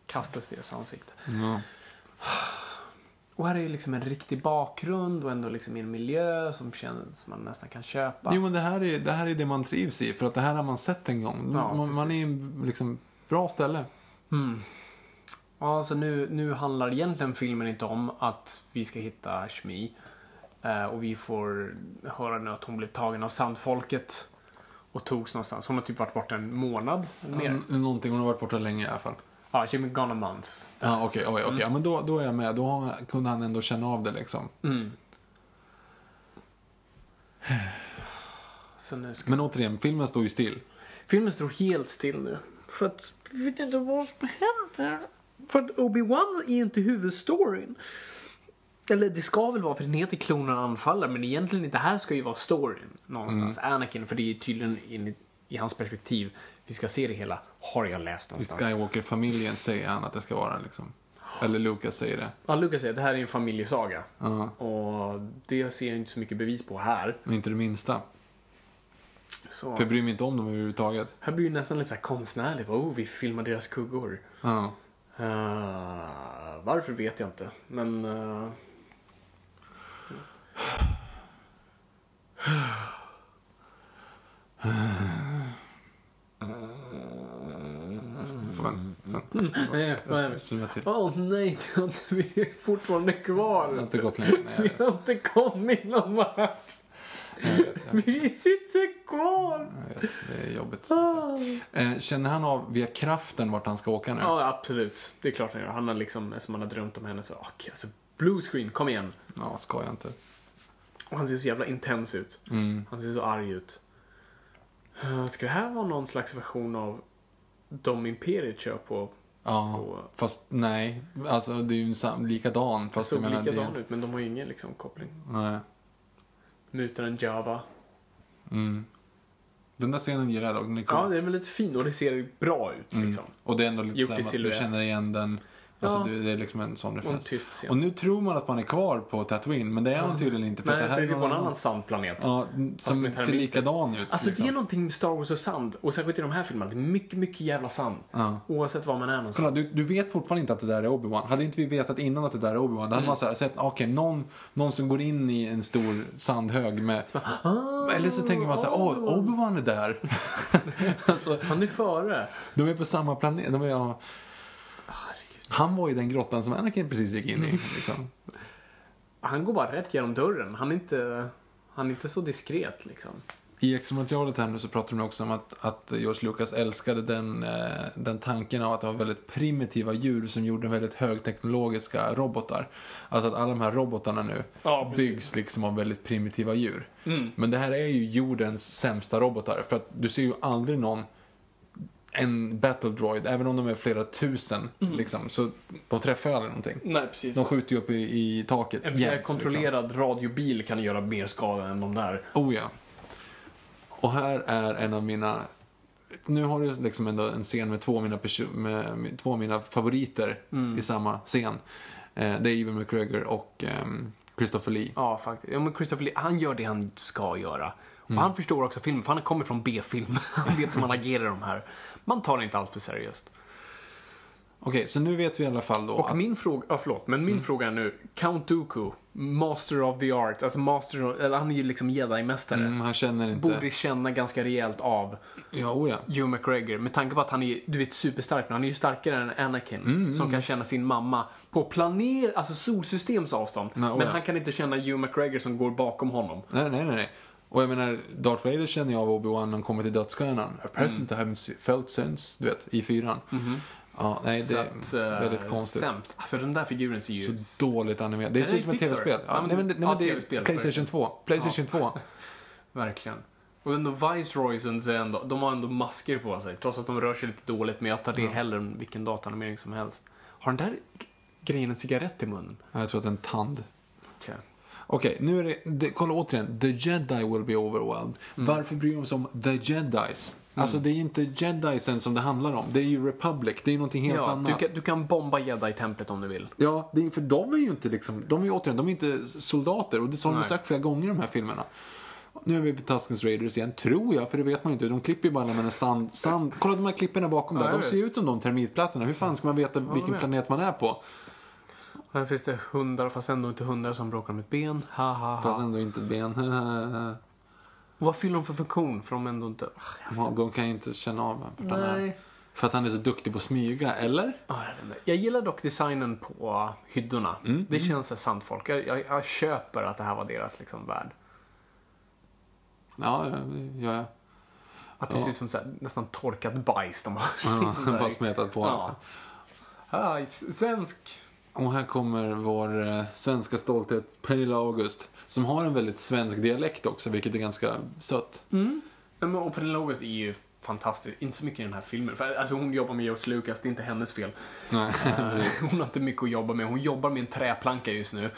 kastas i deras ansikte. Ja. Och här är liksom en riktig bakgrund och ändå liksom en miljö som känns som man nästan kan köpa. Jo, men det här, är, det här är det man trivs i. För att det här har man sett en gång. Ja, man, man är liksom, bra ställe. Mm. Ja, så nu, nu handlar egentligen filmen inte om att vi ska hitta Shmi. Eh, och vi får höra nu att hon blev tagen av sandfolket och togs någonstans. Hon har typ varit borta en månad mer. Mm, Någonting, hon har varit borta länge i alla fall. Ja, she been gone a month. Ja, okej, okej, okej. Ja, men då, då är jag med. Då har, kunde han ändå känna av det liksom. Mm. Så nu ska... Men återigen, filmen står ju still. Filmen står helt still nu. För att vi vet inte vad som händer. För att Obi-Wan är inte huvudstoryn. Eller det ska väl vara, för den heter Klonen anfaller, men egentligen inte. Här ska ju vara storyn någonstans. Anakin, för det är tydligen in, i hans perspektiv vi ska se det hela, har jag läst någonstans. Skywalker-familjen säger han att det ska vara liksom. Eller Lucas säger det. Ja, Lucas säger att det här är en familjesaga. Ja, Och det ser jag inte så mycket bevis på här. men inte det minsta. Så. För jag bryr mig inte om dem överhuvudtaget. Här blir det nästan lite så här konstnärligt. Oh, vi filmar deras kuggor. Ja. Uh, varför vet jag inte, men... Eh. Åh oh, nej, vi är fortfarande kvar. Det har inte gått längre. Vi har inte kommit någon vart. Vi sitter kvar. vet. Det är jobbigt. Ah. Eh, känner han av via kraften vart han ska åka nu? Ja, absolut. Det är klart han gör. Han har liksom, som han har drömt om henne, så okej, alltså blue screen, kom igen. Ja, ska jag inte. Och han ser så jävla intens ut. Mm. Han ser så arg ut. Eh, Ska det här vara någon slags version av de Imperiet kör på? Ja, på fast nej. Alltså det är ju en likadan. det Fast såg jag menar, likadan det... ut, men de har ju ingen liksom, koppling. Nej. Mutaren Java. Mm. Den där scenen gillar jag dock. Den är cool. Ja, det är väl lite fin och det ser bra ut Mm. liksom. Och det är ändå lite Gjort så i här, att du känner igen den. Alltså Ja. det är liksom en sån Och en referens. scen. Och nu tror man att man är kvar på Tatooine, men det är man tydligen inte. För Nej, det här det är på en annan sandplanet. Ja, som ser likadan ut. Alltså liksom. det är någonting med Star Wars och sand. Och särskilt i de här filmerna. Det är mycket, mycket jävla sand. Ja. Oavsett var man är Kolla, någonstans. du, du vet fortfarande inte att det där är Obi-Wan. Hade inte vi vetat innan att det där är Obi-Wan, då hade Mm. man så här sett, okej, någon, någon som går in i en stor sandhög med... Eller så tänker man så här, åh, Obi-Wan är där. alltså, Han är före. de är på samma planet. De är, ja. Han var i den grottan som Anakin precis gick in i. Liksom. Han går bara rätt genom dörren. Han är inte, han är inte så diskret liksom. I extra-materialet här nu så pratar de också om att, att George Lucas älskade den, eh, den tanken av att det var väldigt primitiva djur som gjorde väldigt högteknologiska robotar. Alltså att alla de här robotarna nu Ja, byggs liksom av väldigt primitiva djur. Mm. Men det här är ju jordens sämsta robotar. För att du ser ju aldrig någon en battle droid, även om de är flera tusen, Mm. liksom, så de träffar ju aldrig någonting. Nej, precis. De skjuter ju upp i, i taket En jämt, fjärrkontrollerad radiobil kan göra mer skada än de där. Liksom. Oh ja. Och här är en av mina... Nu har du liksom ändå en scen med två av mina, med, med två av mina favoriter Mm. i samma scen. Eh, det är Ewan McGregor och ehm, Christopher Lee. Ja, faktiskt. Ja, men Christopher Lee, han gör det han ska göra. Och Mm. han förstår också filmen, för han kommer från B-film. Han vet hur man agerar i de här. Man tar det inte allt för seriöst. Okej, så nu vet vi i alla fall då Och att... min fråga, ja förlåt, men min fråga är nu, Count Dooku, Master of the Art, alltså Master, of, eller han är ju liksom jedi-mästare. Mm, han känner inte... Borde känna ganska rejält av Ja, oh ja. Hugh McGregor med tanke på att han är, du vet, superstark, men han är ju starkare än Anakin som kan känna sin mamma på planer, alltså solsystems avstånd. Ja, oh men han kan inte känna Hugh McGregor som går bakom honom. Nej, nej, nej, nej. Och jag menar, Darth Vader känner jag av Obi-Wan när han kommer till dödsstjärnan. A present I haven't felt since, du vet, i fyran. Ja, nej, det Så är att, eh, väldigt konstigt. Sämst. Alltså den där figuren ser ju... Så dåligt animerat. Det Är ser ut som ett tv-spel. Ja, Ja, men- nej, men, det- nej, ja, men det är Playstation 2. Playstation 2. Verkligen. Och ändå Viceroysen är ändå, de har ändå masker på sig, trots att de rör sig lite dåligt. Men jag tar det hellre än vilken dataanimering som helst. Har den där grejen en cigarett i munnen? Ja, Jag tror att det är en tand. Okej. Okej, nu är det, det, kolla återigen. The Jedi will be overwhelmed. Mm. Varför bryr de sig om The Jedis? Alltså det är ju inte Jedisen som det handlar om. Det är ju Republic. Det är ju någonting helt Ja, annat. du kan, du kan bomba jedi-templet om du vill. Ja, det är, för de är ju inte liksom, de är ju återigen, de är inte soldater och det har de sagt flera gånger i de här filmerna. Nu är vi på Tuskens Raiders igen, tror jag, för det vet man ju inte. De klipper ju bara med en sand, sand. Kolla de här klipporna bakom Ja, där, jag de ser vet. ut som de termitplattorna. Hur fan ska man veta vilken planet man är på? Här finns det hundar, fast ändå inte hundar som bråkar om ett ben. Ha, ha, Fast ha. ändå inte ett ben. Vad fyller de för funktion? För de ändå inte... Ja, de kan ju inte känna av vart han är. För att han är så duktig på att smyga, eller? Ja, jag, vet inte. jag gillar dock designen på hyddorna. Mm, det känns som sant folk. Jag, jag, jag köper att det här var deras liksom, värld. Ja, ja, det gör jag. Att det Ja. ser ut som så här, nästan torkat bajs de har. Ja, liksom så bara smetat på ja. s- svensk. Och här kommer vår eh, svenska stolthet Pernilla August. Som har en väldigt svensk dialekt också, vilket är ganska sött. Men Och Pernilla August är ju fantastisk. Inte så mycket i den här filmen. För, alltså, hon jobbar med George Lucas, det är inte hennes fel. Nej. Eh, hon har inte mycket att jobba med. Hon jobbar med en träplanka just nu.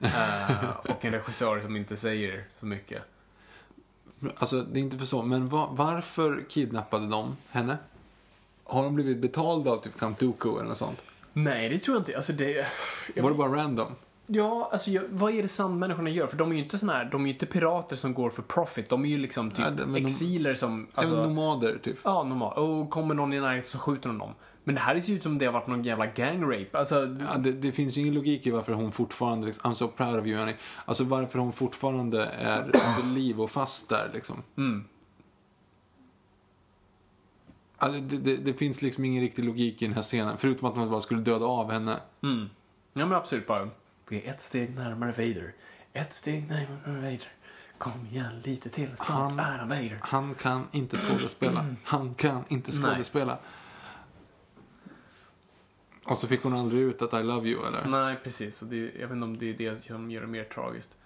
Eh, och en regissör som inte säger så mycket. Alltså, det är inte för så. Men va- varför kidnappade de henne? Har de blivit betalda av typ Count Dooku eller något sånt? Nej, det tror jag inte. Alltså, det... jag Var det bara random? Ja, alltså jag, vad är det sandmänniskorna gör? För de är ju inte såna här, de är ju inte pirater som går för profit. De är ju liksom typ Ja, det- exiler som... Alltså, nomader, typ. ja, normalt. Och kommer någon i närheten så skjuter de dem. Men det här ser ut som det har varit någon jävla gang rape. Alltså, Ja, det, det finns ju ingen logik i varför hon fortfarande, liksom, I'm so proud of you Annie. Alltså varför hon fortfarande är vid liv och fast där liksom. mm. Alltså, det, det, det finns liksom ingen riktig logik i den här scenen. Förutom att man bara skulle döda av henne. Mm. Ja, men absolut bara. Vi är ett steg närmare Vader. Ett steg närmare Vader. Kom igen, lite till. Snart Han- är han Vader. Han kan inte skådespela. Han kan inte Nej. skådespela. Och så fick hon aldrig ut att I love you eller? Nej, precis. Och det, jag vet inte om det är det som gör det mer tragiskt.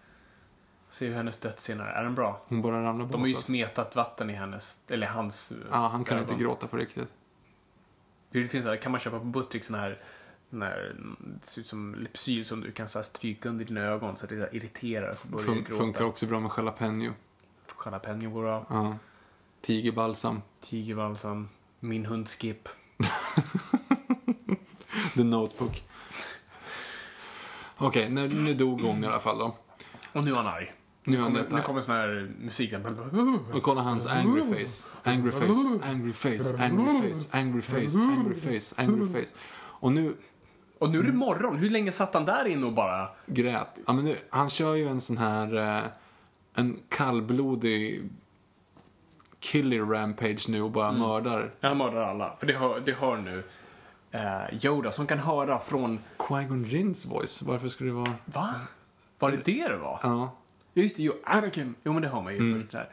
Se hur hennes dödsscen är. Är den bra? Hon bara ramlar De har ju smetat vatten i hennes, eller hans Ja, han kan ögon. inte gråta på riktigt. Det finns här, kan man köpa på Buttrick sån här, här, det ser ut som Lypsyl som du kan så här, stryka under dina ögon så att det så irriterar så börjar du Fun- gråta. funkar också bra med jalapeno. Jalapeno går bra. Ja. Tigerbalsam. Tigerbalsam. Min hund Skip. The Notebook. Okej, nu, nu dog hon i alla fall då. Och nu är han arg. Nu han Nu, kommer sån här musik. Och kolla hans angry face. Angry face, angry face, angry face, angry face, angry face, angry face. Och nu Och nu är det morgon. Hur länge satt han där inne och bara... grät. Ja, men nu, han kör ju en sån här, eh, en kallblodig killing rampage nu och bara mördar Han mördar alla. För det hör, det hör nu eh, Yoda som kan höra från... Qui-Gon Jinns voice. Varför skulle det vara... Va? Var det det det var? Ja. Just det, jo, Anakin. Jo, men det hör man ju först där.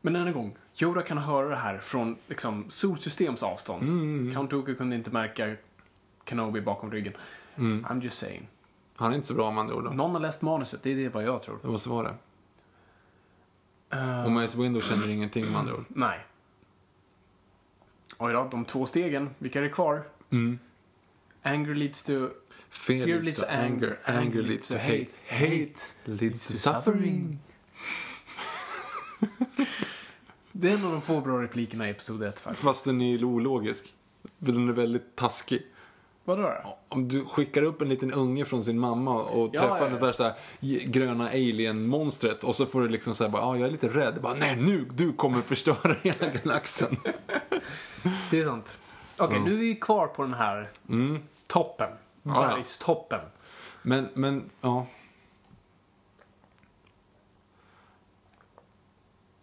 Men en gång, Yoda kan höra det här från liksom, solsystems avstånd. Count Dooku kunde inte märka Kenobi bakom ryggen. I'm just saying. Han är inte så bra med andra ord. då. Någon har läst manuset, det är det vad jag tror. Det måste vara det. Eh, Och Mace Windu känner ingenting med andra ord. nej. Oj då, de två stegen, vilka är det kvar? Anger leads to... Fear, leads to anger, anger leads to hate, hate leads to suffering. Det är en av de få bra replikerna i episod 1 faktiskt. Fast den är ologisk. Den är väldigt taskig. Vadå då? Om du skickar upp en liten unge från sin mamma och Ja, träffar ja, ja. det värsta gröna alien-monstret och så får du liksom säga bara, ah, jag är lite rädd. Bara, nej, nu, du kommer förstöra hela galaxen. Det är sant. Okej, nu är vi kvar på den här toppen. Mm. Ja, ja. Bergstoppen. Men, men, ja.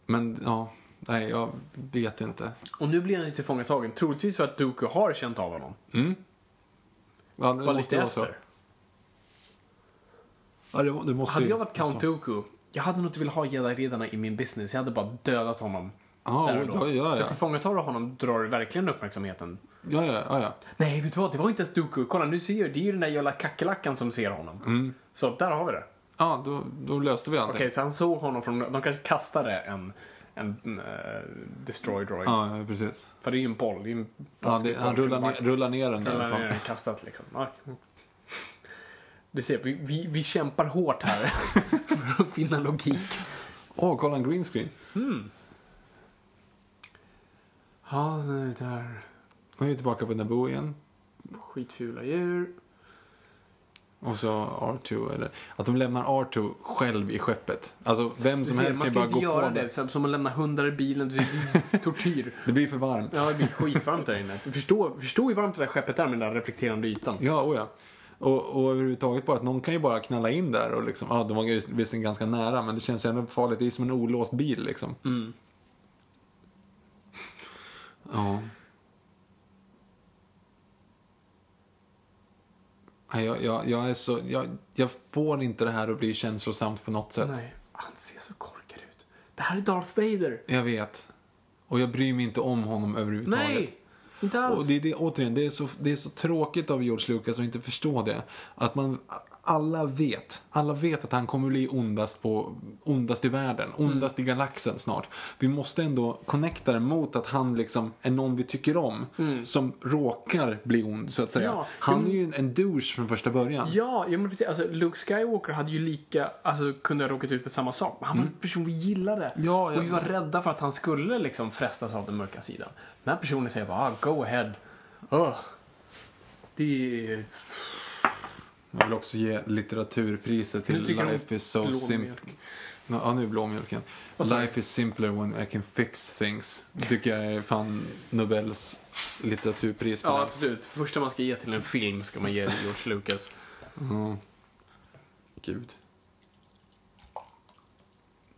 Men, ja. Nej, jag vet inte. Och nu blir han ju tillfångatagen. Troligtvis för att Dooku har känt av honom. Ja, det måste lite vara så. efter. Ja, det, det måste Hade jag varit Count. Dooku, jag hade nog inte velat ha Jedi-riddarna i min business. Jag hade bara dödat honom. Ja, där och då. ja, ja, ja. tillfångatar du honom drar du verkligen uppmärksamheten. Ja, ja, ja, ja. Nej, vet du vad? Det var inte ens Dooku. Kolla, nu ser jag. Det är ju den där jävla kackerlackan som ser honom. Mm. Så där har vi det. Ja, då, då löste vi allting. Okej, så han såg honom från... De kanske kastade en, en uh, destroy droid. Ja, precis. För det är ju en boll. Det är en Ja, det, han rullar ner, rullar ner den. Rullar fan. ner den kastat liksom. Du ser, vi, vi, vi kämpar hårt här för att finna logik. Åh, kolla en green screen. Ja, det där. Nu är vi tillbaka på Naboo igen. Skitfula djur. Och så R2, eller att de lämnar R2 själv i skeppet. Alltså, vem som helst man kan ju ska bara inte gå göra på det. det. Som, att lämna hundar i bilen. Det är tortyr. Det blir för varmt. Ja, det blir skitvarmt där inne. Du förstår, förstår hur varmt det där skeppet är med den där reflekterande ytan. Ja, oh ja. Och, och överhuvudtaget bara att någon kan ju bara knalla in där och liksom, ja, de var visserligen ganska nära, men det känns ju ändå farligt. Det är som en olåst bil liksom. Mm. Ja. Nej, jag, jag, jag är så, jag, jag får inte det här att bli känslosamt på något sätt. Nej, han ser så korkad ut. Det här är Darth Vader. Jag vet. Och jag bryr mig inte om honom överhuvudtaget. Nej, inte alls. Och det är det, återigen, det är, så, det är så tråkigt av George Lucas att inte förstå det. Att man, alla vet, alla vet att han kommer bli ondast, på, ondast i världen, ondast Mm. i galaxen snart. Vi måste ändå connecta det mot att han liksom är någon vi tycker om, som råkar bli ond, så att säga. Mm. Ja, han är ju en, en douche från första början. Ja, ja men precis. Alltså, Luke Skywalker hade ju lika, alltså kunde ha råkat ut för samma sak. Men han var en person vi gillade. Mm. Ja, ja. och vi var rädda för att han skulle liksom frestas av den mörka sidan. Den här personen säger bara, ah, go ahead. Oh. Det är... Jag vill också ge litteraturpriset till Life is so simple. Ja, nu blåmjölken. Life is simpler when I can fix things. Tycker jag är fan Nobels litteraturpris på Ja, den. absolut. Första man ska ge till en film ska man ge George Lucas. Ja. Gud.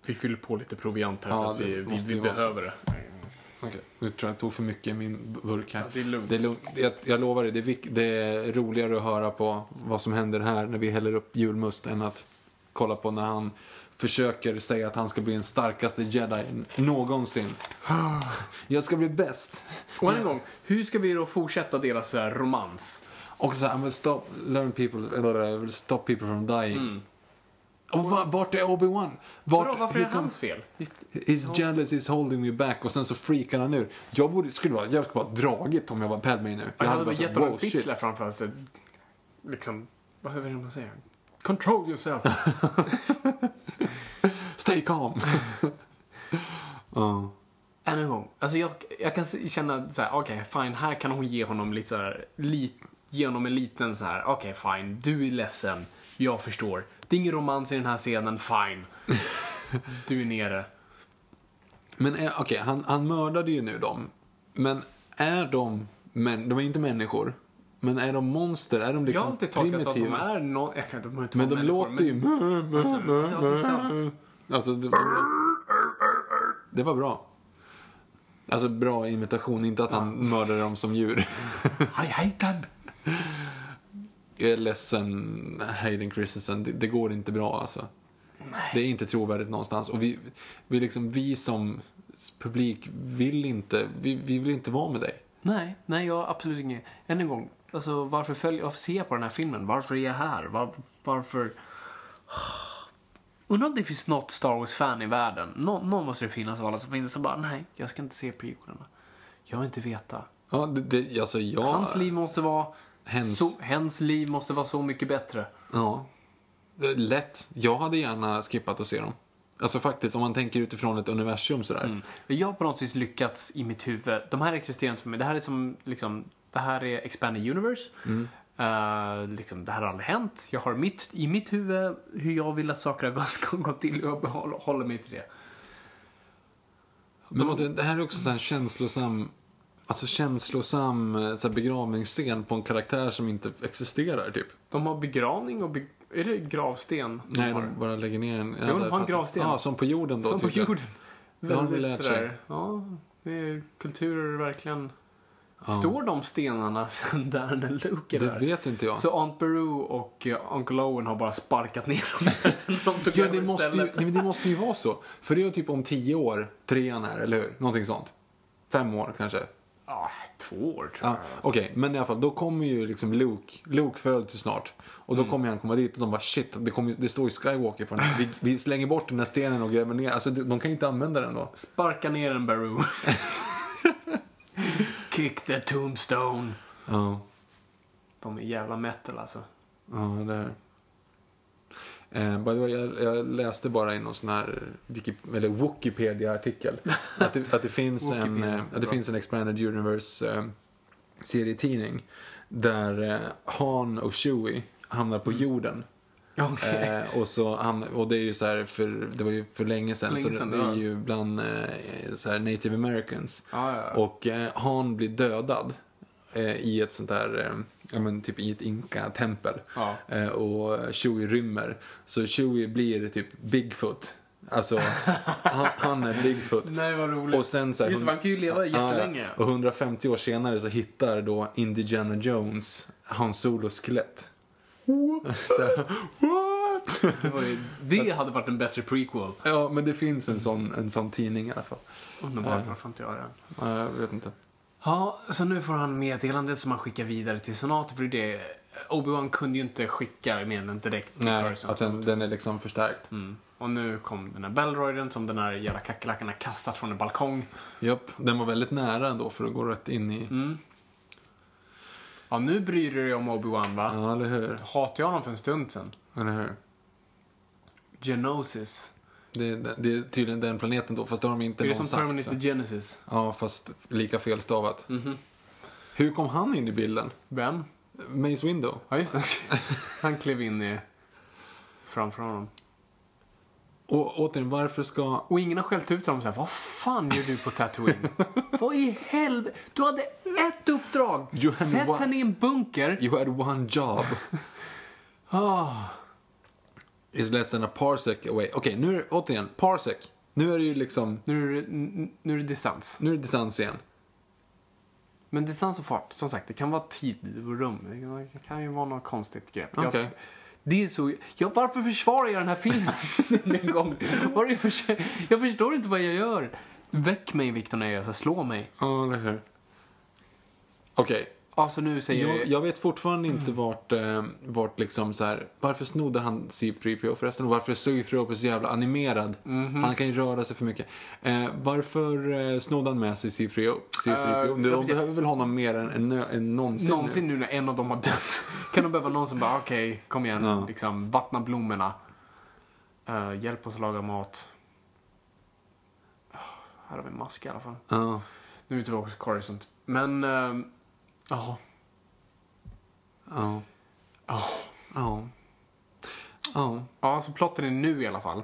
Vi fyller på lite proviant här Ja, för att vi, vi, vi behöver det. Okej, nu tror jag jag tog för mycket i min burk här. Ja, det är lugnt. Det är lugnt. Jag, jag lovar dig, det är, det är roligare att höra på vad som händer här när vi häller upp julmust än att kolla på när han försöker säga att han ska bli den starkaste jedi någonsin. Jag ska bli bäst. Och än en gång, hur ska vi då fortsätta deras så här romans? Och så här, I will stop, learn people, eller I will stop people from dying. Och va, vart är Obi-Wan? Vart, Vadå, varför är det hans fel? He's jealous, he's holding me back och sen så freakar han ur. Jag borde, skulle vara, jag skulle bara dragit om jag var Padme nu. Jag hade bara gett honom en wow, bitch shit. där framför allt. så Liksom, vad är det man säger? Control yourself. Stay calm. Ja. Än en gång. Alltså jag, jag kan känna så här, okej, fine, här kan hon ge honom lite så här, lit, ge honom en liten så här, okej, fine, du är ledsen, jag förstår. Det är ingen romans i den här scenen, fine. Du är nere. Men är- okej, han, han mördade ju nu dem. Men är de, men, de är inte människor. Men är de monster? Är de Jag liksom har alltid tolkat att de primitiva? är no, jag kan, de har inte Men de låter ju... men- Ja, det är sant. Alltså, det, det var bra. Alltså bra imitation, inte att han mördade dem som djur. Hate them. Jag är ledsen, Hayden Christensen. Det, det går inte bra alltså. Det är inte trovärdigt någonstans. Och vi, vi, liksom, vi som publik vill inte, vi, vi vill inte vara med dig. Nej, nej, jag absolut inget. Än en gång, alltså varför, följer, varför ser jag på den här filmen? Varför är jag här? Var, varför... Undrar om det finns något Star Wars-fan i världen. Nå, någon måste det finnas av alla som finns som bara, nej, jag ska inte se prequelerna. Jag vill inte veta. Ja, det, det, alltså jag... Hans liv måste vara... Hens. Så, hens liv måste vara så mycket bättre. Ja. Lätt. Jag hade gärna skippat att se dem. Alltså faktiskt, om man tänker utifrån ett universum sådär. Mm. Jag har på något vis lyckats i mitt huvud. De här existerar inte för mig. Det här är som, liksom, det här är expanded universe. Mm. Eh, liksom, det här har aldrig hänt. Jag har mitt, i mitt huvud hur jag vill att saker ska gå till och jag behåller- håller mig till det. Men det, här är också en känslosam, alltså känslosam eh, så här begravningsscen på en karaktär som inte existerar typ. De har begravning och be, är det gravsten? de Nej, har? de bara lägger ner en... Jo, de har en gravsten. Ja, som på jorden då. Som på jag. jorden. Det har de lärt sig. Ja, det är kulturer verkligen. Står de stenarna sen där när Luke är Det där? vet inte jag. Så Aunt Beru och uh, Uncle Owen har bara sparkat ner dem sen de tog Ja, det måste, ju, nej, men det måste ju vara så. För det är ju typ om tio år, trean är, eller hur? Någonting sånt. Fem år kanske. Ja, två år tror Ja, jag. Okej, men i alla fall, då kommer ju liksom Luke, Luke föds ju snart. Och Mm. då kommer han komma dit och de bara shit, det, kommer, det står ju Skywalker på den. Vi, vi slänger bort den här stenen och gräver ner. Alltså de, de kan ju inte använda den då. Sparka ner en Beru. Kick the tombstone. Ja, De är jävla metal alltså. ja det är. Eh, way, jag, jag läste bara i någon sån här eller Wikipedia-artikel att det, att det finns en, eh, att det finns en Expanded Universe eh, serietidning där eh, Han och Chewie hamnar på jorden. Okej. Eh, och, så han, och det är ju så här för, det var ju för länge sedan. Länge så sedan, det, det är ju bland eh, så här native americans. Ja, ja. Och eh, han blir dödad i ett sånt där, ja men typ i ett inka-tempel. Ja. Eh, och Chewie rymmer. Så Chewie blir typ Bigfoot. Alltså, han, han är Bigfoot. Nej, vad roligt. Och sen så här, Just det, man kan ju leva Ja, ja. jättelänge. Och 150 år senare så hittar då Indiana Jones Han Solos skelett. så här, What? Det, var ju, det hade varit en bättre prequel. Ja, men det finns en sån, en sån tidning i alla fall. Underbart, varför inte jag det? Ja, jag vet inte. Ja, så nu får han meddelandet som han skickar vidare till senaten. För det Obi-Wan kunde ju inte skicka meddelandet direkt till Nej, Coruscant. att den, den är liksom förstärkt. Mm. Och nu kom den här Bellroyden som den här jävla kackerlackan har kastat från en balkong. Japp, den var väldigt nära ändå för att gå rätt in i... Mm. Ja, nu bryr du dig om Obi-Wan va? Ja, eller hur? Hatade jag honom för en stund sedan. Eller hur? Genosis. Det, det, är tydligen den planeten då, fast det har de inte Är det någon som sagt. Terminator. Genesis? Ja, fast lika felstavat. Mhm. Hur kom han in i bilden? Vem? Mace Window? Ja, just det. Han klev in i... framför honom. Och återigen, varför ska... Och ingen har skällt ut honom så här, vad fan gör du på Tatooine? vad i helvete? Du hade ett uppdrag! Sätt one- henne i en bunker. You had one job. Ah. Is less than a parsec away. Okej, nu är det, återigen, parsec. Nu är det ju liksom, Nu är, det, nu är det distans. nu är det distans igen. Men distans och fart, som sagt, det kan vara tid och rum. Det kan- ju vara något konstigt grepp. Jag- Okej. Det är så... Ja, varför försvarar jag den här filmen en gång? Det för... Jag förstår inte vad jag gör. Väck mig, Victor, när jag gör så. Slå mig. Ja, eller hur? Okej. Alltså nu säger Jag, jag... vet fortfarande inte vart, eh, vart liksom så här, varför snodde han C3PO förresten? Och varför är C3PO så jävla animerad? Mhm. Han kan ju röra sig för mycket. Eh, varför eh, snodde han med sig C3PO? C3PO? Eh, de jag vet- behöver väl honom mer än, än, än någonsin? nu? Någonsin nu när en av dem har dött. Kan de behöva någon som bara, okej, kom igen, Ja. liksom, vattna blommorna. Uh, hjälp oss laga mat. Ah, här har vi en mask i alla fall. Ja. Nu är vi tillbaka till Coruscant. Men, ehm, ja. Ja. Ja. Ja. Ja. Ja, så plotten är nu i alla fall.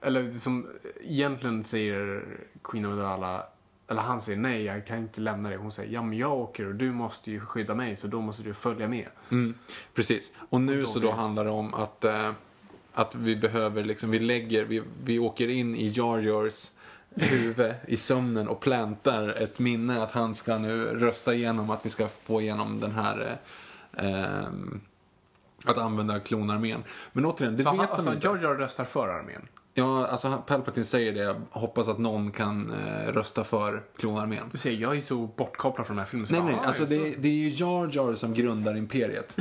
Eller som egentligen säger Queen Amidala, eller han säger nej, jag kan inte lämna dig. Hon säger, ja men jag åker och du måste ju skydda mig så då måste du följa med. Mm, precis. Och nu Och då så då handlar det om att, eh, att vi behöver liksom, vi lägger, vi, vi åker in i Jar Jars huvud i sömnen och plantar ett minne att han ska nu rösta igenom att vi ska få igenom den här eh, ehm, att använda klonarmén. Men återigen, det så vet han, de alltså, inte. Jar röstar för armén. Ja, alltså Palpatine säger det. Jag hoppas att någon kan eh, rösta för klonarmén. Du säger, jag är så bortkopplad från den här filmen. så Nej, nej, "Ah, alltså det, så." är- det är ju Jar Jar som grundar imperiet.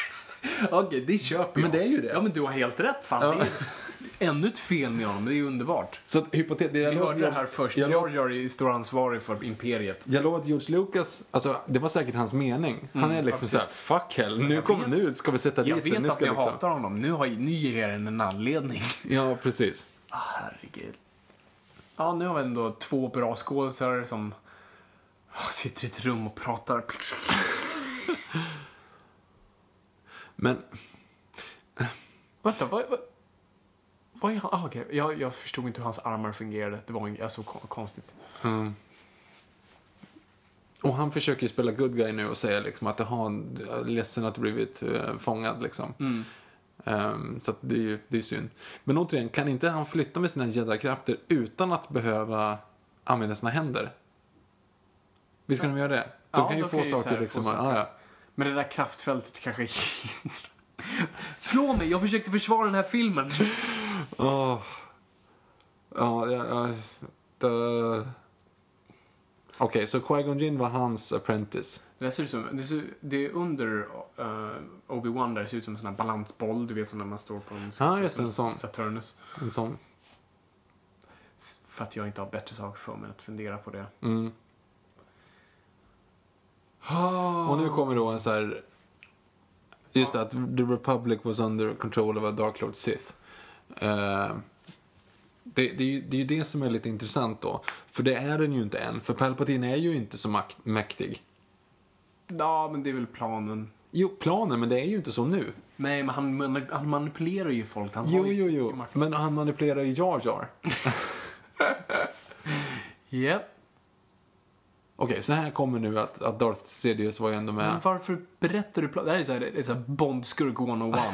Okej, det köper jag. Men det är ju det. Ja, men du har helt rätt. Fan, Ja. det är ännu ett fel med honom. Det är ju underbart. Så att hypotet... Vi jag hörde lovar- det här först. Jag, lovar- Jar är stor ansvarig för imperiet. jag lovar att George Lucas, alltså det var säkert hans mening. Han är Mm, liksom ja, såhär, fuck hell, Så nu, kommer, vet- nu ska vi sätta dit Jag den, vet nu att ska jag liksom- hatar honom. Nu, har, nu ger jag en en anledning. Ja, precis. Ah, herregud. Ja, nu har vi ändå två bra skådespelare som ah, sitter i ett rum och pratar. Men Vänta, vad... vad vad är han? Ah, okej. jag, jag förstod inte hur hans armar fungerade. Det var en, alltså, kon- konstigt. Mm. Och han försöker ju spela good guy nu och säga liksom att han är ledsen att du blivit uh, fångad liksom. Mm. Ehm, så det är ju det är synd. Men återigen, kan inte han flytta med sina jedi-krafter utan att behöva använda sina händer? Visst kan de göra det? De Ja, kan ju få kan så saker här få liksom. saker. Ja, ja. Men det där kraftfältet kanske Slå mig! Jag försökte försvara den här filmen. Ja, ja, Okej, så Qui-Gon Jinn var hans apprentice. Det där ser ut som, det, ser, det är under uh, Obi-Wan där det ser ut som en sån här balansboll, du vet som när man står på en Ja, just en sån. Saturnus. En sån. För att jag inte har bättre saker för mig att fundera på det. Mm. Och nu kommer då en så här... Just det, att the Republic was under control of a Dark Lord Sith. Eh, det, det, är ju, det är ju det som är lite intressant då. För det är den ju inte än. För Palpatine är ju inte så makt, mäktig. Ja, men det är väl planen. Jo, planen, men det är ju inte så nu. Nej, men han, man- han manipulerar ju folk. Han Jo, jo, jo. makt. Men han manipulerar ju Jar Jar. Japp. Okej, så här kommer nu att, att Darth Sidious var ju ändå med. Men varför berättar du planen? Det här är så här, det är så här Bondskurk 101.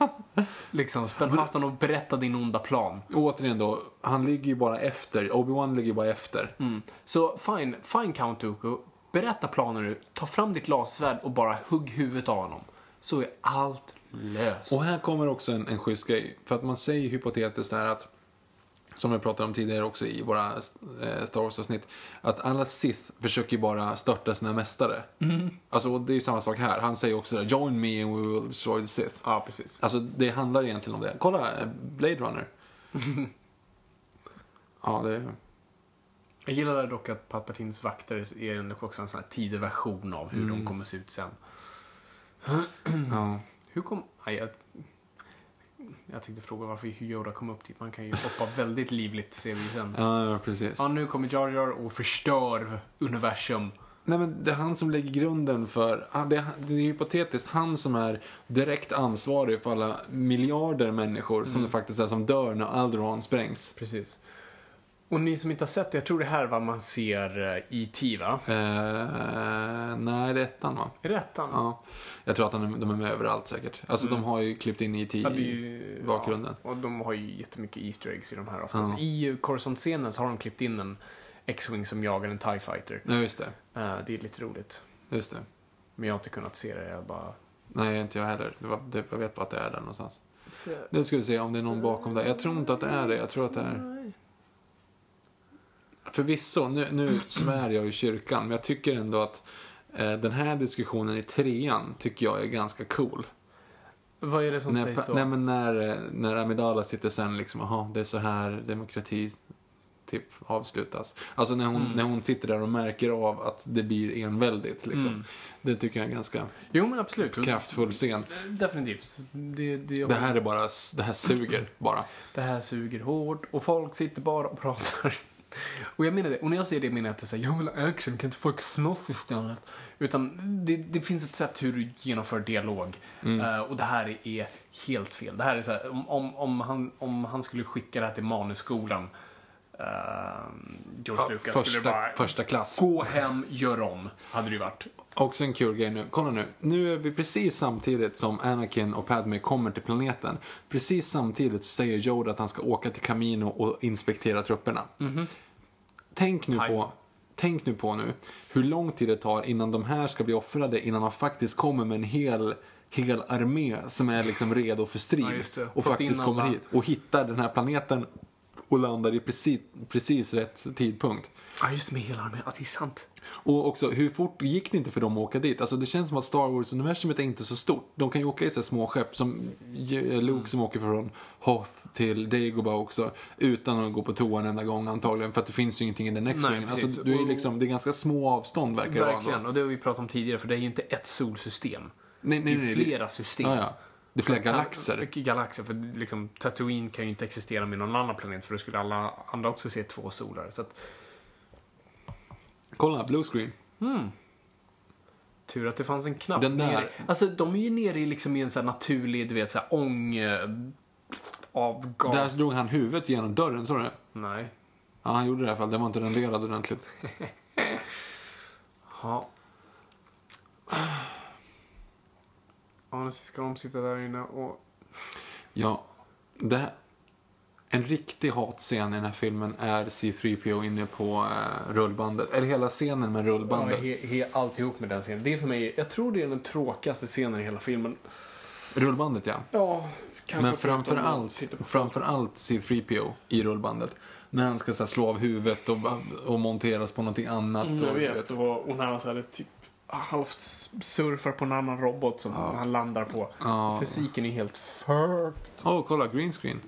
liksom, spänn fast honom och berätta din onda plan. Återigen då, han ligger ju bara efter. Obi-Wan ligger ju bara efter. Mm. Så fine, fine Count Dooku. Berätta planen nu. Ta fram ditt lasersvärd och bara hugg huvudet av honom. Så är allt löst. Och här kommer också en, en schysst grej. För att man säger hypotetiskt här att, som vi pratade om tidigare också i våra eh, Star Wars-avsnitt, att alla Sith försöker ju bara störta sina mästare. Alltså, och det är ju samma sak här. Han säger också där, join me and we will destroy the Sith. Ja, precis. Alltså, det handlar egentligen om det. Kolla, eh, Blade Runner. ja, det... Jag gillar dock att Palpatines vakter är en- också en sån här tidig version av hur Mm. de kommer se ut sen. Ja. Hur kom... Nej, jag, tänkte fråga varför Yoda kom upp dit. Man kan ju hoppa väldigt livligt ser vi sen. Ja, ja, precis. Ja, nu kommer Jar Jar och förstör universum. Nej, men det är han som lägger grunden för... ah, Det är, det är hypotetiskt han som är direkt ansvarig för alla miljarder människor som det faktiskt är som dör när Alderaan sprängs. Precis. Och ni som inte har sett det, jag tror det här är vad man ser eh, i T, va? Eh, nej, det är ettan va? Är det ettan? Ja. Jag tror att de är, de är med överallt säkert. Alltså de har ju klippt in IT Ja, i bakgrunden. Ja, och de har ju jättemycket Easter eggs i de här oftast. Ja. I Coruscant-scenen så har de klippt in en X-Wing som jagar en TIE Fighter. Ja, just det. Eh, det är lite roligt. Just det. Men jag har inte kunnat se det, jag bara... Nej, inte jag heller. Det var, det, jag vet bara att det är där någonstans. Nu ska vi se om det är någon bakom där. Jag tror inte att det är det. Jag tror att det är... Förvisso, nu, nu svär jag i kyrkan, men jag tycker ändå att eh, den här diskussionen i trean tycker jag är ganska cool. Vad är det som när, sägs då? Nej, men när, eh, när Amidala sitter sen liksom, jaha, det är så här demokrati typ avslutas. Alltså när hon, Mm. när hon sitter där och märker av att det blir enväldigt liksom. Mm. Det tycker jag är en ganska Jo, men absolut. kraftfull scen. Definitivt. Det, det, Det här är bara, det här suger bara. det här suger hårt och folk sitter bara och pratar. Och jag menar det, och när jag säger det menar jag inte säga jag vill ha action, kan inte folk slåss istället? Utan det, det finns ett sätt hur du genomför dialog. Mm. Eh, och det här är helt fel. Det här är så här, om, om, om, han, om han skulle skicka det här till manusskolan, uh, George Ja, Lucas första, skulle bara första klass. gå hem, gör om, hade det ju varit. Också en kul grej nu. Kolla nu. Nu är vi precis samtidigt som Anakin och Padme kommer till planeten. Precis samtidigt säger Yoda att han ska åka till Camino och inspektera trupperna. Tänk nu på Tänk nu på nu hur lång tid det tar innan de här ska bli offrade innan man faktiskt kommer med en hel, hel armé som är liksom redo för strid. Ja, och faktiskt kommer alla- hit och hittar den här planeten och landar i precis, precis rätt tidpunkt. Ja, just det, med hela armén. Ja, det är sant. Och också, hur fort gick det inte för dem att åka dit? Alltså det känns som att Star Wars-universumet är inte så stort. De kan ju åka i så små skepp, som J- Luke som åker från Hoth till Dagobah också, utan att gå på toa en enda gång antagligen, för att det finns ju ingenting i den X-wingen. Alltså, du är ju liksom, det är ganska små avstånd verkar det vara. Verkligen, och det har vi pratat om tidigare, för det är ju inte ett solsystem. Nej, nej, det är nej, flera system. Ja, ja. Det är flera galaxer. Galaxer, för liksom Tatooine kan ju inte existera med någon annan planet för då skulle alla andra också se två solar. Så att, Kolla, blue screen. tur att det fanns en knapp Den där- nere. Alltså de är ju nere i liksom i en så här naturlig, du vet, så här ång... eh, Avgas. Där drog han huvudet genom dörren, såg du det? Nej. Ja, han gjorde det i alla fall. Den var inte renderad ordentligt. Ja. Ja, nu ska de sitta där inne och... Ja, det, en riktig hatscen i den här filmen är C3PO inne på eh, rullbandet. Eller hela scenen med Ja, rullbandet. he, he, alltihop med den scenen. Det är för mig, jag tror det är den tråkigaste scenen i hela filmen. Rullbandet, ja. Ja, kanske Men framför förutom att allt, sitta på framför allt C3PO i rullbandet. När han ska så här, slå av huvudet och, och monteras på någonting annat. Mm, och, jag vet. Och, och när han så här, typ halvt surfar på en annan robot som han landar på. Ja. Fysiken är helt fucked. Åh, kolla, green screen.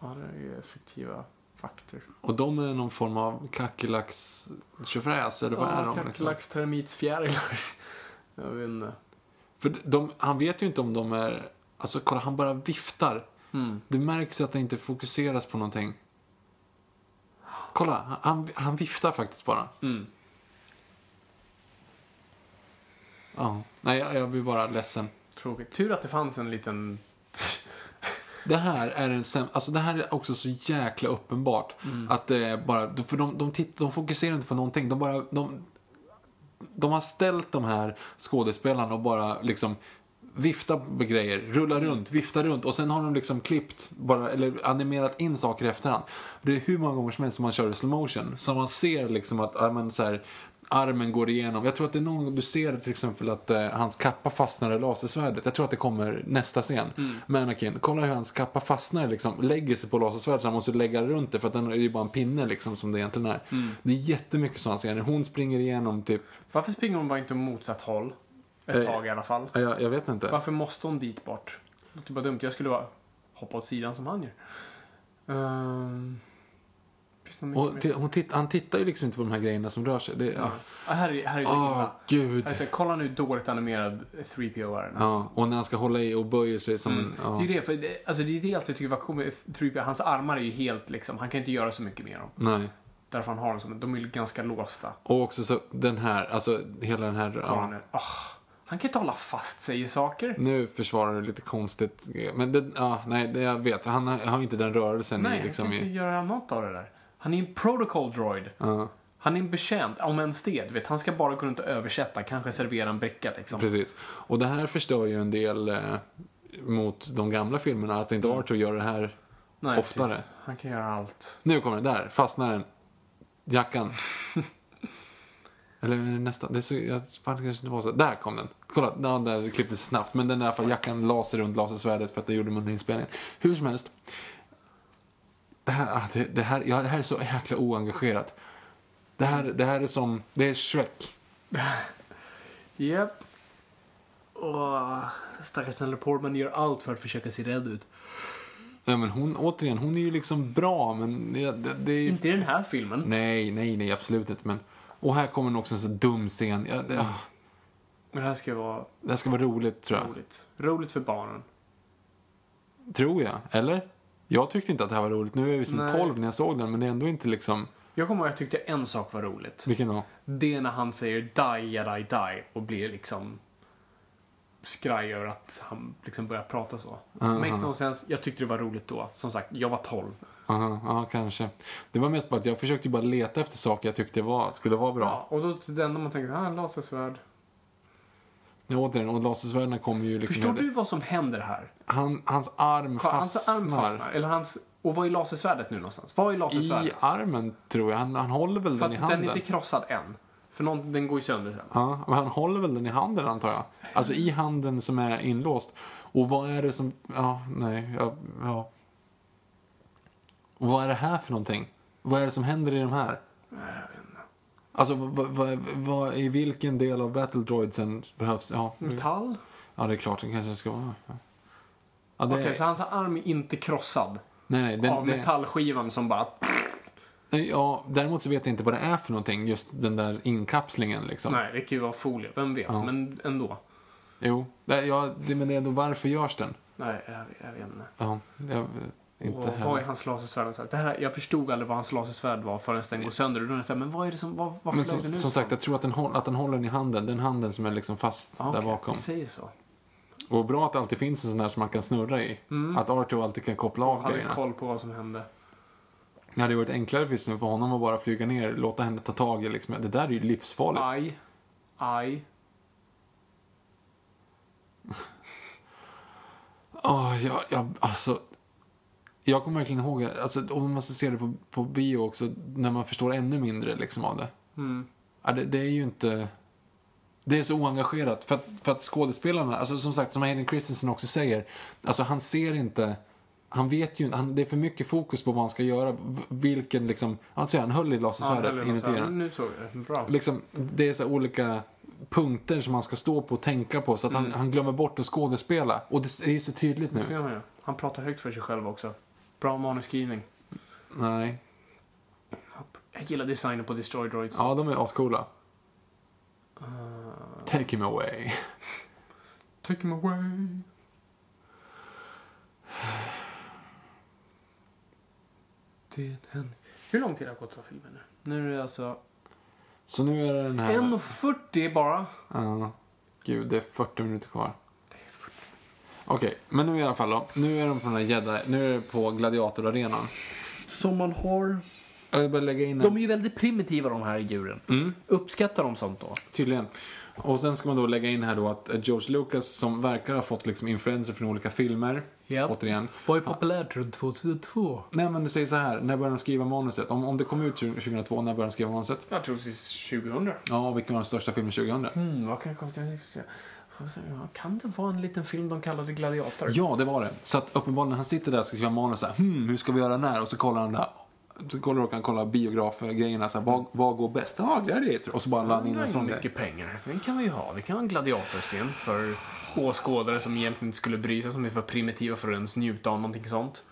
Ja, det är ju effektiva faktor. Och de är någon form av kackerlacks tjofräs, eller vad är Ja, de? Liksom? kackerlacks, termitsfjärilar. Jag vet inte. För de, han vet ju inte om de är... Alltså kolla, han bara viftar. Mm. Det märks att det inte fokuseras på någonting. Kolla, han, han viftar faktiskt bara. Mm. Ja. Nej, jag, jag blir bara ledsen. Tråkigt. Tur att det fanns en liten... Det här är en säm- alltså det här är också så jäkla uppenbart. Att det är bara, för de, de, titt, de fokuserar inte på någonting. De bara, de, de har ställt de här skådespelarna och bara liksom vifta med grejer, rulla runt, vifta runt och sen har de liksom klippt bara, eller animerat in saker i efterhand. Det är hur många gånger som helst som man kör i slow motion. Så man ser liksom att ja, men, så här, armen går igenom. Jag tror att det är någon gång du ser till exempel att eh, hans kappa fastnar i lasersvärdet. Jag tror att det kommer nästa scen. Med Anakin. Kolla hur hans kappa fastnar liksom, lägger sig på lasersvärdet så han måste lägga runt det för att den är ju bara en pinne liksom som det egentligen är. Det är jättemycket sådana scener. Hon springer igenom typ, Varför springer hon bara inte åt motsatt håll? Ett Eh, tag i alla fall. ja, jag, jag vet inte. Varför måste hon dit bort? Det låter bara dumt. Jag skulle bara hoppa åt sidan som han gör. Um, något Och hon titt, han tittar ju liksom inte på de här grejerna som rör sig. Det, ja. Ah, här är, här är så illa. gud. Alltså, kolla nu dåligt animerad 3PO är. Ja, och när han ska hålla i och böjer sig som en... Ja. Det är ju det, för det, alltså det är det jag alltid tycker var coolt med 3PO. Hans armar är ju helt liksom, han kan inte göra så mycket med dem. Nej. Därför han har dem som, de är ju ganska låsta. Och också så den här, alltså hela den här... Ja. han kan inte hålla fast sig i saker. Nu försvarar du lite konstigt. Men det, ja, nej, det jag vet. Han har, har inte den rörelsen Nej, i, han liksom kan inte i... göra något av det där. Han är en protocol droid. Ja, Han är en betjänt, om ens det. Vet, han ska bara gå runt och översätta, kanske servera en bricka liksom. precis. Och det här förstör ju en del eh, mot de gamla filmerna. Att inte Arthur gör det här Nej, oftare. precis. Han kan göra allt. Nu kommer den där, fastnar den. Jackan. Eller nästan, det är så, jag, fan, kanske inte var så. Där kom den. Kolla, ja, där klipptes snabbt. Men den där jackan la sig runt lasersvärdet för att det gjorde man under inspelningen. Hur som helst. Det här, ah, det, det, här, ja, det här är så jäkla oengagerat. Det här, det här är som, det är Shrek. Japp. Åh, stackars Natalie Portman gör allt för att försöka se rädd ut. Ja, men hon, återigen, hon är ju liksom bra men det, det, det är Inte i den här filmen. Nej, nej, nej, absolut inte. Men, och här kommer också en så dum scen. Ja, det, ah, Men det här ska vara det här ska vara roligt tror jag. roligt. Roligt för barnen. Tror jag. Eller? Jag tyckte inte att det här var roligt. Nu är visst Nej. 12 när jag såg den, men det är ändå inte liksom... Jag kommer ihåg att jag tyckte en sak var roligt. Vilken då? Det är när han säger die, jedi, die och blir liksom skraj över att han liksom börjar prata så. Makes no sense. Jag tyckte det var roligt då. Som sagt, jag var 12. Aha, ja, kanske. Det var mest bara att jag försökte bara leta efter saker jag tyckte var, skulle vara bra. Ja, och då det enda man tänker, ah, lasersvärd. Ja. Återigen, och lasersvärden kommer ju liksom... Förstår du vad som händer här? Han, hans arm Hans fastnar. arm fastnar. Eller hans... Och vad är lasersvärdet nu någonstans? Vad är I lasersvärdet? armen, tror jag. Han, han håller väl För den i att handen. den är inte krossad än. För någon, den går ju sönder sen. Ja, men han håller väl den i handen antar jag. Alltså i handen som är inlåst. Och vad är det som... Ja, nej. Ja. ja. Och vad är det här för någonting? Vad är det som händer i de här? Alltså, vad, vad, vad, i vilken del av Battle Droidsen behövs... Ja, Metall? ja det är klart det kanske ska vara. Ja. Det, Okej, så hans arm är inte krossad Nej, nej. Den, av metallskivan som bara... Ja, däremot så vet jag inte vad det är för någonting, just den där inkapslingen liksom. Nej, det kan ju vara folie, vem vet, Ja. men ändå. Jo, det, ja, det, men det är ändå varför görs den? Nej, jag, jag vet inte. Ja, jag, inte och vad är hans lasersvärd? Så här, Det här, jag förstod aldrig vad hans lasersvärd var förrän den går sönder. Och då är så här, men vad är det som, vad, vad Men som, den ut som sagt, jag tror att den, att den håller den i handen. Den handen som är liksom fast Ja, där bakom. Vi säger så. Och bra att det alltid finns en sån där som man kan snurra i. Att Arthur alltid kan koppla av hade grejerna. koll på vad som hände. Det hade varit enklare just nu för honom att bara flyga ner, låta henne ta tag i liksom. Det där är ju livsfarligt. Aj. Aj. Åh, jag, jag, alltså. Jag kommer verkligen ihåg, alltså, om man måste se det på, på bio också, när man förstår ännu mindre liksom av det. Mm. Ja, det, det är ju inte... Det är så oengagerat. För att, för att skådespelarna, alltså som sagt, som Hayden Christensen också säger, alltså han ser inte... Han vet ju inte, han, det är för mycket fokus på vad han ska göra. Vilken liksom, säger han höll i lasersvärdet inuti den. Nu såg jag det. Bra. Liksom, det är så olika punkter som han ska stå på och tänka på så att han, han glömmer bort att skådespela. Och det är ju så tydligt nu. Ser man ju. Han pratar högt för sig själv också. Bra manusskrivning. Nej. Jag gillar designen på Destroy Droids. Ja, de är ascoola. Take him away. Take him away. Det händer. Hur lång tid har gått av filmen nu? Nu är det alltså Så nu är det den här... 1.40 bara. Ja. Gud, det är 40 minuter kvar. Okej, men nu i alla fall då. Nu är de på den här Jedi, nu är det på gladiatorarenan. Som man har. Jag vill bara lägga in De en, är ju väldigt primitiva de här djuren. Mm. Uppskattar de sånt då? tydligen. Och sen ska man då lägga in här då att George Lucas som verkar ha fått liksom influenser från olika filmer. Ja. Återigen. Vad är populärt runt 2002? Nej men du säger så här, när började han skriva manuset? Om, om det kom ut 2002, när började han skriva manuset? Jag tror precis 2000. Ja, vilken var den största filmen 2000? Mm, vad kan jag komma till? Kan det vara en liten film de kallade Gladiator? Ja, det var det. Så att uppenbarligen han sitter där och ska skriva manus så här, hmm, hur ska vi göra när? Och så kollar han där. Så kollar och kan kolla biografgrejerna så här, vad, vad går bäst? Ja, Gladiator. Och så bara landar in en sån mycket pengar. Den kan vi ju ha. Vi kan ha en gladiatorscen för åskådare som egentligen inte skulle bry sig, som är för primitiva för att ens njuta av någonting sånt.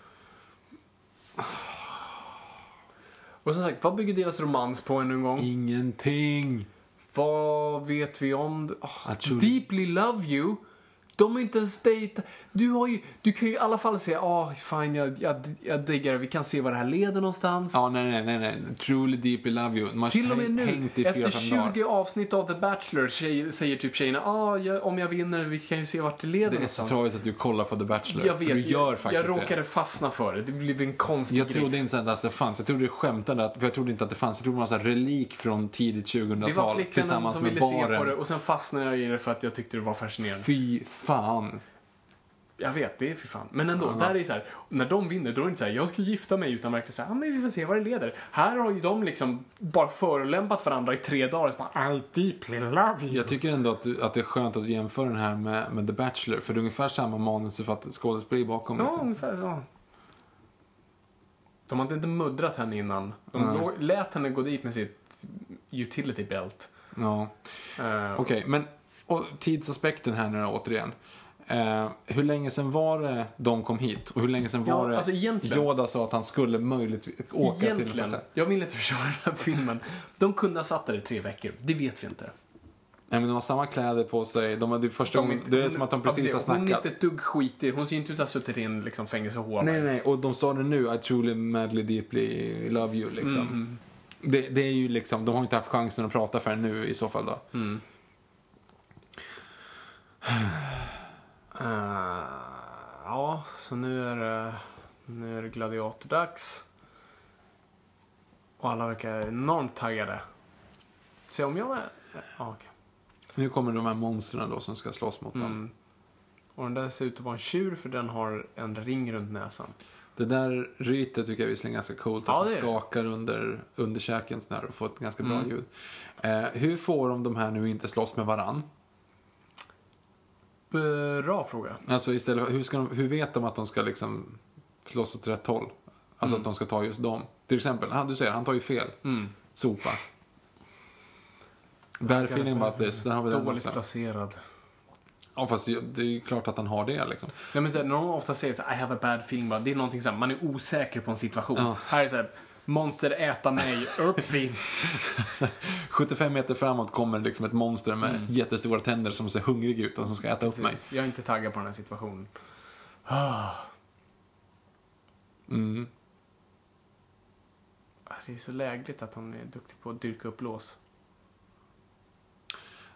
Och som sagt, vad bygger deras romans på ännu en gång? Ingenting. Vad vet vi om tror- Deeply Love You. De har inte ens dejtat. Du, har ju, du kan ju i alla fall säga, ah, fine, jag, jag, jag diggar det. Vi kan se var det här leder någonstans. Ja, nej, nej, nej, nej. Truly deeply love you. Man Till och med nu, efter fyra, fem 20 dagar. avsnitt av The Bachelor, tjej, säger typ tjejerna, ah, jag, om jag vinner, vi kan ju se vart det leder Det är så någonstans. tragiskt att du kollar på The Bachelor. Jag för vet, du gör jag, faktiskt jag råkade det. fastna för det. Det blev en konstig Jag grej. trodde inte ens att det fanns. Jag trodde du skämtade. För jag trodde inte att det fanns. Jag trodde det var en relik från tidigt 2000-tal. Det var tillsammans som ville se baren. på det och sen fastnade jag i det för att jag tyckte det var fascinerande. Fy fan. Jag vet, det är för fan. Men ändå, Ja. där är så här, när de vinner, då är det inte så här, jag ska gifta mig, utan verkligen så här, ah, men vi får se vad det leder. Här har ju de liksom bara förolämpat varandra i tre dagar, så bara, I deeply love you. Jag tycker ändå att, du, att det är skönt att du jämför den här med, med The Bachelor. För det är ungefär samma manusförfattare, skådespeleri bakom. Ja, Liksom. ungefär så. De har inte muddrat henne innan. De lå- lät henne gå dit med sitt utility belt. Ja. Eh, Okej, men och tidsaspekten här nu återigen. Eh, hur länge sedan var det de kom hit? Och hur länge Ja, var det alltså egentligen- Yoda sa att han skulle möjligtvis åka till Egentligen, jag vill inte försvara den här filmen. De kunde ha satt där i tre veckor. Det vet vi inte. Nej, men de har samma kläder på sig. De hade första gången, det är som att de precis har Hon är snackat. inte ett dugg skitig. Hon ser inte ut att ha suttit i en liksom, fängelsehåla. Nej, nej, och de sa det nu. I truly, madly, deeply love you, liksom. Mm. Det, det är ju liksom, de har inte haft chansen att prata förrän nu i så fall då. Mm. Eh, ja, så nu är det, nu är det gladiatordags. Och alla verkar enormt taggade. Se om jag är... Ja, okej. Nu kommer de här monstren då som ska slåss mot dem. Mm. Och den där ser ut att vara en tjur för den har en ring runt näsan. Det där rytet tycker jag visserligen är ganska coolt. Ja, att man det. skakar under, under käken sådär och får ett ganska bra Mm. ljud. Eh, hur får de de här nu inte slåss med varann? Bra fråga. Alltså istället, hur, ska de, hur vet de att de ska liksom slåss åt rätt håll? Alltså Mm. att de ska ta just dem. Till exempel, han, du säger, han tar ju fel. Mm. Sopa. Bad feeling about this. Där har vi den Dåligt placerad. Ja, fast det är ju klart att han har det liksom. Nej, men så här, när de ofta säger så här, I have a bad feeling about det är någonting så här, man är osäker på en situation. Ja. Här är så här, Monster äta mig, uppfin. 75 meter framåt kommer liksom ett monster med Mm. jättestora tänder som ser hungrig ut och som ska äta upp mig. Jag är inte taggad på den här situationen. Mm. Det är så lägligt att hon är duktig på att dyrka upp lås.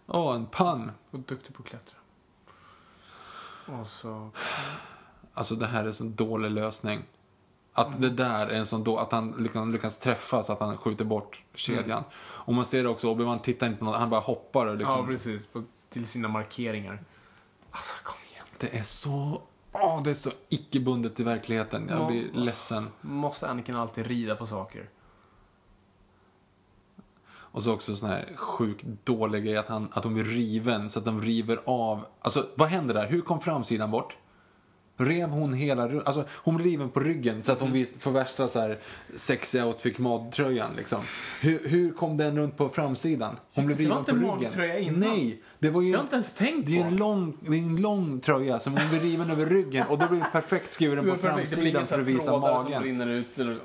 Åh, en pann. Och duktig på att klättra. Och så... Alltså det här är så dålig lösning. Att det där är en sån då, att han lyckas, lyckas träffa så att han skjuter bort kedjan. Mm. Och man ser det också, Obi-Wan tittar inte på något, han bara hoppar och liksom. Ja, precis. På, till sina markeringar. Alltså, kom igen. Det är så, åh, det är så icke-bundet till verkligheten. Jag Ja. blir ledsen. Måste Anakin alltid rida på saker? Och så också sån här sjukt dålig grej att, han, att hon blir riven så att de river av. Alltså vad händer där? Hur kom framsidan bort? Rev hon hela ru- Alltså hon blir riven på ryggen så att hon vis- får värsta så här sexy outfit tröjan liksom. Hur, hur kom den runt på framsidan? Hon blev det, det var riven på inte ryggen. magtröja innan. Nej, det var ju... Det har jag inte ens tänkt det är på. en lång, det är en lång tröja som hon blir riven över ryggen och då blir det perfekt skuren Det på var perfekt. Det framsidan för att så visa trådar som magen. rinner ut. Eller...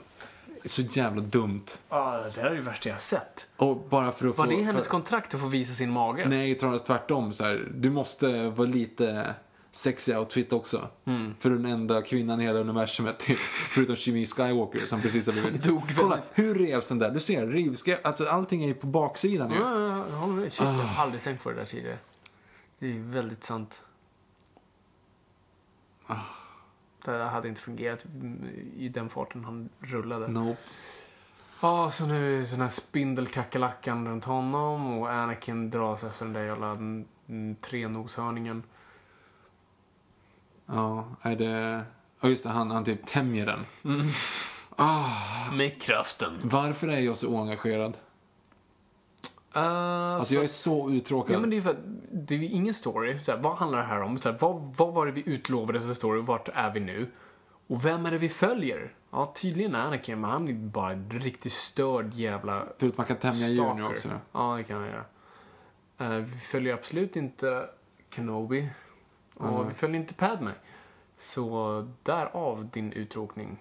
Så jävla dumt. Ah, det här är det värsta jag har sett. Och bara för att Var få... det hennes för... kontrakt att få visa sin mage? Nej, jag tvärtom. Så här, du måste vara lite sexy outfit också. Mm. För den enda kvinnan i hela universumet, typ, förutom Jimmy Skywalker som precis har blivit... dog Kolla, hur revs den där? Du ser, rivskrev, alltså allting är ju på baksidan ju. Ja, ja, jag håller med. Shit, jag Ah. har aldrig tänkt på det där tidigare. Det är väldigt sant. Ah. Det där hade inte fungerat i den farten han rullade. Nope. Ja, så nu är sån här spindelkackerlackan runt honom och Anakin dras efter den där jävla trenoshörningen. Ja, är det... Ja, just det, han, han typ tämjer den. Ah, Med kraften. varför är jag så oengagerad? Uh, Alltså jag är så uttråkad. Ja, men det är för att det är ju ingen story. Så här, vad handlar det här om? Så här, vad, vad var det vi utlovade för story? Vart är vi nu? Och vem är det vi följer? Ja, tydligen Anakin, men han är bara en riktigt störd jävla Förutom man kan tämja djur nu också. Ja, det kan han göra. Eh, vi följer absolut inte Kenobi. Och Mm. vi följer inte Padme. Så därav din uttråkning.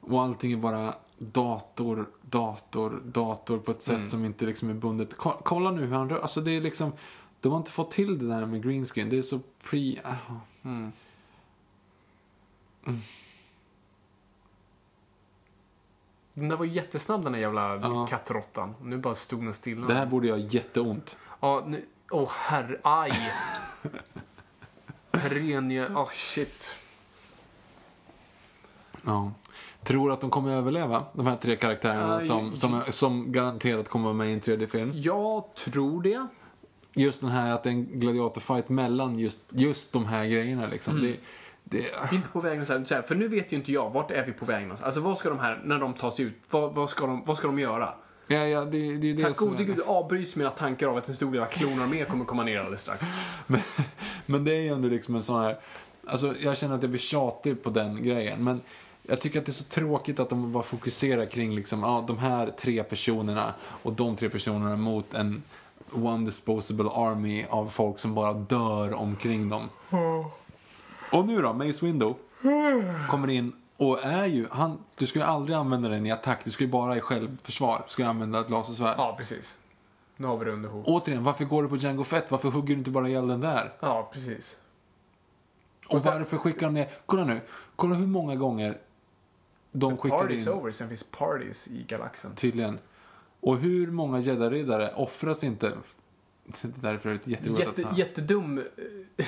Och allting är bara dator, dator, dator på ett sätt Mm. som inte liksom är bundet. Ko- Kolla nu hur han rör. Alltså det är liksom, de har inte fått till det där med green screen. Det är så pre... ah. Mm. Den där var jättesnabb den där jävla Ja. kattråttan. Nu bara stod den stilla. Det här borde göra jätteont. Ja, nu... Åh, oh, herre... Aj! Perenje... Åh, shit. Ja. Tror att de kommer överleva, de här tre karaktärerna Aj. som, som, som garanterat kommer vara med i en tredje film. Jag tror det. Just den här att det är en gladiatorfight mellan just, just de här grejerna liksom. Mm. Det, det, Vi är inte på väg någonstans. För nu vet ju inte jag, vart är vi på väg någonstans? Alltså vad ska de här, när de tar sig ut, vad, vad, ska, de, vad ska de göra? Ja, ja, det, det är det Tack gode gud avbryts mina tankar av att en stor del av klonarmé kommer komma ner alldeles strax. Men, men det är ju ändå liksom en sån här... Alltså jag känner att jag blir tjatig på den grejen. Men jag tycker att det är så tråkigt att de bara fokuserar kring liksom, ja, de här tre personerna och de tre personerna mot en one disposable army av folk som bara dör omkring dem. Och nu då, Mace Window kommer in och är ju, han, du skulle aldrig använda den i attack, du skulle bara i självförsvar, du skulle använda ett lasersvärd. Ja, precis. Nu har vi det under hot. Återigen, varför går du på Django Fett? Varför hugger du inte bara ihjäl den där? Ja, precis. Och varför skickar de ner... Kolla nu. Kolla hur många gånger de skickar Party's in... over, sen finns parties i galaxen. Tydligen. Och hur många jedi-riddare offras inte... Det där är för övrigt jätteroligt Jätte, att jättedum eh,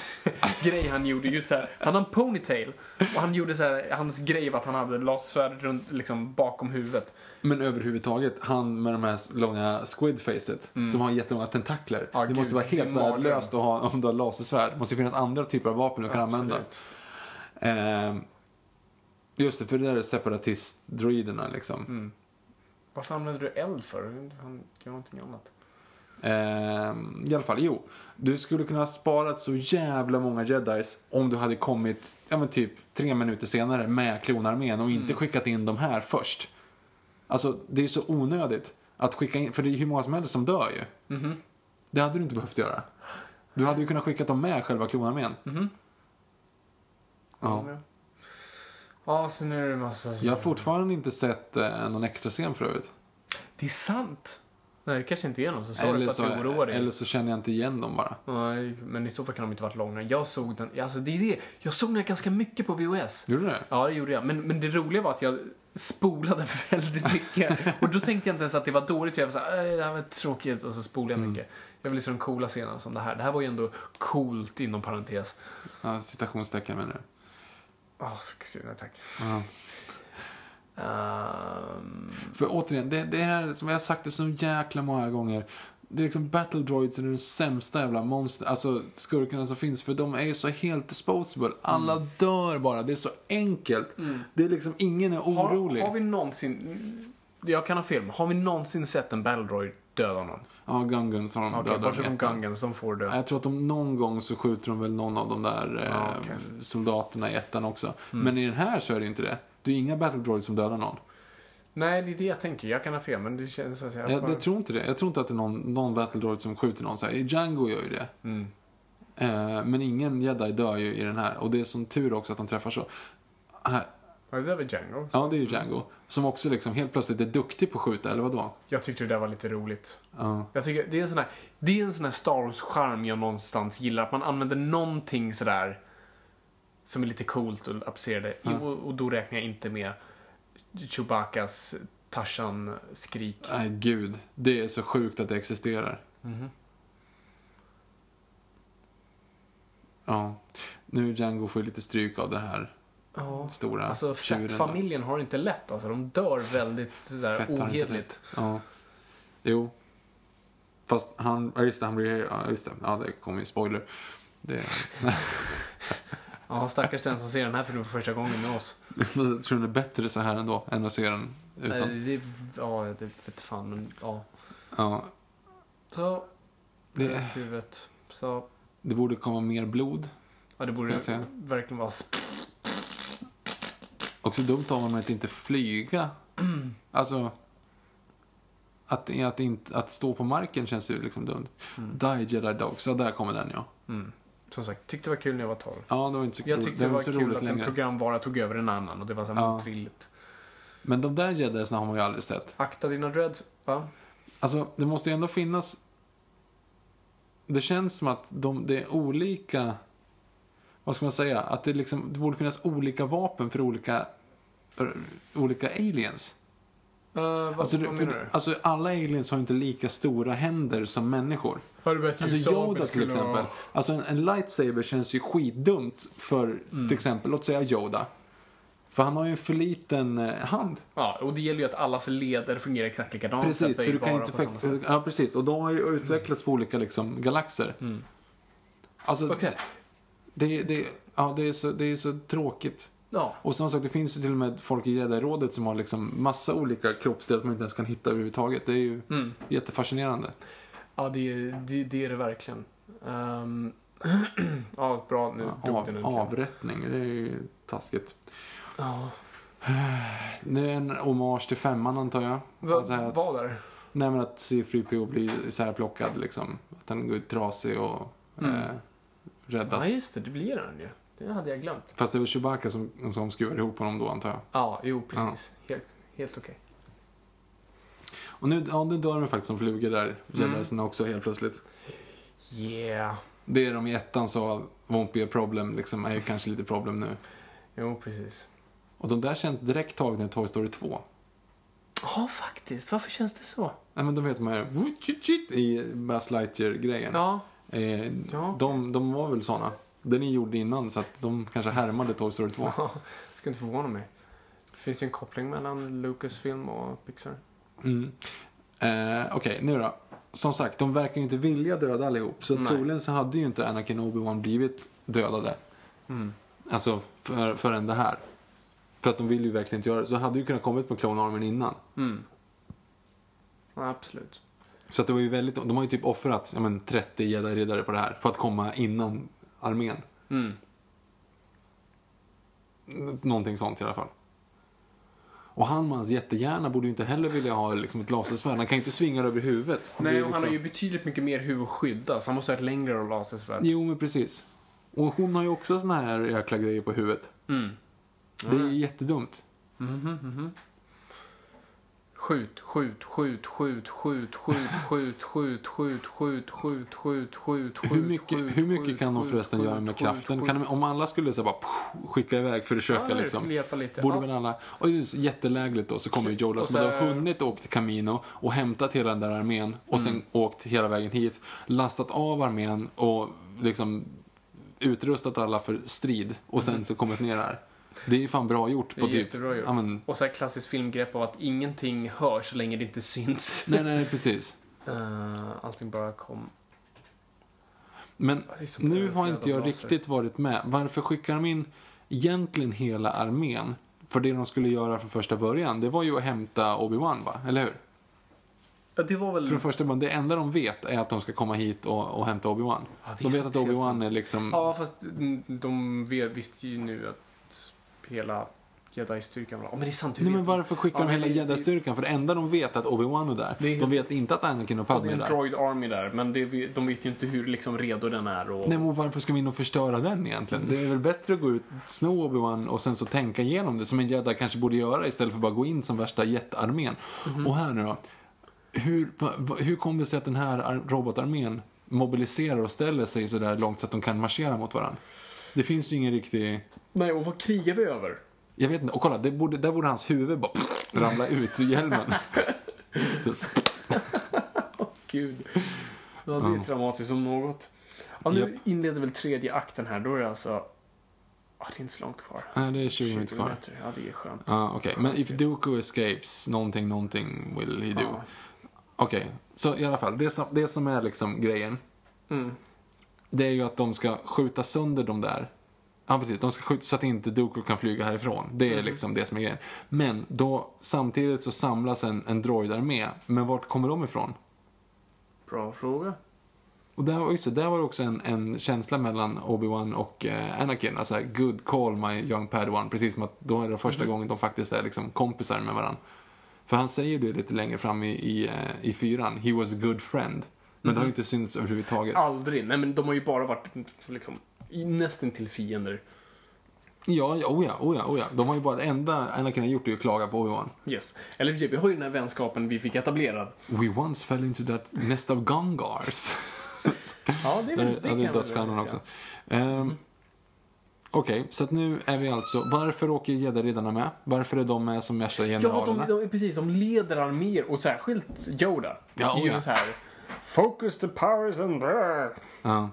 grej han gjorde. Just så här, han har en ponytail. Och han gjorde så här, hans grej var att han hade lasersvärd runt, liksom bakom huvudet. Men överhuvudtaget, han med de här långa squid-facet som har jättemånga tentakler. Mm. Ja, det måste gud, vara helt värdelöst att ha om du har lasersvärd. Det måste finnas andra typer av vapen du kan använda. Absolut. Ehm, just det, för det där är separatist-droiderna liksom. Mm. Varför använder du eld för? Han gör någonting annat. Ehm, I alla fall, jo. Du skulle kunna ha sparat så jävla många jedis om du hade kommit, ja men typ tre minuter senare med klonarmén och inte skickat in de här först. Alltså, det är så onödigt att skicka in, för det är hur många som helst som dör ju. Det hade du inte behövt göra. Du hade ju kunnat skicka dem med själva klonarmén. Ja. Ja, Ja, så nu är det massa... Jag har fortfarande inte sett eh, någon extra scen för övrigt. Det är sant. Nej, det kanske inte är någon. Så sorry Eller för att jag oroar dig. eller så känner jag inte igen dem bara. Nej, men i så fall kan de inte varit långa. Jag såg den, alltså det är det. Jag såg den ganska mycket på VHS. Gjorde du det? Ja, det gjorde jag. Men, men det roliga var att jag spolade väldigt mycket. och då tänkte jag inte ens att det var dåligt. Jag var såhär, "Äh, det här var tråkigt. Och så spolade jag mycket. Jag ville se de coola scenerna som det här. Det här var ju ändå coolt inom parentes. Ja, citationstecken menar du? Ja, nej, tack. Ja. Ehm, För återigen, det, det är som jag har sagt det så jäkla många gånger. Det är liksom Battle Droids är de sämsta jävla monster, alltså skurkarna som finns. För de är ju så helt disposable. Alla Mm. dör bara. Det är så enkelt. Det är liksom, ingen är har, orolig. har vi någonsin, jag kan ha film, har vi någonsin sett en Battle Droid döda någon? Ja, Gungans har de Okej, dödat bortsett från. Gungans, de får dö. Jag tror att de någon gång så skjuter de väl någon av de där eh, Ja, okej. soldaterna i ettan också. Mm. Men i den här så är det inte det. Det är inga Battle Droids som dödar någon. Nej, det är det jag tänker. Jag kan ha fel, men det känns så att jag... Jag, jag tror inte det. Jag tror inte att det är någon, någon Battle Droid som skjuter någon så här. Django gör ju det. Mm. Eh, men ingen jedi dör ju i den här. Och det är som tur också att de träffar så. Här- Ja, det där var Django. Ja, det är ju Django. Som också liksom helt plötsligt är duktig på att skjuta, eller vadå? Jag tyckte det där var lite roligt. Ja. Jag tycker det är en sån här, det är en sån här Star Wars-charm jag någonstans gillar. Att man använder någonting sådär som är lite coolt och applicera det. Ja. Och, och då räknar jag inte med Chewbaccas Tarzan-skrik. Nej, gud. Det är så sjukt att det existerar. Mhm. Ja. Nu Django får ju lite stryk av det här Ja. stora Alltså. Fett-familjen har inte lätt alltså. De dör väldigt sådär ohederligt. Ja. Jo. Fast han, ja just det, han blir, ja just det, ja det kommer ju spoiler. Det, Ja, stackars den som ser den här filmen för första gången med oss. jag tror den är bättre så här ändå, än att se den utan. Nej, det, ja, det vet fan, men ja. Ja, Så, Det- det... huvudet. Så, det borde komma mer blod. ja det borde jag säga. verkligen vara... Också dumt av honom att inte flyga. Alltså, att, att, inte, att stå på marken känns ju liksom dumt. Die Jedi Dogs, ja där kommer den ja. Mm. Som sagt, tyckte det var kul när jag var 12. Ja, det var inte så, Jag ro- tyckte det var var inte så kul att en längre. programvara tog över en annan och det var så här Ja. motvilligt. Men de där Jedisarna har man ju aldrig sett. Akta dina dreads, va? Alltså, det måste ju ändå finnas... Det känns som att de, det är olika... Vad ska man säga? Att det, liksom, det borde finnas olika vapen för olika, olika aliens. Uh, vad, Alltså, vad menar du? alltså, alla aliens har inte lika stora händer som människor. Har du Alltså Yoda till exempel. Alltså en, en lightsaber känns ju skitdumt för Mm. till exempel, låt säga Yoda. För han har ju en för liten eh, hand. Ja, och det gäller ju att allas leder fungerar exakt likadant. Precis, för du kan inte... Ja, precis. Och de har ju utvecklats på olika liksom, galaxer. Mm. Alltså, Okej. det, det, ja, det, är så, det är så tråkigt. Ja. Och som sagt, det finns ju till och med folk i Jedi-rådet som har liksom massa olika kroppsdelar som man inte ens kan hitta överhuvudtaget. Det är ju Mm. jättefascinerande. Ja, det, det, det är det verkligen. Ehm, ja, bra. Nu dog Av, den avrättning, det är ju taskigt. Ja. Det är en hommage till femman antar jag. Va, Alltså att, vad där? Nej men att C3PO blir isärplockad liksom. Att han går ut trasig och Mm. eh, räddas. Ja, just det. Det blir den ju. Det hade jag glömt. Fast det väl Chewbacca som, som skruvar ihop honom då antar jag. Ja, jo, precis. Helt, helt okej. Och nu, ja, nu dör de faktiskt som flugor där, Mm. Jedisarna också helt plötsligt. Yeah. Det är de i ettan sa won't be a problem, liksom, är ju kanske lite problem nu. Jo, precis. Och de där känns direkt tagna i Toy Story 2. Ja, faktiskt. Varför känns det så? Nej men de vet de här i Buzz Lightyear-grejen. Ja. Eh, Ja. de, de var väl såna. Den ni gjorde innan så att de kanske härmade Toy Story 2. Ja, ska inte förvåna mig. Det finns ju en koppling mellan Lucasfilm och Pixar. Mm. Eh, Okej, nu då. Som sagt, de verkar inte vilja döda allihop. Så Nej. troligen så hade ju inte Anakin och Obi-Wan blivit dödade. Mm. Alltså, för, förrän det här. För att de vill ju verkligen inte göra det. Så hade ju kunnat kommit på Clone Armyn innan. Mm. Ja, absolut. Så att det var ju väldigt, de har ju typ offrat ja, men, 30 jedi-riddare på det här. För att komma innan armén. Mm. Någonting sånt i alla fall. Och han med hans jättehjärna borde ju inte heller vilja ha liksom, ett lasersvärd. Han kan ju inte svinga det över huvudet. Det Nej, och han liksom- har ju betydligt mycket mer huvud att skydda, så han måste ha ett längre lasersvärd. Jo, men precis. Och hon har ju också såna här jäkla grejer på huvudet. Mm. Det är jättedumt. Skjut, skjut, skjut, skjut, skjut, skjut, skjut, skjut, skjut, skjut, skjut, skjut, skjut, Hur mycket, hur mycket kan de förresten göra med kraften? skjut. Kan de, om alla skulle så bara skicka iväg för att försöka liksom. Borde väl alla. Och det är jättelägligt då så kommer Och som har hunnit åkt till Camino och hämtat hela den där armén och Mm. sen åkt hela vägen hit. Lastat av armén och liksom utrustat alla för strid och sen så kommit ner här. Det är ju fan bra gjort. Det på är typ. jättebra gjort. Ja, men, Och så här klassiskt filmgrepp av att ingenting hörs så länge det inte syns. nej, nej, precis. Eh, allting bara kom. Men det nu har inte jag riktigt varit med. Varför skickar de in egentligen hela armén? För det de skulle göra från första början, det var ju att hämta Obi-Wan va? Eller hur? Ja, det var väl... Från första början, det enda de vet är att de ska komma hit och, och hämta Obi-Wan. Ja, det de vet att Obi-Wan är liksom... Ja, fast de vet- visste ju nu att hela Jedi-styrkan. Ja, men det är sant. Nej men varför skickar Ja, de hela Jedi-styrkan? För det enda de vet är att Obi-Wan är där. Det är De vet inte att Anakin och Ja, Padme det är är en där. droid army där, men det, de vet ju inte hur liksom redo den är. Och... Nej men varför ska vi in och förstöra den egentligen? Det är väl bättre att gå ut, sno Obi-Wan och sen så tänka igenom det som en jedi kanske borde göra istället för att bara gå in som värsta jättearmén. Mhm. Och här nu då. Hur, hur kom det sig att den här ar- robotarmén mobiliserar och ställer sig så där långt så att de kan marschera mot varandra? Det finns ju ingen riktig... Nej, och vad krigar vi över? Jag vet inte. Och kolla, det borde, där borde hans huvud bara ramla ut ur hjälmen. Så, Gud. Ja, det är Ja. traumatiskt som något. Ja, nu Japp. inleder väl tredje akten här. Då är det alltså... Ja, det är inte så långt kvar. Nej, det är 20 minuter kvar. Ja, det är skönt. Ja, okej. Men if Dooku escapes, någonting, någonting will he do. Okej, så i alla fall, det som, det som är liksom grejen, Mm. Det är ju att de ska skjuta sönder de där. Ja, precis. De ska skjuta så att inte Dooku kan flyga härifrån. Det är Mm. liksom det som är grejen. Men då, samtidigt så samlas en, en droidarmé. Men vart kommer de ifrån? Bra fråga. Och där, just det, där var det också en, en känsla mellan Obi-Wan och eh, Anakin. Alltså, här, good call my young padawan. Precis som att då är det första Mhm. gången de faktiskt är liksom kompisar med varandra. För han säger det lite längre fram i, i, eh, i fyran. He was a good friend. Men det har ju inte synts överhuvudtaget. Aldrig. Nej, men de har ju bara varit liksom nästan till fiender. Ja, ja, oh ja, oh ja, oh ja. De har ju bara, det enda Anakin har gjort är att klaga på Obi-Wan. Yes. Eller vi har ju den här vänskapen vi fick etablerad. We once fell into that nest of Gungars. Ja, det är väl... Det ja, kan det är jag väl säga. Ehm, Okej, så att nu är vi alltså, varför åker Jedi-riddarna med? Varför är de med som värsta Ja, generalerna? de, de, precis. De leder arméer och särskilt Yoda. Ja, är oh ju ja. så här... Focus the powers and... Ja.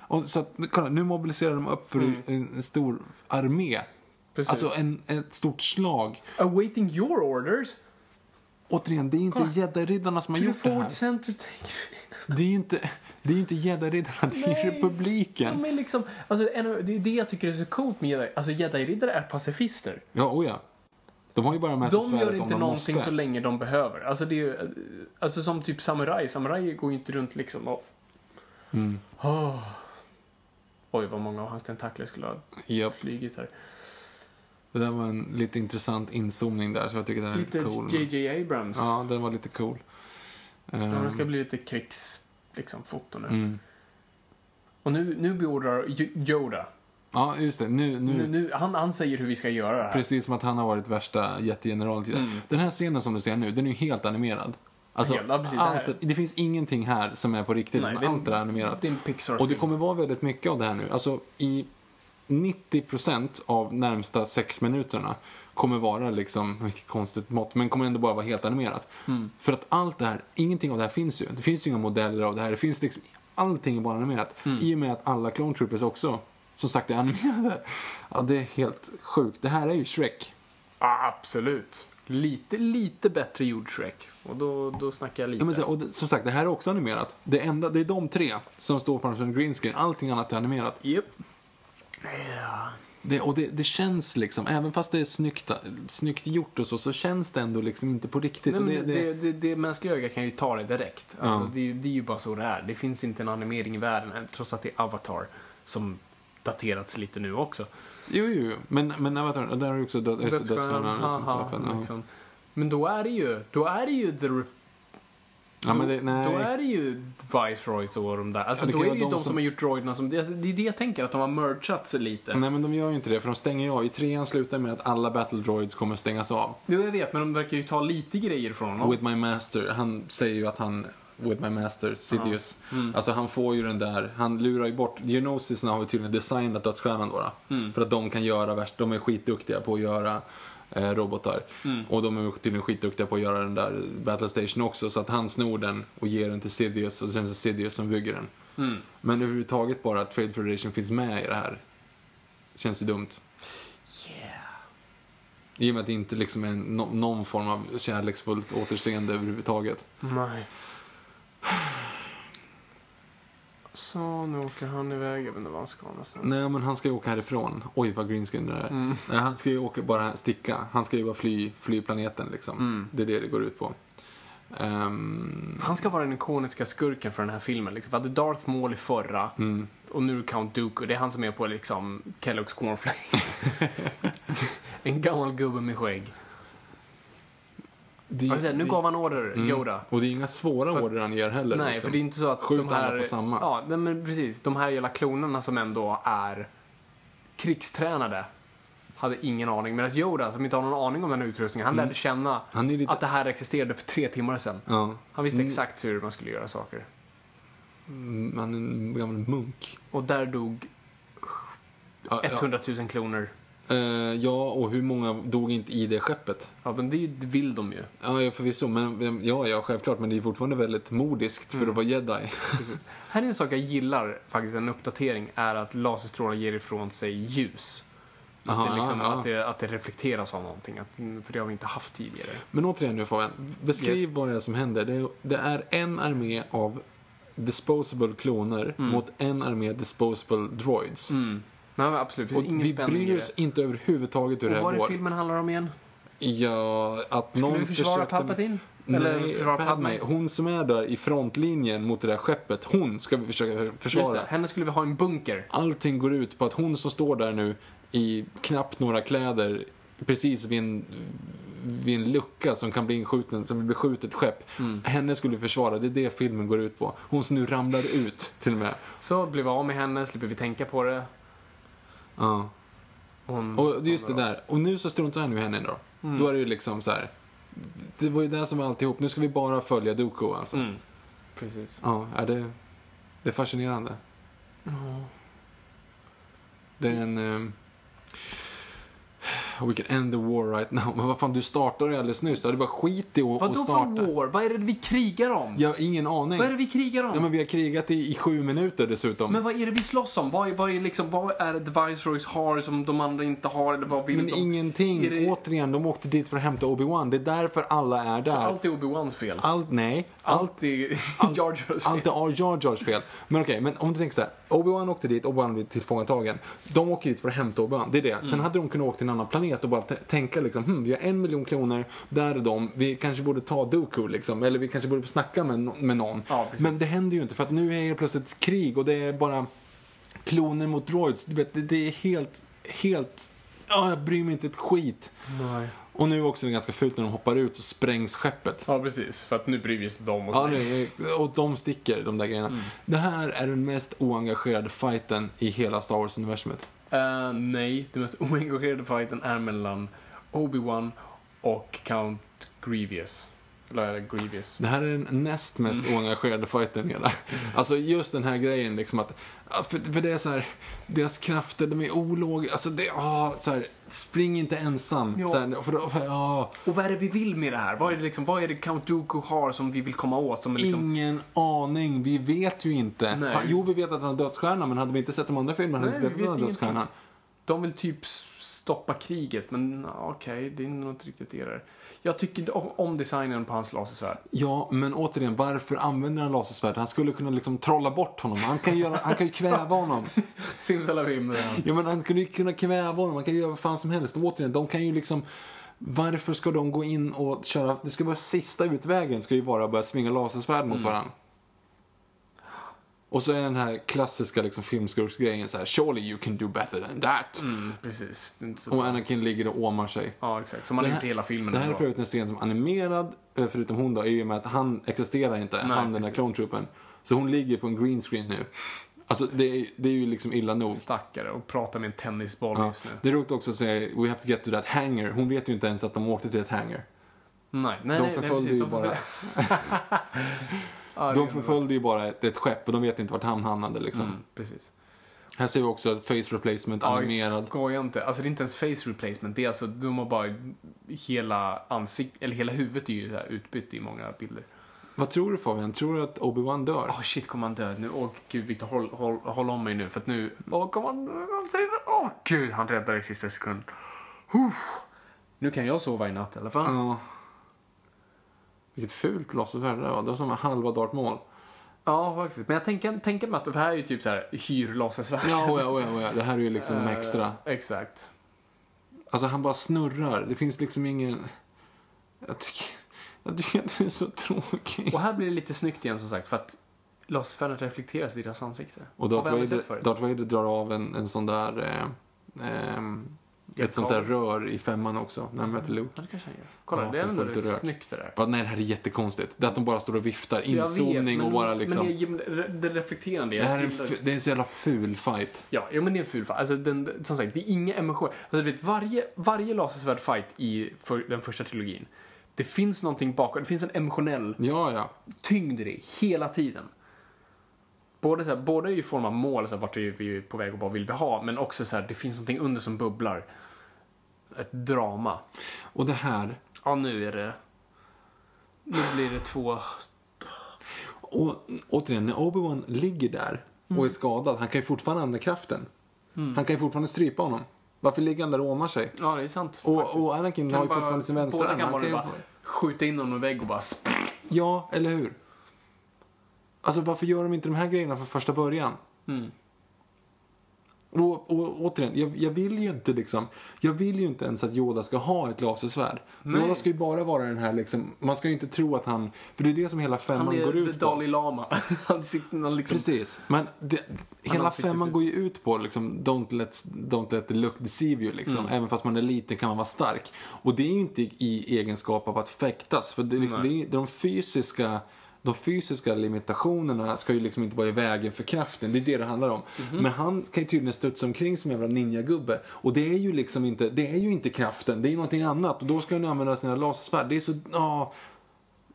Och så att, kolla, nu mobiliserar de upp för en, en stor armé. Mm. Precis. Alltså en, ett stort slag. Awaiting your orders. Återigen, det är inte Kolla. Jedi-riddarna som har gjort det här. center. Det är ju inte, det är ju inte Jedi-riddarna, det är Nej, republiken. De är liksom, alltså, det är det jag tycker är så coolt med Jedi. Alltså Jedi-riddare är pacifister. Ja, oh ja. De har ju bara med sig De gör inte de någonting måste. så länge de behöver. Alltså det är ju, alltså som typ samurai. Samurai går ju inte runt liksom och... Mm. Oh. Oj, vad många av hans tentakler skulle ha Japp. flugit här. Det där var en lite intressant inzoomning där, så jag tycker den är lite, Lite cool. JJ Abrams. Ja, den var lite cool. Ja, Ehm, det ska bli lite krigs, liksom, foto nu. mm. Och nu, nu beordrar Yoda. Ja, just det. Nu, nu, Nu, nu, han, han säger hur vi ska göra det här. Precis som att han har varit värsta jättegeneralen. Mm. Den här scenen som du ser nu, den är ju helt animerad. Alltså, Helt, ja, precis, det allt, här- det, finns ingenting här som är på riktigt, Nej, det allt är animerat. Det är en Pixar-film. Och det kommer vara väldigt mycket av det här nu. Alltså i 90% av närmsta sex minuterna kommer vara liksom, vilket konstigt mått, men kommer ändå bara vara helt animerat. Mm. För att allt det här, ingenting av det här finns ju. Det finns ju inga modeller av det här. Det finns liksom, allting är bara animerat. Mm. I och med att alla Clone Troopers också, som sagt, är animerade. Ja, det är helt sjukt. Det här är ju Shrek. Ja, absolut. Lite, lite bättre gjord Shrek. Och då, då snackar jag lite. Ja, men så, och det, som sagt, det här är också animerat. Det, enda, det är de tre som står framför en green screen. Allting annat är animerat. Japp. Det, och det, det känns liksom, även fast det är snyggt, snyggt gjort och så, så känns det ändå liksom inte på riktigt. Nej, och men det, det, det, det, det, mänskliga ögat kan ju ta det direkt. Alltså, Ja. det, är ju- det är ju bara så det är. Det finns inte en animering i världen, trots att det är Avatar, som daterats lite nu också. jo, jo, jo. Men, men Avatar, där har du också död, Dödsstjärnan, liksom. Men då är det ju, då är det ju The Ja, men det. Då är det ju Viceroys och de där. Alltså Ja, då är det ju de som, som- har gjort droiderna som... Det är det jag tänker, att de har mergat sig lite. Nej men de gör ju inte det för de stänger ju av. I trean slutar med att alla battle droids kommer stängas av. Jo, jag vet, men de verkar ju ta lite grejer från honom. With my master, han säger ju att han With my master, Sidious. Alltså han får ju den där, han lurar ju bort, Geonosisna har ju tydligen designat dödsstjärnan då. då. För att de kan göra värst, de är skitduktiga på att göra eh, robotar. Och de är tydligen skitduktiga på att göra den där Battle Station också. Så att han snor den och ger den till Sidious och sen är det Sidious som bygger den. Men överhuvudtaget bara att Trade Federation finns med i det här. Känns ju dumt. I och med att det inte liksom är någon form av kärleksfullt återseende överhuvudtaget. Nej. Så, nu åker han iväg. Jag vet inte vad han ska någonstans. Nej, men han ska ju åka härifrån. Oj, vad greenscreen det är. Nej, han ska ju åka, bara sticka. Han ska ju bara fly, fly planeten liksom. Det är det det går ut på. Ehm, Han ska vara den ikoniska skurken för den här filmen. Liksom. Vi hade Darth Maul i förra. Och nu Count Dooku. Det är han som är på liksom Kellogg's Cornflakes. en gammal gubbe med skägg. Det, Jag säga, nu gav han order, Yoda. Och det är inga svåra För order han ger heller. Nej, liksom. för det är inte så att Skjut de här... på samma. Ja, men precis. De här jävla klonerna som ändå är krigstränade hade ingen aning. Medan Yoda, som inte har någon aning om den här utrustningen, han lärde känna Mm. Han är lite- att det här existerade för tre timmar sedan. Ja. Han visste exakt hur man skulle göra saker. Mm, Han är en gammal munk. Och där dog Ja, 100 000 kloner. Ja. Eh, ja, och hur många dog inte i det skeppet? Ja, men det, vill de ju. Ja, förvisso. Men, ja, ja, självklart. Men det är fortfarande väldigt modiskt Mm. för att vara jedi. Precis. Här är en sak jag gillar, faktiskt en uppdatering, är att laserstrålar ger ifrån sig ljus. Att, Aha, det, liksom, att, det, att det reflekteras av någonting. Att, för det har vi inte haft tidigare. Men återigen nu Fabian, beskriv Yes. vad det som händer. Det är, det är en armé av disposable kloner mot en armé disposable droids. Mm. Nej, absolut. Och vi bryr oss inte överhuvudtaget hur Och det vad här är det går. filmen handlar om igen? Ja, att Skulle någon vi försvara försökte- Palpatine? Eller Nej, försvara Padme. Hon som är där i frontlinjen mot det där skeppet, hon ska vi försöka Just försvara. det, henne skulle vi ha i en bunker. Allting går ut på att hon som står där nu i knappt några kläder precis vid en, vid en lucka som kan bli inskjuten, som vill beskjuta ett skepp. Mm. Henne skulle vi försvara, det är det filmen går ut på. Hon som nu ramlar ut till och med. Så blir vi av med henne, slipper vi tänka på det. Ja. Hon, Och det är just det där. Och nu så struntar han nu i henne då. Mm. Då är det ju liksom så här. Det var ju det som var alltihop. Nu ska vi bara följa Dooku alltså. Mm. Precis. Ja, är det, det är fascinerande. Det är en... We can end the war right now. Men vad fan, du startade ju alldeles nyss. Du hade bara skit i att att Vadå för starta. war? Vad är det vi krigar om? Jag har ingen aning. Vad är det vi krigar om? Ja, men vi har krigat i, i sju minuter dessutom. Men vad är det vi slåss om? Vad är, vad är, liksom, vad är det Viceroys har som de andra inte har? Eller vad vill Men de? ingenting. Är det- Återigen, de åkte dit för att hämta Obi-Wan. Det är därför alla är där. Så allt är Obi-Wans fel? Allt, nej. Allt, Allt är Jar Jars fel? allt är Jar Jars fel. Men okej, men om du tänker så här. Obi-Wan åkte dit, Obi-Wan blev tillfångatagen. De åker dit för att hämta Obi-Wan, det är det. Sen hade de kunnat åka till en annan planet och bara tänka liksom, hm, vi har en miljon kronor, där är de, vi kanske borde ta Dooku liksom. Eller vi kanske borde snacka med, med någon. Ja, men det händer ju inte för att nu är det plötsligt krig och det är bara kloner mot droids. Du vet, det, det är helt, helt, ja, jag bryr mig inte ett skit. Nej. Och nu också är det ganska fult när de hoppar ut och sprängs skeppet. Ja, precis. För att nu bryr vi oss inte om oss. Ja, är, och de sticker, de där grejerna. Det här är den mest oengagerade fighten i hela Star Wars-universumet. Eh, nej, den mest oengagerade fighten är mellan Obi-Wan och Count Grievous. Eller Grievous? Det här är den näst mest oengagerade fighten hela. Alltså just den här grejen liksom att, för, för det är så här, deras krafter, de är ologiska, alltså det, ah, så här, spring inte ensam. Ja. Så här, för, då- för, ja, Och vad är det vi vill med det här? Vad är det, liksom, vad är det Count Dooku har som vi vill komma åt? Som är liksom... Ingen aning, vi vet ju inte. Nej. Ha, jo, vi vet att han har dödsstjärna, men hade vi inte sett de andra filmerna hade Nej, vi inte vetat att han dödsstjärnan. ingenting. De vill typ stoppa kriget, men ja, okej, det är nog inte riktigt det där. Jag tycker om- designen på hans lasersvärd. Ja, men återigen, varför använder han lasersvärd? Han skulle kunna liksom trolla bort honom. Han kan, göra, han kan ju kväva honom. Simsalabim. Ja, men han skulle ju kunna kväva honom. Han kan göra vad fan som helst. Och återigen, de kan ju liksom... Varför ska de gå in och köra... Det ska vara sista utvägen, ska ju vara att börja svinga lasersvärd mot varandra. Och så är den här klassiska liksom, filmskurksgrejen så här, surely you can do better than that. Mm, precis. Och. Anakin ligger och åmar sig. Ja, exakt. Som man har gjort hela filmen. Det här är för övrigt en scen som är animerad, eh, förutom hon då, i och med att han existerar inte, Nej, han den där precis. clone troopen. Så hon ligger på en green screen nu. Alltså det är, det är ju liksom illa nog. Stackare och pratar med en tennisboll Ja. just nu. Det är roligt också att säga, we have to get to that hangar. Hon vet ju inte ens att de åkte till ett hangar. Nej, nej, De nej, nej, förföljde precis. ju De bara, Ja, de förföljde ju bara ett, ett skepp och de vet inte vart han hamnade liksom. Mm, precis. Här ser vi också ett face replacement animerad. skoja inte. Alltså det är inte ens face replacement. Det är alltså, de har bara hela ansikt, eller hela huvudet är ju utbytt i många bilder. Vad tror du Fabian? Tror du att Obi-Wan dör? Åh shit, kommer han dö nu? Åh gud, Victor, håll, håll, håll om mig nu för att nu... Åh, kommer han. Åh gud, han räddar i sista sekund. Huh. Nu kan jag sova i natt i alla fall. Ja. Vilket fult lasersvärd det var. Det var som en halva Darth Maul. Ja, faktiskt. Men jag tänker, tänker mig att det här är ju typ så här hyrlasersvärd. Ja, oh ja, oh ja, oh ja. Det här är ju liksom de Eh, extra. Exakt. Alltså han bara snurrar. Det finns liksom ingen... Jag tycker, jag tycker att det är så tråkigt. Och här blir det lite snyggt igen som sagt för att lasersvärden reflekteras i deras ansikte. Och Darth Vader. Darth Vader drar av en, en sån där... Eh, ehm, ett sånt där rör i femman också, när han möter Luke. Ja, det kanske han gör. Kolla, Ja, det är ändå rätt rök. snyggt det där. Bara, nej, det här är jättekonstigt. Det är att de bara står och viftar. Vet, Inzoomning och bara liksom... Men det, det, reflekterande. det här är en, det är en så jävla ful fight. Ja, ja, men det är en ful fight. Alltså, den, som sagt, det är inga emotioner. Alltså, du vet, varje, varje lasersvärd-fight i för, den första trilogin, det finns någonting bakom. Det finns en emotionell Ja, ja. tyngd i det hela tiden. Både, så här, både i form av mål, så här, vart är vi är på väg och vad vill vi ha, men också så här, det finns någonting under som bubblar. Ett drama. Och det här... Ja, nu är det... Nu blir det två... Och återigen, när Obi-Wan ligger där och Mm. är skadad, han kan ju fortfarande använda kraften. Han kan ju fortfarande strypa honom. Varför ligger han där och åmar sig? Ja, det är sant. Och, faktiskt. och Anakin Kan har ju bara- fortfarande sin vänstra Båda kan bara, bara skjuta in honom i vägg och bara... Ja, eller hur? Alltså varför gör de inte de här grejerna från första början? Mm. Och, och återigen, jag, jag vill ju inte liksom, jag vill ju inte ens att Yoda ska ha ett lasersvärd. Nej. Yoda ska ju bara vara den här liksom, man ska ju inte tro att han, för det är det som hela femman Han är går the ut på. Dalai Lama. han sitter han liksom... Precis, men det, hela femman ut. går ju ut på liksom, don't let, don't let the look deceive you liksom. Mm. Även fast man är liten kan man vara stark. Och det är ju inte i egenskap av att fäktas, för det, är liksom, det är, de fysiska de fysiska limitationerna ska ju liksom inte vara i vägen för kraften, det är det det handlar om. Mhm. Men han kan ju tydligen studsa omkring som en jävla ninjagubbe. Och det är ju liksom inte, det är ju inte kraften, det är ju någonting annat. Och då ska han använda sina lasersvärd. Det är så, ja.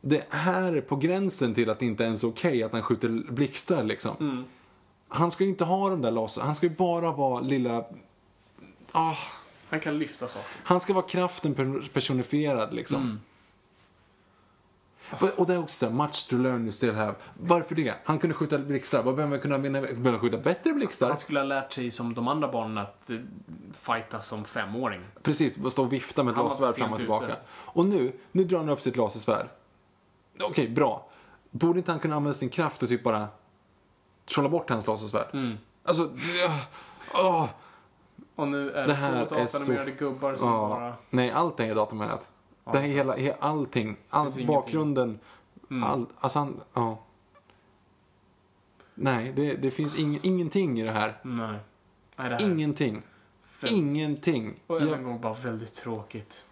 Det här är på gränsen till att det inte ens är okej att han skjuter blixtar liksom. Mm. Han ska ju inte ha de där laser, han ska ju bara vara lilla... Ah, Han kan lyfta saker. han ska vara kraften per- personifierad liksom. Mm. Och- det är också så här, much to learn you still have. Varför det? Han kunde skjuta blixtar. Vad behöver kunna han skjuta bättre blixtar? Han skulle ha lärt sig som de andra barnen att uh, fighta som femåring. Precis, stå och vifta med ett lasersvärd fram och tillbaka. ute. Och nu, nu drar han upp sitt lasersvärd. Okej, bra. Borde inte han kunna använda sin kraft och typ bara trolla bort hans lasersvärd? Mm. Alltså, åh. Och nu är Det det, här två så... datanimerade gubbar som ja. bara... Nej, allting är datoranimerat. Ja, det här är hela, he- allting. All, bakgrunden. Mm. All, alltså han, ja. Nej, det, det finns ing, ingenting i det här. Nej. Nej, det här Ingenting. Väldigt- Ingenting. Och en Jag, gång bara väldigt tråkigt.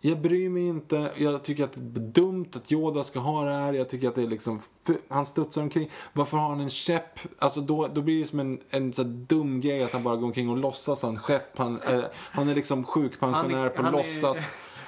jag bryr mig inte. Jag tycker att det är dumt att Yoda ska ha det här. Jag tycker att det är liksom... Han studsar omkring. Varför har han en käpp? Alltså då, då blir det som en, en så dum grej att han bara går omkring och låtsas ha en skäpp. Han, eh, han är liksom sjukpensionär Han är- på han är- låtsas.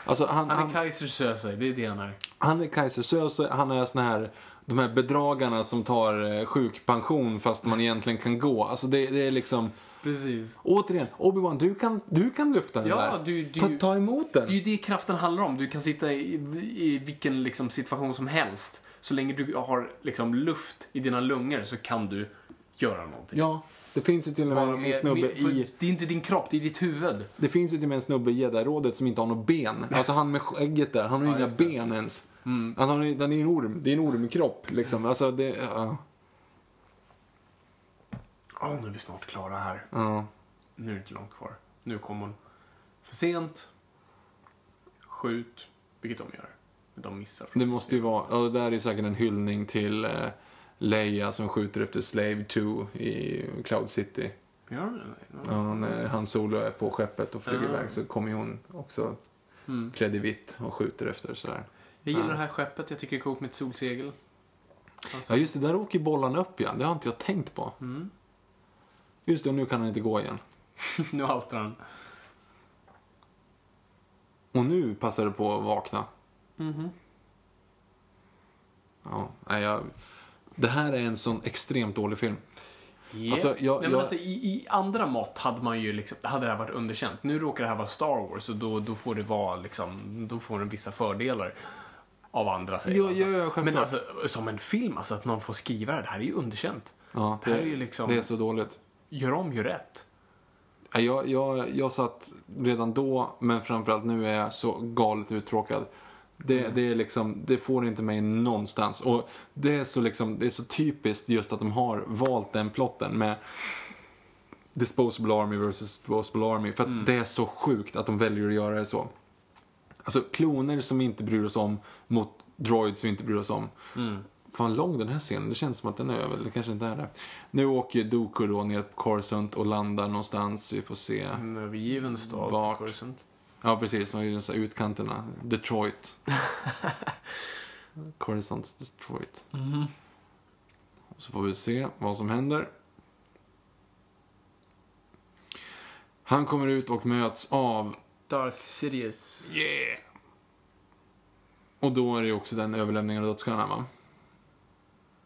Alltså han, Han är Kaiser Söze, det är det han är. han är Kaiser Söze, han är sån här, de här bedragarna som tar eh, sjukpension fast man egentligen kan gå. Alltså det, det är liksom, Precis. återigen, Obi-Wan, du kan, du kan lyfta den Ja, där. du- du- ta, ta emot den. Det är ju det kraften handlar om. Du kan sitta i, i vilken liksom, situation som helst. Så länge du har liksom, luft i dina lungor så kan du göra någonting. Ja, det finns ju till och med en med- snubbe med- i, Det är inte din kropp, det är ditt huvud. det finns ju till och med en snubbe i Jedi-rådet som inte har något ben. Alltså han med skägget där, han har ju Ja, inga just det. ben ens. Mm. Alltså han är, den är en orm, det är en ormkropp liksom. Alltså det, ja. Ja, nu är vi snart klara här. ja. Nu är det inte långt kvar. Nu kommer hon för sent. Skjut, vilket de gör. De missar. Det måste ju vara, ja, det där är säkert en hyllning till eh, Leia som skjuter efter Slave 2 i Cloud City. Gör? Ja, när han Solo är på skeppet och flyger Ja. iväg så kommer hon också Mm. klädd i vitt och skjuter efter sådär. Jag gillar Ja. det här skeppet. Jag tycker det är coolt med ett solsegel. Alltså, Ja, just det. Där åker bollarna upp igen. Det har inte jag tänkt på. Mm. Just det, och nu kan han inte gå igen. nu haltar han. Och nu passar det på att vakna. Mhm. Ja, nej, jag... Det här är en sån extremt dålig film. Yeah. Alltså, jag- Nej, men jag- alltså, i, I andra mått hade man ju liksom, hade det här varit underkänt. Nu råkar det här vara Star Wars och då, då får det vara liksom, då får den vissa fördelar av andra säger Jo, alltså. jo. Men alltså, som en film, alltså att någon får skriva det, det här är ju underkänt. Ja, Det här är ju liksom- det är så dåligt. Gör om, gör rätt. Jag, jag, jag satt redan då, men framförallt nu är jag så galet uttråkad. Det, Mm. det, är liksom, det får inte mig någonstans. Och det är, så liksom, det är så typiskt just att de har valt den plotten med Disposable Army versus Disposable Army. För att Mm. det är så sjukt att de väljer att göra det så. Alltså kloner som vi inte bryr oss om mot droids som vi inte bryr oss om. Mm. Fan lång den här scenen, det känns som att den är över, det kanske inte är det. Nu åker Dooku då ner på Coruscant och landar någonstans, vi får se. En övergiven stad. Vart? Coruscant. Ja precis, de är ju så här utkanterna. Detroit. Coruscants Detroit. Mhm. Så får vi se vad som händer. Han kommer ut och möts av, Darth Sidious. yeah! Och då är det ju också den överlämningen av dödskallarna va?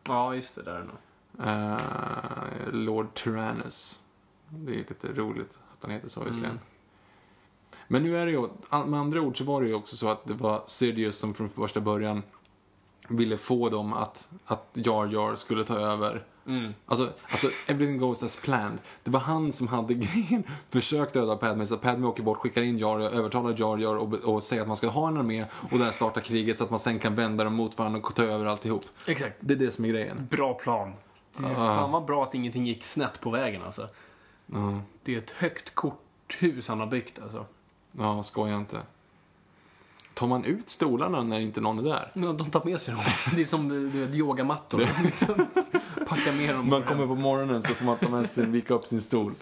Ja, just det. Där är det nog. Eh, Lord Tyrannus. Det är lite roligt att han heter så visserligen. Mm. Men nu är det ju, med andra ord så var det ju också så att det var Sidious som från första början ville få dem att, att Jar Jar skulle ta över. Mm. Alltså, alltså, everything goes as planned. Det var han som hade grejen, försökt döda Padme, så Padme åker bort, skickar in Jar Jar, övertalar Jar Jar och, och säger att man ska ha en armé och där startar kriget så att man sen kan vända dem mot varandra och ta över alltihop. Exakt. Det är det som är grejen. Bra plan. Ja. Fan vad bra att ingenting gick snett på vägen alltså. Ja, Det är ett högt korthus han har byggt alltså. Ja skoja inte. Tar man ut stolarna när inte någon är där? Ja, de tar med sig dem. Det är som du vet, yogamattor. Liksom. Packa med dem. Man kommer på morgonen så får man ta med sig, vika upp sin stol.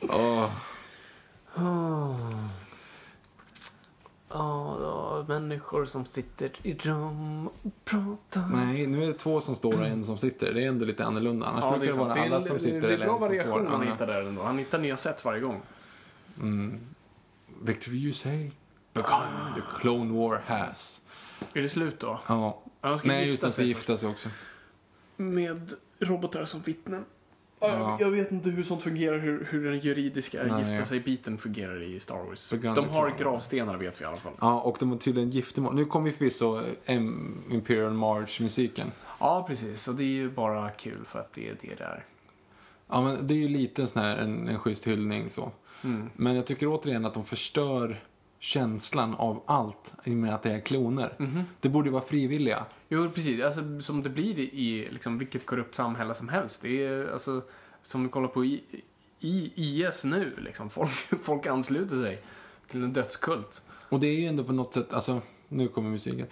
Åh. Ja, ja, människor som sitter i rum och pratar. Nej, nu är det två som står och en som sitter. Det är ändå lite annorlunda. Annars Ja, brukar det vara alla är- som sitter Det är eller bra en som variation står. han Ja, hittar där ändå. Han hittar nya sätt varje gång. Mm. Victory you say? Begun the Clone War has. Är det slut då? Ja. Han ska Nej, gifta just ska sig gifta sig också. Med robotar som vittnen. Ja. Ja. Jag vet inte hur sånt fungerar, hur, hur den juridiska Nej. gifta sig-biten fungerar i Star Wars. Begun De har gravstenar vet vi i alla fall. Ja, och de har tydligen giftermål. Nu kommer ju förvisso em, Imperial March-musiken. Ja, precis. Och det är ju bara kul för att det är det där. Ja, men det är ju lite sån här, en, en schysst hyllning så. Mm. Men jag tycker återigen att de förstör känslan av allt i och med att det är kloner. Mhm. Det borde ju vara frivilliga. Jo, precis. Alltså, som det blir i liksom, vilket korrupt samhälle som helst. Det är alltså, som vi kollar på i, i IS nu, liksom. Folk, folk ansluter sig till en dödskult. Och det är ju ändå på något sätt, alltså, nu kommer musiken.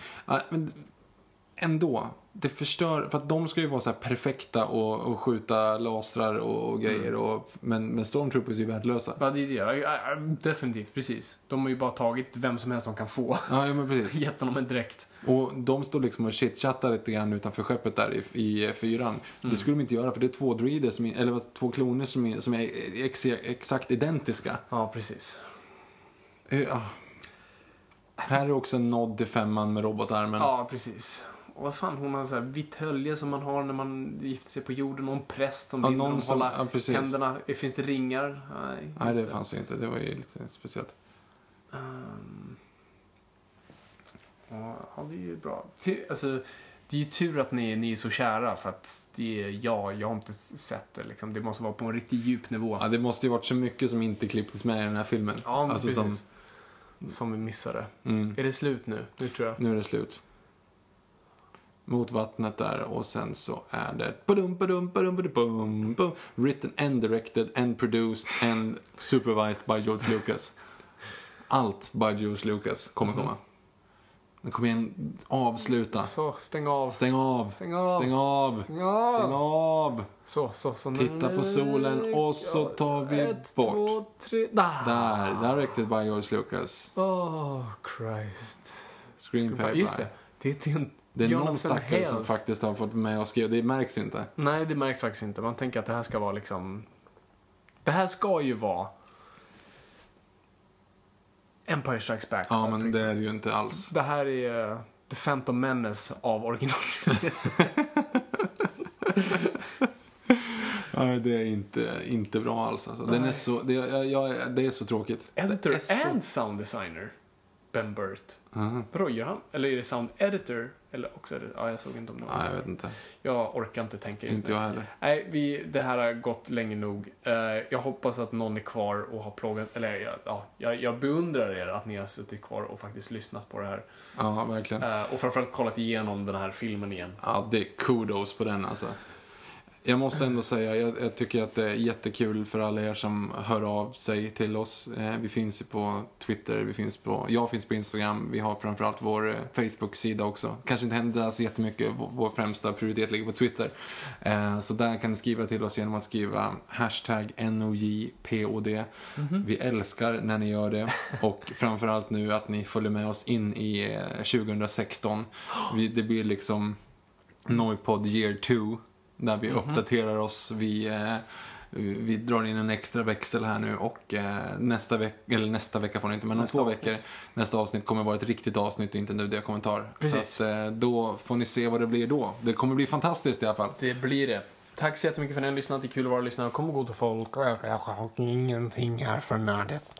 Ändå, det förstör, för att de ska ju vara så här perfekta och, och skjuta lasrar och, och grejer. Och, men, men Stormtroopers är ju värdelösa. Ja, det. Ja, Definitivt, precis. De har ju bara tagit vem som helst de kan få. Ja, ja men precis. Gett honom en dräkt. Och de står liksom och chitchattar lite grann utanför skeppet där i, i fyran. Det skulle de inte göra för det är två droider, som, eller två kloner som är, som är ex, exakt identiska. Ja, precis. Ja. Här är också en nod till femman med robotarmen. Ja, precis. Vad fan, hon har så här vitt hölje som man har när man gifter sig på jorden och en präst som Ja, vill någon som- hålla ja, händerna. Finns det ringar? Nej. Nej, det fanns ju inte. Det var ju lite speciellt. Ehm, ja, det är ju bra. Alltså, det är ju tur att ni, ni är så kära för att det är jag, jag har inte sett det liksom. Det måste vara på en riktigt djup nivå. Ja, det måste ju varit så mycket som inte klipptes med i den här filmen. Ja, Alltså, precis. Som... vi missade. Mm. Är det slut nu? Nu tror jag. Nu är det slut. Mot vattnet där och sen så är det badum, badum, badum, badum, bum, written and directed and produced and supervised by George Lucas. Allt by George Lucas kommer komma. Men kom igen, avsluta. Så, stäng av. Stäng av. Stäng av. Stäng av. Stäng av. Stäng av. Så, så, så. Titta på solen och så tar vi Ett, bort. två, tre. Där. Där, det bara George Lucas. Oh, Christ. Screenpaper. Just det. Det är inte Det är någon Jonathan stackare som Hales. faktiskt har fått med och skriva. Det märks inte. Nej, det märks faktiskt inte. Man tänker att det här ska vara liksom... Det här ska ju vara... Empire Strikes Back. Ja, men det är det ju inte alls. Det här är uh, The Phantom Menace av original. Nej, det är inte, inte bra alls. Alltså. Den är så, det, jag, jag, det är så tråkigt. Editor så- and sound designer. Ben Burt. Aha. Vadå, gör han? Eller är det sound editor? Eller också är det... Ja, jag såg inte om det var Nej, jag vet inte. Jag orkar inte tänka just Inte nu. jag heller. Nej, vi, det här har gått länge nog. Eh, jag hoppas att någon är kvar och har plågat... Eller jag- ja, jag, jag beundrar er att ni har suttit kvar och faktiskt lyssnat på det här. Ja, verkligen. Eh, och framförallt kollat igenom den här filmen igen. Ja, det är kudos på den alltså. Jag måste ändå säga, jag, jag tycker att det är jättekul för alla er som hör av sig till oss. Eh, vi finns ju på Twitter, vi finns på, jag finns på Instagram, vi har framförallt vår eh, Facebook-sida också. Kanske inte händer där så jättemycket, vår, vår främsta prioritet ligger på Twitter. Eh, så där kan ni skriva till oss genom att skriva hashtag NOJPOD. Vi älskar när ni gör det och framförallt nu att ni följer med oss in i eh, 2016. Vi, det blir liksom Noipod year 2 där vi uppdaterar oss. Vi, eh, vi drar in en extra växel här nu och eh, nästa vecka, eller nästa vecka får ni inte, men om Nästa två avsnitt. veckor, nästa avsnitt kommer vara ett riktigt avsnitt och inte en nuddiga kommentar. Precis. Så att, eh, då får ni se vad det blir då. Det kommer bli fantastiskt i alla fall. Det blir det. Tack så jättemycket för att ni har lyssnat. Det är kul att vara lyssnare. Kom god folk. Ingenting är för nördigt.